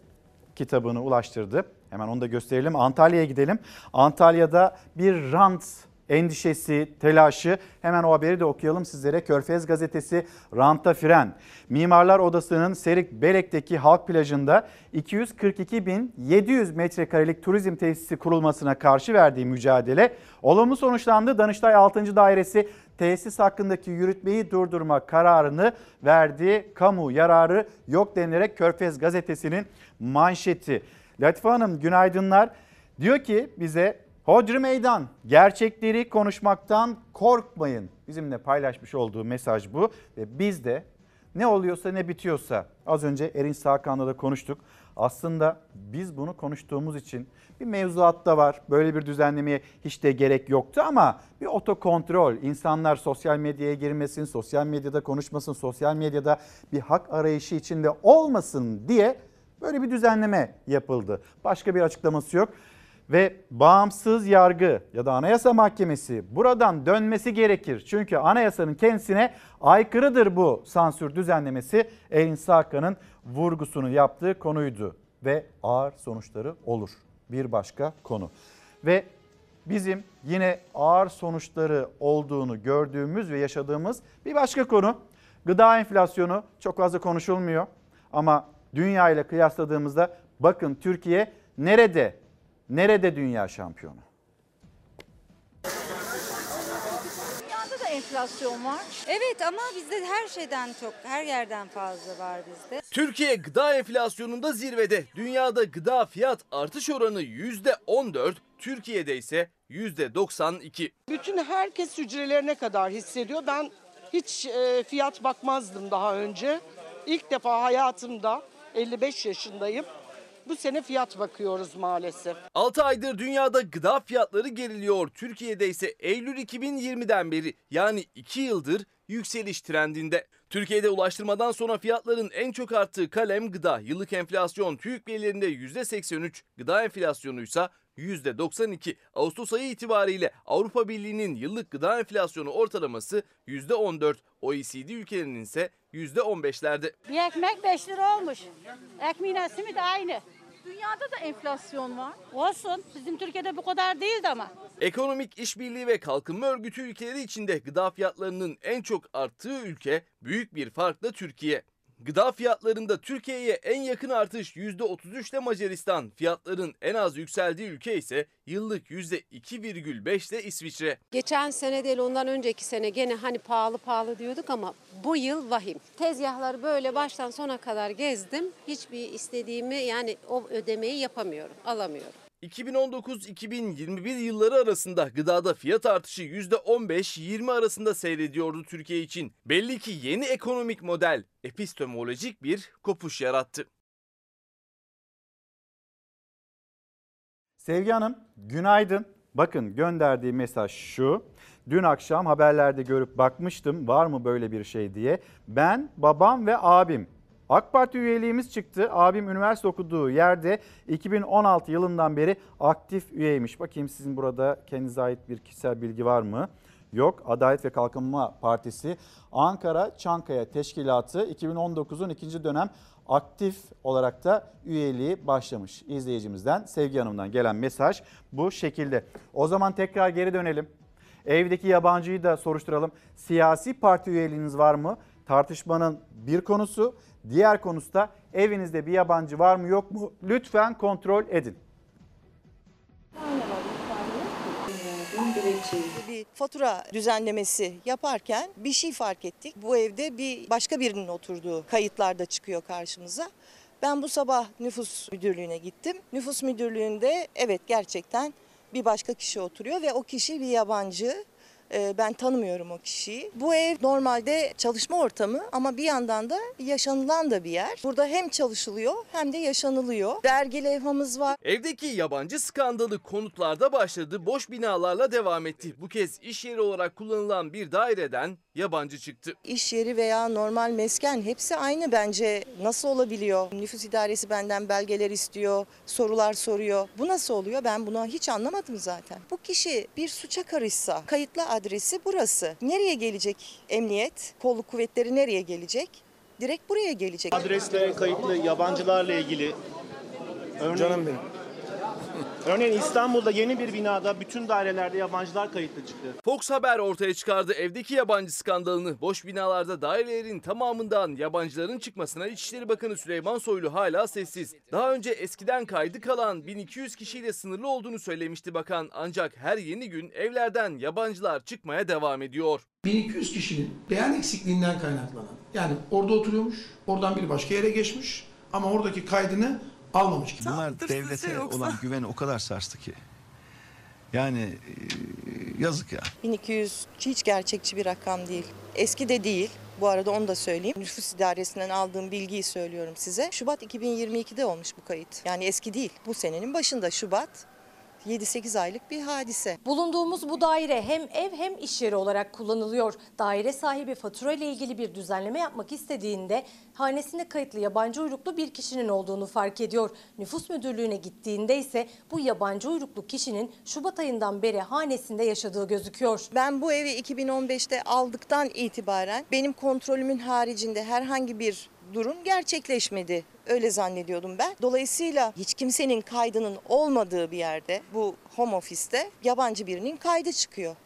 kitabını ulaştırdı. Hemen onu da gösterelim. Antalya'ya gidelim. Antalya'da bir rant endişesi, telaşı. Hemen o haberi de okuyalım sizlere. Körfez gazetesi Ranta Fren. Mimarlar Odası'nın Serik Belek'teki halk plajında 242.700 metrekarelik turizm tesisi kurulmasına karşı verdiği mücadele olumlu sonuçlandı. Danıştay 6. Dairesi tesis hakkındaki yürütmeyi durdurma kararını verdi. Kamu yararı yok denilerek Körfez gazetesinin manşeti. Latife Hanım günaydınlar. Diyor ki bize Hodri Meydan gerçekleri konuşmaktan korkmayın. Bizimle paylaşmış olduğu mesaj bu ve biz de ne oluyorsa ne bitiyorsa az önce Erin Sakan'la da konuştuk. Aslında biz bunu konuştuğumuz için bir mevzuat da var. Böyle bir düzenlemeye hiç de gerek yoktu ama bir otokontrol. insanlar sosyal medyaya girmesin, sosyal medyada konuşmasın, sosyal medyada bir hak arayışı içinde olmasın diye böyle bir düzenleme yapıldı. Başka bir açıklaması yok ve bağımsız yargı ya da Anayasa Mahkemesi buradan dönmesi gerekir. Çünkü anayasanın kendisine aykırıdır bu sansür düzenlemesi. Elin Sakan'ın vurgusunu yaptığı konuydu ve ağır sonuçları olur. Bir başka konu. Ve bizim yine ağır sonuçları olduğunu gördüğümüz ve yaşadığımız bir başka konu. Gıda enflasyonu çok fazla konuşulmuyor ama dünya ile kıyasladığımızda bakın Türkiye nerede Nerede dünya şampiyonu? Dünyada da enflasyon var. Evet ama bizde her şeyden çok, her yerden fazla var bizde. Türkiye gıda enflasyonunda zirvede. Dünyada gıda fiyat artış oranı %14, Türkiye'de ise %92. Bütün herkes hücrelerine kadar hissediyor. Ben hiç e, fiyat bakmazdım daha önce. İlk defa hayatımda 55 yaşındayım. Bu sene fiyat bakıyoruz maalesef. 6 aydır dünyada gıda fiyatları geriliyor. Türkiye'de ise Eylül 2020'den beri yani 2 yıldır yükseliş trendinde. Türkiye'de ulaştırmadan sonra fiyatların en çok arttığı kalem gıda. Yıllık enflasyon TÜİK verilerinde %83, gıda enflasyonu ise %92. Ağustos ayı itibariyle Avrupa Birliği'nin yıllık gıda enflasyonu ortalaması %14. OECD ülkelerinin ise %15'lerde. Bir ekmek 5 lira olmuş. Ekmeğine simit aynı. Dünyada da enflasyon var. Olsun. Bizim Türkiye'de bu kadar değildi ama. Ekonomik İşbirliği ve Kalkınma Örgütü ülkeleri içinde gıda fiyatlarının en çok arttığı ülke büyük bir farkla Türkiye. Gıda fiyatlarında Türkiye'ye en yakın artış %33 ile Macaristan. Fiyatların en az yükseldiği ülke ise yıllık %2,5 ile İsviçre. Geçen sene değil ondan önceki sene gene hani pahalı pahalı diyorduk ama bu yıl vahim. Tezgahları böyle baştan sona kadar gezdim. Hiçbir istediğimi yani o ödemeyi yapamıyorum, alamıyorum. 2019-2021 yılları arasında gıdada fiyat artışı %15-20 arasında seyrediyordu Türkiye için. Belli ki yeni ekonomik model epistemolojik bir kopuş yarattı. Sevgi Hanım günaydın. Bakın gönderdiği mesaj şu. Dün akşam haberlerde görüp bakmıştım var mı böyle bir şey diye. Ben, babam ve abim AK Parti üyeliğimiz çıktı. Abim üniversite okuduğu yerde 2016 yılından beri aktif üyeymiş. Bakayım sizin burada kendinize ait bir kişisel bilgi var mı? Yok. Adalet ve Kalkınma Partisi Ankara Çankaya Teşkilatı 2019'un ikinci dönem aktif olarak da üyeliği başlamış. İzleyicimizden Sevgi Hanım'dan gelen mesaj bu şekilde. O zaman tekrar geri dönelim. Evdeki yabancıyı da soruşturalım. Siyasi parti üyeliğiniz var mı? Tartışmanın bir konusu. Diğer konusu da evinizde bir yabancı var mı yok mu? Lütfen kontrol edin. Bir fatura düzenlemesi yaparken bir şey fark ettik. Bu evde bir başka birinin oturduğu kayıtlarda çıkıyor karşımıza. Ben bu sabah nüfus müdürlüğüne gittim. Nüfus müdürlüğünde evet gerçekten bir başka kişi oturuyor ve o kişi bir yabancı. Ee, Ben tanımıyorum o kişiyi. Bu ev normalde çalışma ortamı ama bir yandan da yaşanılan da bir yer. Burada hem çalışılıyor hem de yaşanılıyor. Dergi levhamız var. Evdeki yabancı skandalı konutlarda başladı, boş binalarla devam etti. Bu kez iş yeri olarak kullanılan bir daireden yabancı çıktı. İş yeri veya normal mesken hepsi aynı bence. Nasıl olabiliyor? Nüfus idaresi benden belgeler istiyor, sorular soruyor. Bu nasıl oluyor? Ben bunu hiç anlamadım zaten. Bu kişi bir suça karışsa, kayıtlı adresi burası. Nereye gelecek emniyet? Kolluk kuvvetleri nereye gelecek? Direkt buraya gelecek. Adresle kayıtlı yabancılarla ilgili örneğin, Canım benim. Örneğin İstanbul'da yeni bir binada bütün dairelerde yabancılar kayıtlı çıktı. Fox Haber ortaya çıkardı evdeki yabancı skandalını. Boş binalarda dairelerin tamamından yabancıların çıkmasına İçişleri Bakanı Süleyman Soylu hala sessiz. Daha önce eskiden kaydı kalan 1200 kişiyle sınırlı olduğunu söylemişti bakan ancak her yeni gün evlerden yabancılar çıkmaya devam ediyor. 1200 kişinin beyan eksikliğinden kaynaklanan yani orada oturuyormuş, oradan bir başka yere geçmiş ama oradaki kaydını almamış. Bunlar devlete olan güveni o kadar sarstı ki. Yani e, yazık ya. 1200 hiç gerçekçi bir rakam değil. Eski de değil. Bu arada onu da söyleyeyim. Nüfus idaresinden aldığım bilgiyi söylüyorum size. Şubat 2022'de olmuş bu kayıt. Yani eski değil. Bu senenin başında Şubat 7-8 aylık bir hadise. Bulunduğumuz bu daire hem ev hem iş yeri olarak kullanılıyor. Daire sahibi fatura ile ilgili bir düzenleme yapmak istediğinde hanesinde kayıtlı yabancı uyruklu bir kişinin olduğunu fark ediyor. Nüfus müdürlüğüne gittiğinde ise bu yabancı uyruklu kişinin Şubat ayından beri hanesinde yaşadığı gözüküyor. Ben bu evi 2015'te aldıktan itibaren benim kontrolümün haricinde herhangi bir durum gerçekleşmedi. Öyle zannediyordum ben. Dolayısıyla hiç kimsenin kaydının olmadığı bir yerde bu home office'te yabancı birinin kaydı çıkıyor.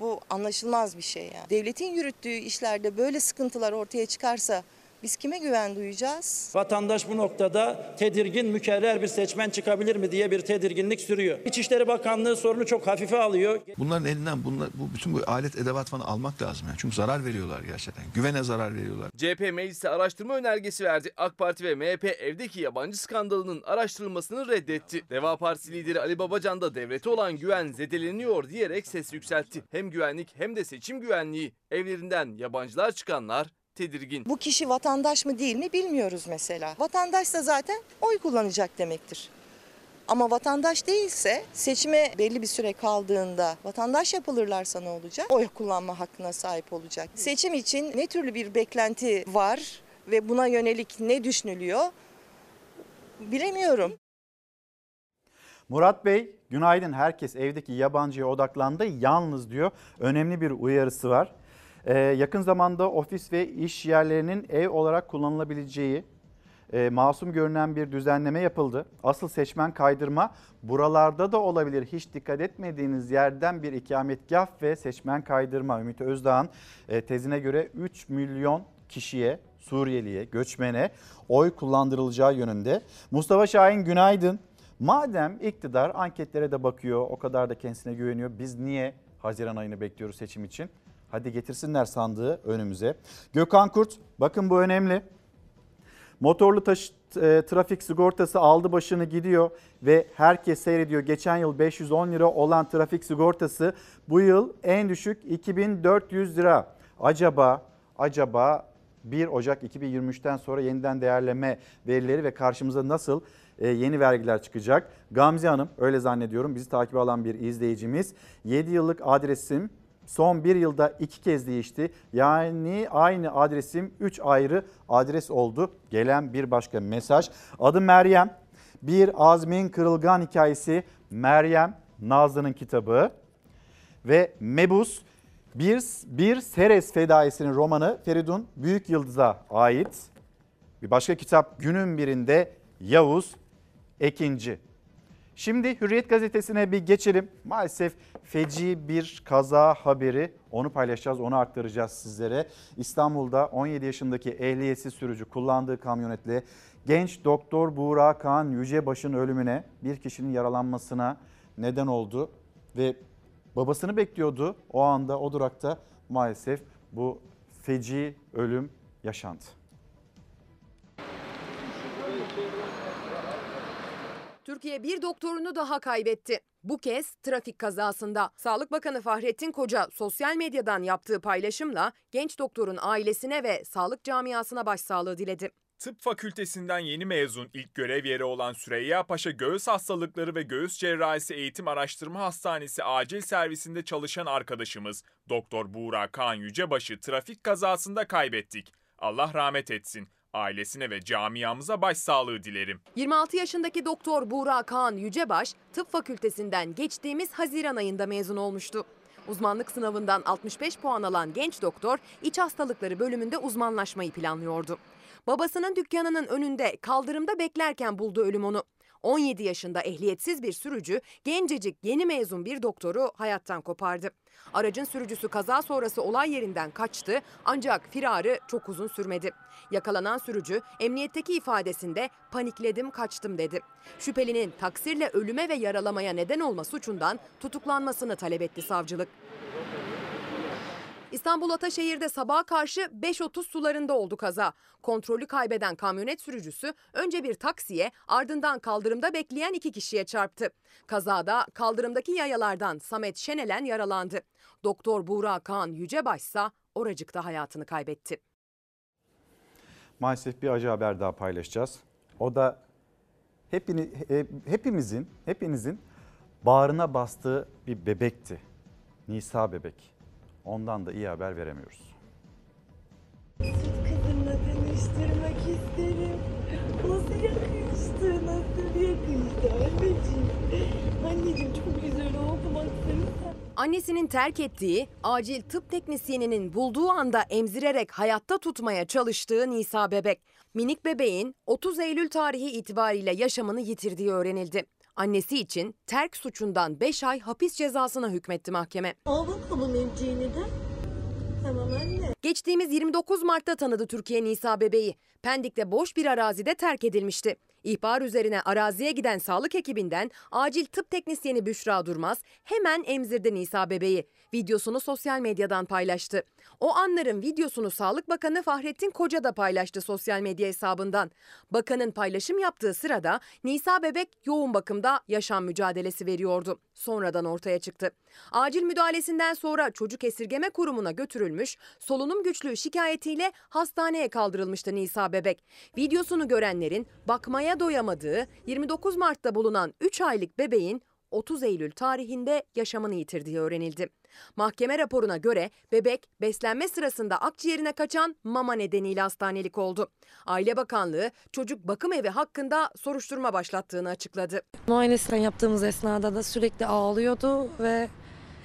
Bu anlaşılmaz bir şey yani. Devletin yürüttüğü işlerde böyle sıkıntılar ortaya çıkarsa biz kime güven duyacağız? Vatandaş bu noktada tedirgin, mükerrer bir seçmen çıkabilir mi diye bir tedirginlik sürüyor. İçişleri Bakanlığı sorunu çok hafife alıyor. Bunların elinden bunlar, bu bütün bu alet edevat falan almak lazım. Yani. Çünkü zarar veriyorlar gerçekten. Güvene zarar veriyorlar. CHP meclise araştırma önergesi verdi. AK Parti ve MHP evdeki yabancı skandalının araştırılmasını reddetti. Deva Partisi lideri Ali Babacan da devlete olan güven zedeleniyor diyerek ses yükseltti. Hem güvenlik hem de seçim güvenliği evlerinden yabancılar çıkanlar tedirgin. Bu kişi vatandaş mı değil mi bilmiyoruz mesela. Vatandaşsa zaten oy kullanacak demektir. Ama vatandaş değilse seçime belli bir süre kaldığında vatandaş yapılırlarsa ne olacak? Oy kullanma hakkına sahip olacak. Seçim için ne türlü bir beklenti var ve buna yönelik ne düşünülüyor bilemiyorum. Murat Bey, günaydın. Herkes evdeki yabancıya odaklandı. Yalnız diyor. Önemli bir uyarısı var. Ee, yakın zamanda ofis ve iş yerlerinin ev olarak kullanılabileceği e, masum görünen bir düzenleme yapıldı. Asıl seçmen kaydırma buralarda da olabilir. Hiç dikkat etmediğiniz yerden bir ikametgah ve seçmen kaydırma. Ümit Özdağ'ın e, tezine göre 3 milyon kişiye, Suriyeliye, göçmene oy kullandırılacağı yönünde. Mustafa Şahin günaydın. Madem iktidar anketlere de bakıyor, o kadar da kendisine güveniyor. Biz niye Haziran ayını bekliyoruz seçim için? Hadi getirsinler sandığı önümüze. Gökhan Kurt, bakın bu önemli. Motorlu taşı, e, trafik sigortası aldı başını gidiyor ve herkes seyrediyor. Geçen yıl 510 lira olan trafik sigortası bu yıl en düşük 2400 lira. Acaba acaba 1 Ocak 2023'ten sonra yeniden değerleme verileri ve karşımıza nasıl e, yeni vergiler çıkacak? Gamze Hanım öyle zannediyorum bizi takip alan bir izleyicimiz. 7 yıllık adresim son bir yılda iki kez değişti. Yani aynı adresim 3 ayrı adres oldu. Gelen bir başka mesaj. Adım Meryem. Bir Azmin Kırılgan hikayesi Meryem Nazlı'nın kitabı. Ve Mebus bir, bir Seres Fedaisi'nin romanı Feridun Büyük Yıldız'a ait. Bir başka kitap günün birinde Yavuz Ekinci. Şimdi Hürriyet gazetesine bir geçelim. Maalesef feci bir kaza haberi. Onu paylaşacağız, onu aktaracağız sizlere. İstanbul'da 17 yaşındaki ehliyetsiz sürücü kullandığı kamyonetle genç doktor Buğra Kaan Yücebaş'ın ölümüne bir kişinin yaralanmasına neden oldu. Ve babasını bekliyordu. O anda o durakta maalesef bu feci ölüm yaşandı. Türkiye bir doktorunu daha kaybetti. Bu kez trafik kazasında. Sağlık Bakanı Fahrettin Koca sosyal medyadan yaptığı paylaşımla genç doktorun ailesine ve sağlık camiasına başsağlığı diledi. Tıp fakültesinden yeni mezun ilk görev yeri olan Süreyya Paşa Göğüs Hastalıkları ve Göğüs Cerrahisi Eğitim Araştırma Hastanesi acil servisinde çalışan arkadaşımız Doktor Buğra Kaan Yücebaşı trafik kazasında kaybettik. Allah rahmet etsin. Ailesine ve camiamıza başsağlığı dilerim. 26 yaşındaki doktor Buğra Kaan Yücebaş tıp fakültesinden geçtiğimiz Haziran ayında mezun olmuştu. Uzmanlık sınavından 65 puan alan genç doktor iç hastalıkları bölümünde uzmanlaşmayı planlıyordu. Babasının dükkanının önünde kaldırımda beklerken buldu ölüm onu. 17 yaşında ehliyetsiz bir sürücü gencecik yeni mezun bir doktoru hayattan kopardı. Aracın sürücüsü kaza sonrası olay yerinden kaçtı ancak firarı çok uzun sürmedi. Yakalanan sürücü emniyetteki ifadesinde panikledim kaçtım dedi. Şüphelinin taksirle ölüme ve yaralamaya neden olma suçundan tutuklanmasını talep etti savcılık. İstanbul Ataşehir'de sabaha karşı 5.30 sularında oldu kaza. Kontrolü kaybeden kamyonet sürücüsü önce bir taksiye ardından kaldırımda bekleyen iki kişiye çarptı. Kazada kaldırımdaki yayalardan Samet Şenelen yaralandı. Doktor Buğra Kaan Yücebaş ise oracıkta hayatını kaybetti. Maalesef bir acı haber daha paylaşacağız. O da hepini, hepimizin, hepinizin bağrına bastığı bir bebekti. Nisa bebek. Ondan da iyi haber veremiyoruz. Kızımla tanıştırmak isterim. Nasıl yakıştı, nasıl yakıştı anneciğim. Anneciğim çok güzel oldu baksana. Annesinin terk ettiği, acil tıp teknisyeninin bulduğu anda emzirerek hayatta tutmaya çalıştığı Nisa bebek. Minik bebeğin 30 Eylül tarihi itibariyle yaşamını yitirdiği öğrenildi. Annesi için terk suçundan 5 ay hapis cezasına hükmetti mahkeme. Al bakalım emciğini de. Tamam anne. Geçtiğimiz 29 Mart'ta tanıdı Türkiye Nisa bebeği. Pendik'te boş bir arazide terk edilmişti. İhbar üzerine araziye giden sağlık ekibinden acil tıp teknisyeni Büşra Durmaz hemen emzirdi Nisa bebeği. Videosunu sosyal medyadan paylaştı. O anların videosunu Sağlık Bakanı Fahrettin Koca da paylaştı sosyal medya hesabından. Bakanın paylaşım yaptığı sırada Nisa bebek yoğun bakımda yaşam mücadelesi veriyordu. Sonradan ortaya çıktı. Acil müdahalesinden sonra çocuk esirgeme kurumuna götürülmüş, solunum güçlüğü şikayetiyle hastaneye kaldırılmıştı Nisa bebek. Videosunu görenlerin bakmaya doyamadığı 29 Mart'ta bulunan 3 aylık bebeğin 30 Eylül tarihinde yaşamını yitirdiği öğrenildi. Mahkeme raporuna göre bebek beslenme sırasında akciğerine kaçan mama nedeniyle hastanelik oldu. Aile Bakanlığı çocuk bakım evi hakkında soruşturma başlattığını açıkladı. Muayenesini yaptığımız esnada da sürekli ağlıyordu ve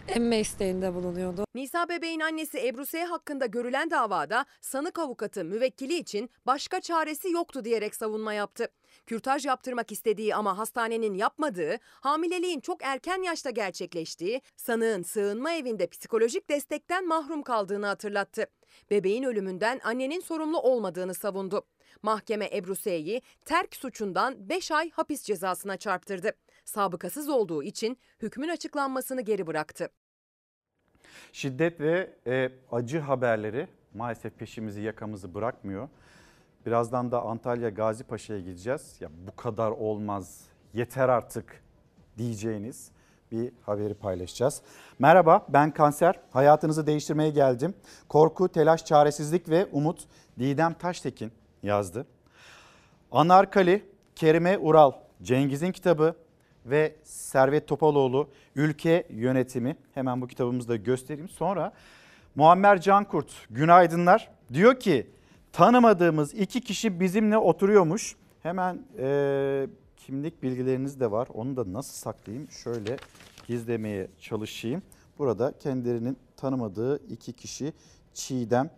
emme isteğinde bulunuyordu. Nisa bebeğin annesi Ebru S. hakkında görülen davada sanık avukatı müvekkili için başka çaresi yoktu diyerek savunma yaptı. Kürtaj yaptırmak istediği ama hastanenin yapmadığı, hamileliğin çok erken yaşta gerçekleştiği, sanığın sığınma evinde psikolojik destekten mahrum kaldığını hatırlattı. Bebeğin ölümünden annenin sorumlu olmadığını savundu. Mahkeme Ebru S.'yi terk suçundan 5 ay hapis cezasına çarptırdı. Sabıkasız olduğu için hükmün açıklanmasını geri bıraktı. Şiddet ve e, acı haberleri maalesef peşimizi yakamızı bırakmıyor. Birazdan da Antalya Gazi Paşa'ya gideceğiz. Ya bu kadar olmaz yeter artık diyeceğiniz bir haberi paylaşacağız. Merhaba ben Kanser. Hayatınızı değiştirmeye geldim. Korku, telaş, çaresizlik ve umut Didem Taştekin yazdı. Anarkali, Kerime Ural, Cengiz'in kitabı ve Servet Topaloğlu Ülke Yönetimi. Hemen bu kitabımızı da göstereyim. Sonra Muammer Cankurt, günaydınlar. Diyor ki tanımadığımız iki kişi bizimle oturuyormuş. Hemen e, kimlik bilgileriniz de var. Onu da nasıl saklayayım? Şöyle gizlemeye çalışayım. Burada kendilerinin tanımadığı iki kişi Çiğdem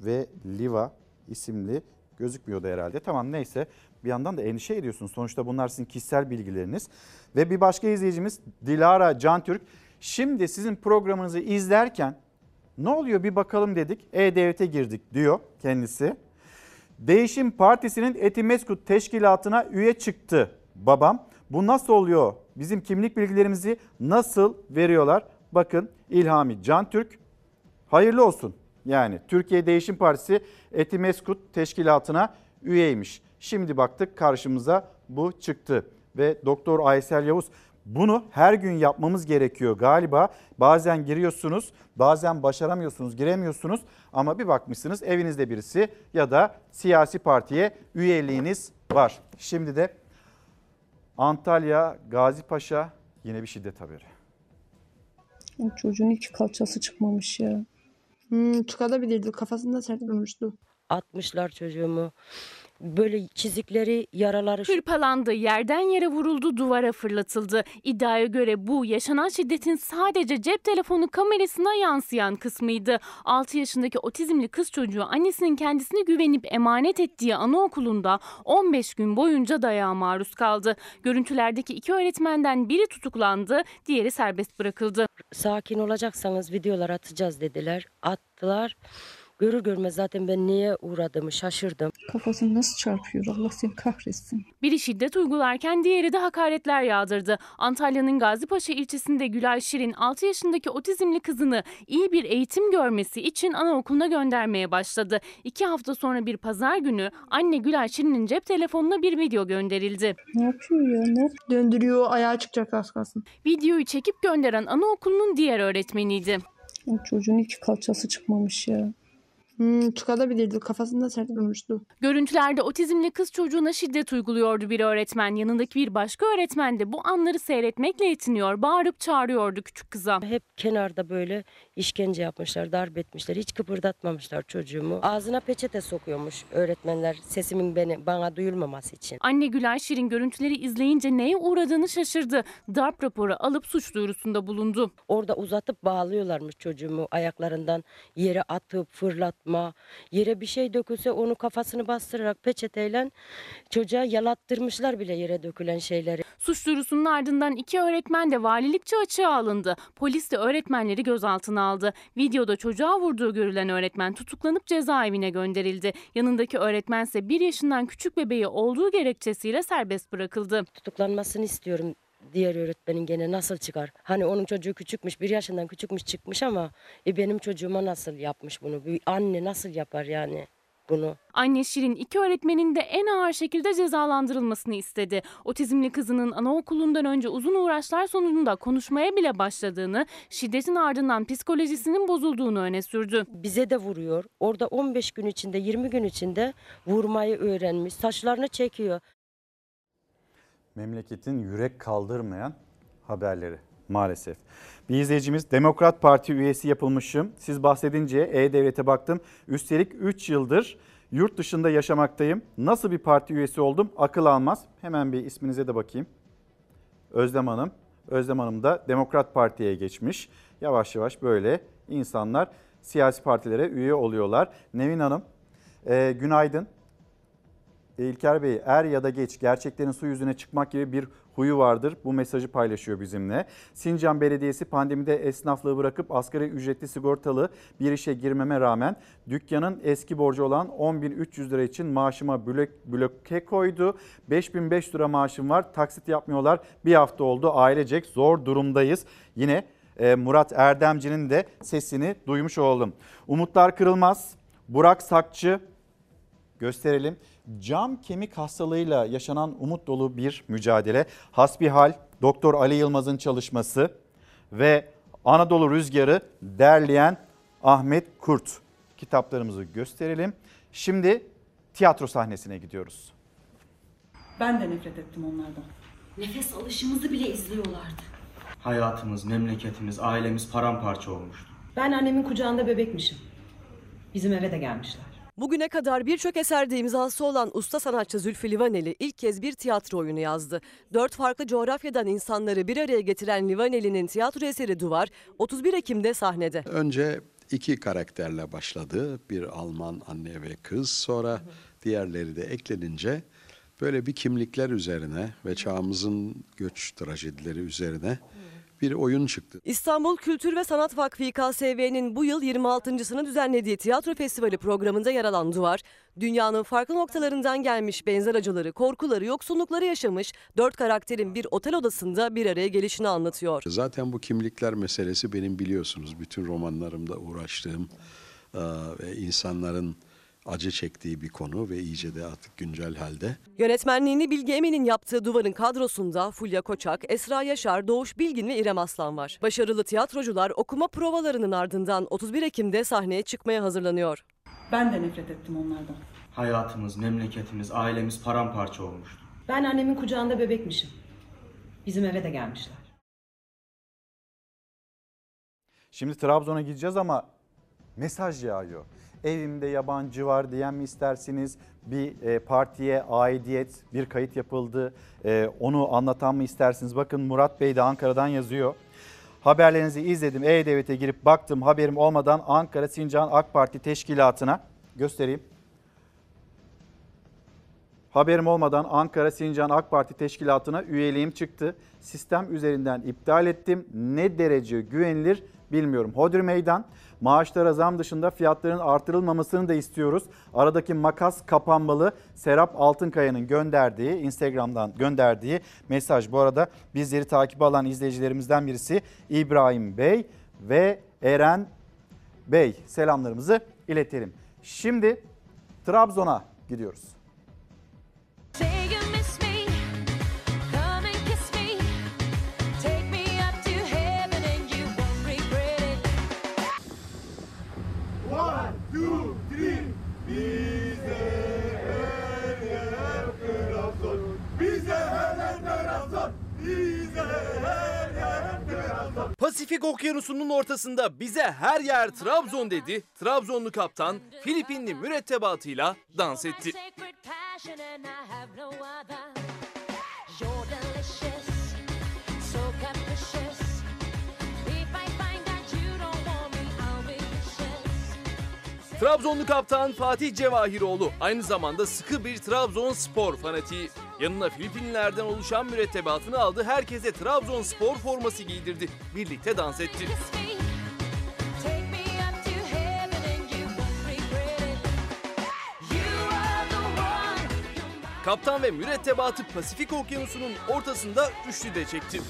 ve Liva isimli gözükmüyordu herhalde. Tamam neyse bir yandan da endişe ediyorsunuz. Sonuçta bunlar sizin kişisel bilgileriniz. Ve bir başka izleyicimiz Dilara Cantürk. Şimdi sizin programınızı izlerken ne oluyor bir bakalım dedik. E-Devlet'e girdik diyor kendisi. Değişim Partisi'nin Etimeskut Teşkilatı'na üye çıktı babam. Bu nasıl oluyor? Bizim kimlik bilgilerimizi nasıl veriyorlar? bakın İlhami Cantürk hayırlı olsun. Yani Türkiye Değişim Partisi Etimeskut Teşkilatı'na üyeymiş. Şimdi baktık karşımıza bu çıktı ve Doktor Aysel Yavuz bunu her gün yapmamız gerekiyor galiba. Bazen giriyorsunuz, bazen başaramıyorsunuz, giremiyorsunuz ama bir bakmışsınız evinizde birisi ya da siyasi partiye üyeliğiniz var. Şimdi de Antalya Gazi Paşa yine bir şiddet haberi. O çocuğun hiç kalçası çıkmamış ya. Hmm, çıkarabilirdi. Kafasında sert vurmuştu. Atmışlar çocuğumu. Böyle çizikleri, yaraları Hırpalandı, yerden yere vuruldu, duvara fırlatıldı. İddiaya göre bu yaşanan şiddetin sadece cep telefonu kamerasına yansıyan kısmıydı. 6 yaşındaki otizmli kız çocuğu annesinin kendisine güvenip emanet ettiği anaokulunda 15 gün boyunca dayağa maruz kaldı. Görüntülerdeki iki öğretmenden biri tutuklandı, diğeri serbest bırakıldı. sakin olacaksanız videolar atacağız dediler. Attılar. Görür görmez zaten ben niye uğradığımı şaşırdım. Kafasını nasıl çarpıyor? Allah seni kahretsin. Biri şiddet uygularken diğeri de hakaretler yağdırdı. Antalya'nın Gazipaşa ilçesinde Gülay Şirin 6 yaşındaki otizmli kızını iyi bir eğitim görmesi için anaokuluna göndermeye başladı. İki hafta sonra bir pazar günü anne Gülay Şirin'in cep telefonuna bir video gönderildi. Ne yapıyor ya? Ne? Döndürüyor. Ayağı çıkacak az kalsın. Videoyu çekip gönderen anaokulunun diğer öğretmeniydi. O çocuğun hiç kalçası çıkmamış ya. Hmm, çıkarabilirdi. Kafasında sert vurmuştu. Görüntülerde otizmli kız çocuğuna şiddet uyguluyordu bir öğretmen. Yanındaki bir başka öğretmen de bu anları seyretmekle yetiniyor. Bağırıp çağırıyordu küçük kıza. Hep kenarda böyle işkence yapmışlar, darp etmişler. Hiç kıpırdatmamışlar çocuğumu. Ağzına peçete sokuyormuş öğretmenler sesimin beni bana duyulmaması için. Anne Gülay Şirin görüntüleri izleyince neye uğradığını şaşırdı. Darp raporu alıp suç duyurusunda bulundu. Orada uzatıp bağlıyorlarmış çocuğumu ayaklarından yere atıp fırlatma. Yere bir şey dökülse onu kafasını bastırarak peçeteyle çocuğa yalattırmışlar bile yere dökülen şeyleri. Suç duyurusunun ardından iki öğretmen de valilikçe açığa alındı. Polis de öğretmenleri gözaltına aldı. Videoda çocuğa vurduğu görülen öğretmen tutuklanıp cezaevine gönderildi. Yanındaki öğretmense bir yaşından küçük bebeği olduğu gerekçesiyle serbest bırakıldı. Tutuklanmasını istiyorum diğer öğretmenin gene nasıl çıkar? Hani onun çocuğu küçükmüş, bir yaşından küçükmüş çıkmış ama e benim çocuğuma nasıl yapmış bunu? Bir anne nasıl yapar yani bunu? Anne Şirin iki öğretmenin de en ağır şekilde cezalandırılmasını istedi. Otizmli kızının anaokulundan önce uzun uğraşlar sonucunda konuşmaya bile başladığını, şiddetin ardından psikolojisinin bozulduğunu öne sürdü. Bize de vuruyor. Orada 15 gün içinde, 20 gün içinde vurmayı öğrenmiş. Saçlarını çekiyor. Memleketin yürek kaldırmayan haberleri maalesef. Bir izleyicimiz Demokrat Parti üyesi yapılmışım. Siz bahsedince E-Devlet'e baktım. Üstelik 3 yıldır yurt dışında yaşamaktayım. Nasıl bir parti üyesi oldum akıl almaz. Hemen bir isminize de bakayım. Özlem Hanım. Özlem Hanım da Demokrat Parti'ye geçmiş. Yavaş yavaş böyle insanlar siyasi partilere üye oluyorlar. Nevin Hanım, e, günaydın. İlker Bey er ya da geç gerçeklerin su yüzüne çıkmak gibi bir huyu vardır. Bu mesajı paylaşıyor bizimle. Sincan Belediyesi pandemide esnaflığı bırakıp asgari ücretli sigortalı bir işe girmeme rağmen dükkanın eski borcu olan 10.300 lira için maaşıma blok, bloke koydu. 5.500 lira maaşım var taksit yapmıyorlar. Bir hafta oldu ailecek zor durumdayız. Yine e, Murat Erdemci'nin de sesini duymuş oldum. Umutlar kırılmaz. Burak Sakçı gösterelim. Cam kemik hastalığıyla yaşanan umut dolu bir mücadele. Hasbihal Doktor Ali Yılmaz'ın çalışması ve Anadolu Rüzgarı derleyen Ahmet Kurt kitaplarımızı gösterelim. Şimdi tiyatro sahnesine gidiyoruz. Ben de nefret ettim onlardan. Nefes alışımızı bile izliyorlardı. Hayatımız, memleketimiz, ailemiz paramparça olmuştu. Ben annemin kucağında bebekmişim. Bizim eve de gelmişler. Bugüne kadar birçok eserde imzası olan usta sanatçı Zülfü Livaneli ilk kez bir tiyatro oyunu yazdı. Dört farklı coğrafyadan insanları bir araya getiren Livaneli'nin tiyatro eseri Duvar 31 Ekim'de sahnede. Önce iki karakterle başladı. Bir Alman anne ve kız. Sonra diğerleri de eklenince böyle bir kimlikler üzerine ve çağımızın göç trajedileri üzerine bir oyun çıktı. İstanbul Kültür ve Sanat Vakfı İKSV'nin bu yıl 26.sını düzenlediği tiyatro festivali programında yer alan Duvar, dünyanın farklı noktalarından gelmiş benzer acıları, korkuları, yoksunlukları yaşamış dört karakterin bir otel odasında bir araya gelişini anlatıyor. Zaten bu kimlikler meselesi benim biliyorsunuz bütün romanlarımda uğraştığım ve insanların acı çektiği bir konu ve iyice de artık güncel halde. Yönetmenliğini Bilge Emin'in yaptığı Duvar'ın kadrosunda Fulya Koçak, Esra Yaşar, Doğuş Bilgin ve İrem Aslan var. Başarılı tiyatrocular okuma provalarının ardından 31 Ekim'de sahneye çıkmaya hazırlanıyor. Ben de nefret ettim onlardan. Hayatımız, memleketimiz, ailemiz paramparça olmuştu. Ben annemin kucağında bebekmişim. Bizim eve de gelmişler. Şimdi Trabzon'a gideceğiz ama mesaj yağıyor. Evimde yabancı var diyen mi istersiniz? Bir e, partiye aidiyet, bir kayıt yapıldı. E, onu anlatan mı istersiniz? Bakın Murat Bey de Ankara'dan yazıyor. Haberlerinizi izledim. E-Devlet'e girip baktım haberim olmadan Ankara Sincan AK Parti Teşkilatı'na göstereyim. Haberim olmadan Ankara Sincan AK Parti Teşkilatı'na üyeliğim çıktı. Sistem üzerinden iptal ettim. Ne derece güvenilir bilmiyorum. Hodri meydan. Maaşlara zam dışında fiyatların artırılmamasını da istiyoruz. Aradaki makas kapanmalı. Serap Altınkaya'nın gönderdiği, Instagram'dan gönderdiği mesaj. Bu arada bizleri takip alan izleyicilerimizden birisi İbrahim Bey ve Eren Bey. Selamlarımızı iletelim. Şimdi Trabzon'a gidiyoruz. Pasifik Okyanusu'nun ortasında bize her yer Trabzon dedi. Trabzonlu kaptan Filipinli mürettebatıyla dans etti. Trabzonlu kaptan Fatih Cevahiroğlu aynı zamanda sıkı bir Trabzonspor fanatiği. Yanına Filipinlilerden oluşan mürettebatını aldı. Herkese Trabzonspor forması giydirdi. Birlikte dans etti. Kaptan ve mürettebatı Pasifik Okyanusu'nun ortasında üçlü de çekti.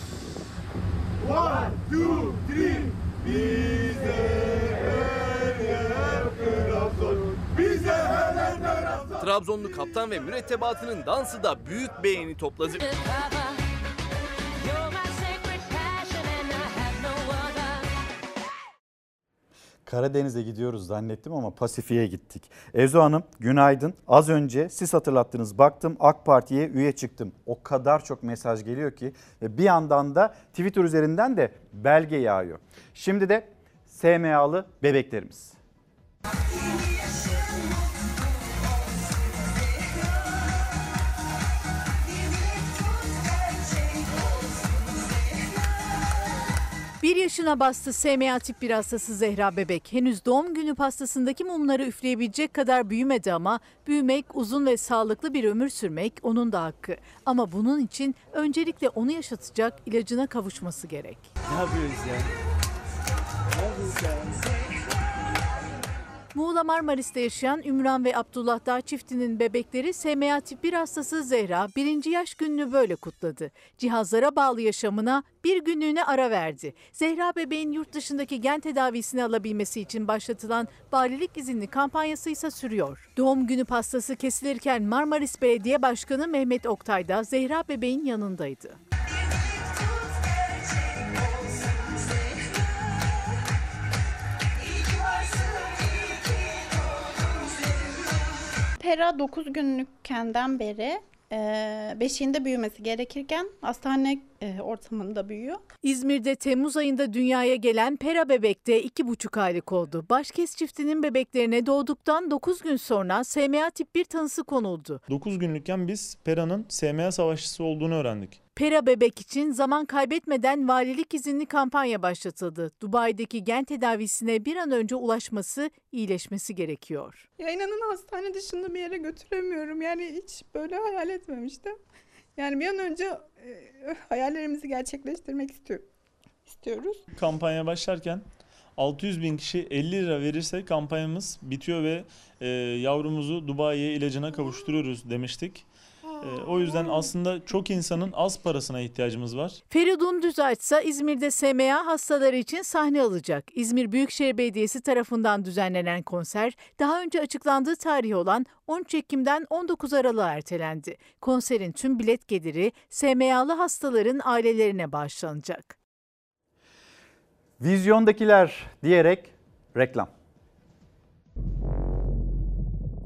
One, two, three. Bize Trabzonlu kaptan ve mürettebatının dansı da büyük beğeni topladı. Karadeniz'e gidiyoruz zannettim ama Pasifik'e gittik. Ezo Hanım günaydın. Az önce siz hatırlattınız baktım AK Parti'ye üye çıktım. O kadar çok mesaj geliyor ki bir yandan da Twitter üzerinden de belge yağıyor. Şimdi de SMA'lı bebeklerimiz. Bir yaşına bastı SMA tip 1 hastası Zehra Bebek. Henüz doğum günü pastasındaki mumları üfleyebilecek kadar büyümedi ama büyümek, uzun ve sağlıklı bir ömür sürmek onun da hakkı. Ama bunun için öncelikle onu yaşatacak ilacına kavuşması gerek. Ne yapıyoruz ya? Ne yapıyoruz ya? Muğla Marmaris'te yaşayan Ümran ve Abdullah Dağ çiftinin bebekleri SMA tip 1 hastası Zehra birinci yaş gününü böyle kutladı. Cihazlara bağlı yaşamına bir günlüğüne ara verdi. Zehra bebeğin yurt dışındaki gen tedavisini alabilmesi için başlatılan valilik izinli kampanyası ise sürüyor. Doğum günü pastası kesilirken Marmaris Belediye Başkanı Mehmet Oktay da Zehra bebeğin yanındaydı. Pera 9 günlükkenden beri e, beşiğinde büyümesi gerekirken hastane ortamında büyüyor. İzmir'de Temmuz ayında dünyaya gelen Pera bebek de 2,5 aylık oldu. Başkes çiftinin bebeklerine doğduktan 9 gün sonra SMA tip 1 tanısı konuldu. 9 günlükken biz Pera'nın SMA savaşçısı olduğunu öğrendik. Pera bebek için zaman kaybetmeden valilik izinli kampanya başlatıldı. Dubai'deki gen tedavisine bir an önce ulaşması, iyileşmesi gerekiyor. Ya inanın hastane dışında bir yere götüremiyorum. Yani hiç böyle hayal etmemiştim. Yani bir an önce e, hayallerimizi gerçekleştirmek istiyorum. istiyoruz. Kampanya başlarken 600 bin kişi 50 lira verirse kampanyamız bitiyor ve e, yavrumuzu Dubai'ye ilacına kavuşturuyoruz demiştik. E, o yüzden aslında çok insanın az parasına ihtiyacımız var. Feridun Düzağaç ise İzmir'de SMA hastaları için sahne alacak. İzmir Büyükşehir Belediyesi tarafından düzenlenen konser daha önce açıklandığı tarihi olan 13 Ekim'den 19 Aralık'a ertelendi. Konserin tüm bilet geliri SMA'lı hastaların ailelerine bağışlanacak. Vizyondakiler diyerek reklam.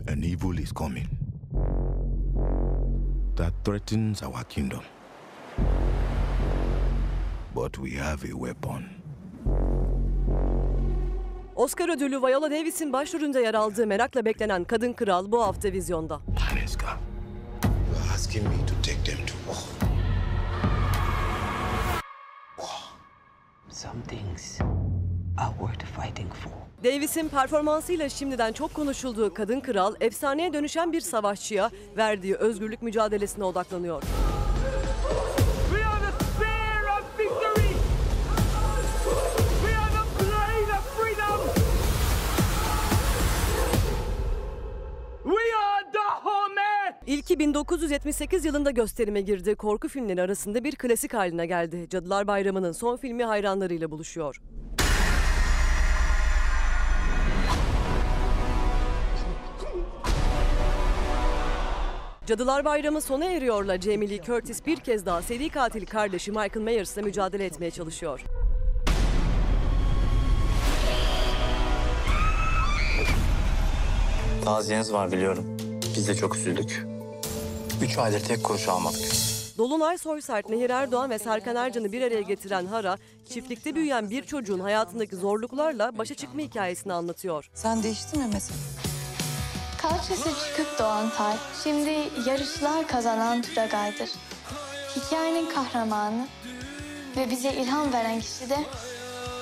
An evil is coming that threatens our kingdom. But we have a weapon. Oscar ödüllü Viola Davis'in başrolünde yer aldığı merakla beklenen Kadın Kral bu hafta vizyonda. Maneska, you are asking me to take them to war. Some things are worth fighting for. Davis'in performansıyla şimdiden çok konuşulduğu Kadın Kral, efsaneye dönüşen bir savaşçıya verdiği özgürlük mücadelesine odaklanıyor. We are the spear of victory. We are the blade of freedom. We are Dahomey. İlki 1978 yılında gösterime girdi. Korku filmleri arasında bir klasik haline geldi. Cadılar Bayramı'nın son filmi hayranlarıyla buluşuyor. Cadılar Bayramı sona eriyorla Jamie Lee Curtis bir kez daha seri katil kardeşi Michael Myers'la mücadele etmeye çalışıyor. Taziyeniz var biliyorum. Biz de çok üzüldük. Üç aydır tek kuruş almadık. Dolunay Soysert, Nehir Erdoğan ve Serkan Ercan'ı bir araya getiren Hara, çiftlikte büyüyen bir çocuğun hayatındaki zorluklarla başa çıkma hikayesini anlatıyor. Sen değiştin mi mesela? Kalçası çıkıp doğan Tay, şimdi yarışlar kazanan Turagay'dır. Hikayenin kahramanı ve bize ilham veren kişi de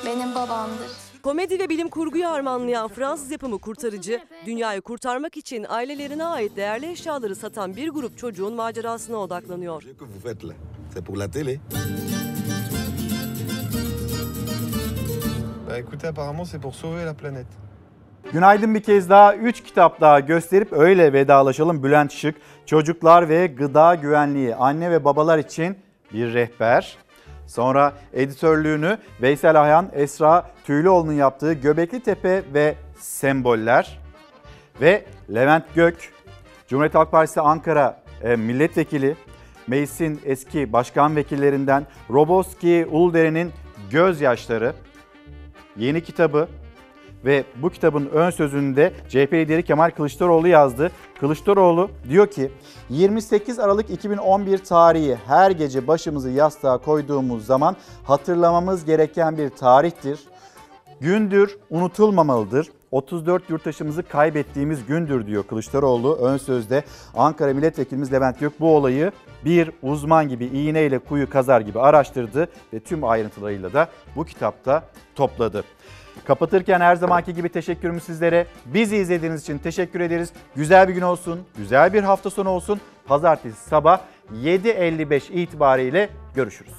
benim babamdır. Komedi ve bilim kurguyu harmanlayan Fransız yapımı Kurtarıcı, dünyayı kurtarmak için ailelerine ait değerli eşyaları satan bir grup çocuğun macerasına odaklanıyor. Bah écoutez, apparemment c'est pour sauver la planète. Günaydın bir kez daha 3 kitap daha gösterip öyle vedalaşalım. Bülent Şık, Çocuklar ve Gıda Güvenliği, Anne ve Babalar için bir rehber. Sonra editörlüğünü Veysel Ayhan, Esra Tüylüoğlu'nun yaptığı Göbekli Tepe ve Semboller. Ve Levent Gök, Cumhuriyet Halk Partisi Ankara e, milletvekili, meclisin eski başkan vekillerinden Roboski Uludere'nin Gözyaşları yeni kitabı ve bu kitabın ön sözünde CHP lideri Kemal Kılıçdaroğlu yazdı. Kılıçdaroğlu diyor ki 28 Aralık 2011 tarihi her gece başımızı yastığa koyduğumuz zaman hatırlamamız gereken bir tarihtir. Gündür, unutulmamalıdır. 34 yurttaşımızı kaybettiğimiz gündür diyor Kılıçdaroğlu ön sözde. Ankara Milletvekilimiz Levent Gök bu olayı bir uzman gibi iğneyle kuyu kazar gibi araştırdı ve tüm ayrıntılarıyla da bu kitapta topladı. Kapatırken her zamanki gibi teşekkürümü sizlere. Bizi izlediğiniz için teşekkür ederiz. Güzel bir gün olsun, güzel bir hafta sonu olsun. Pazartesi sabah 7.55 itibariyle görüşürüz.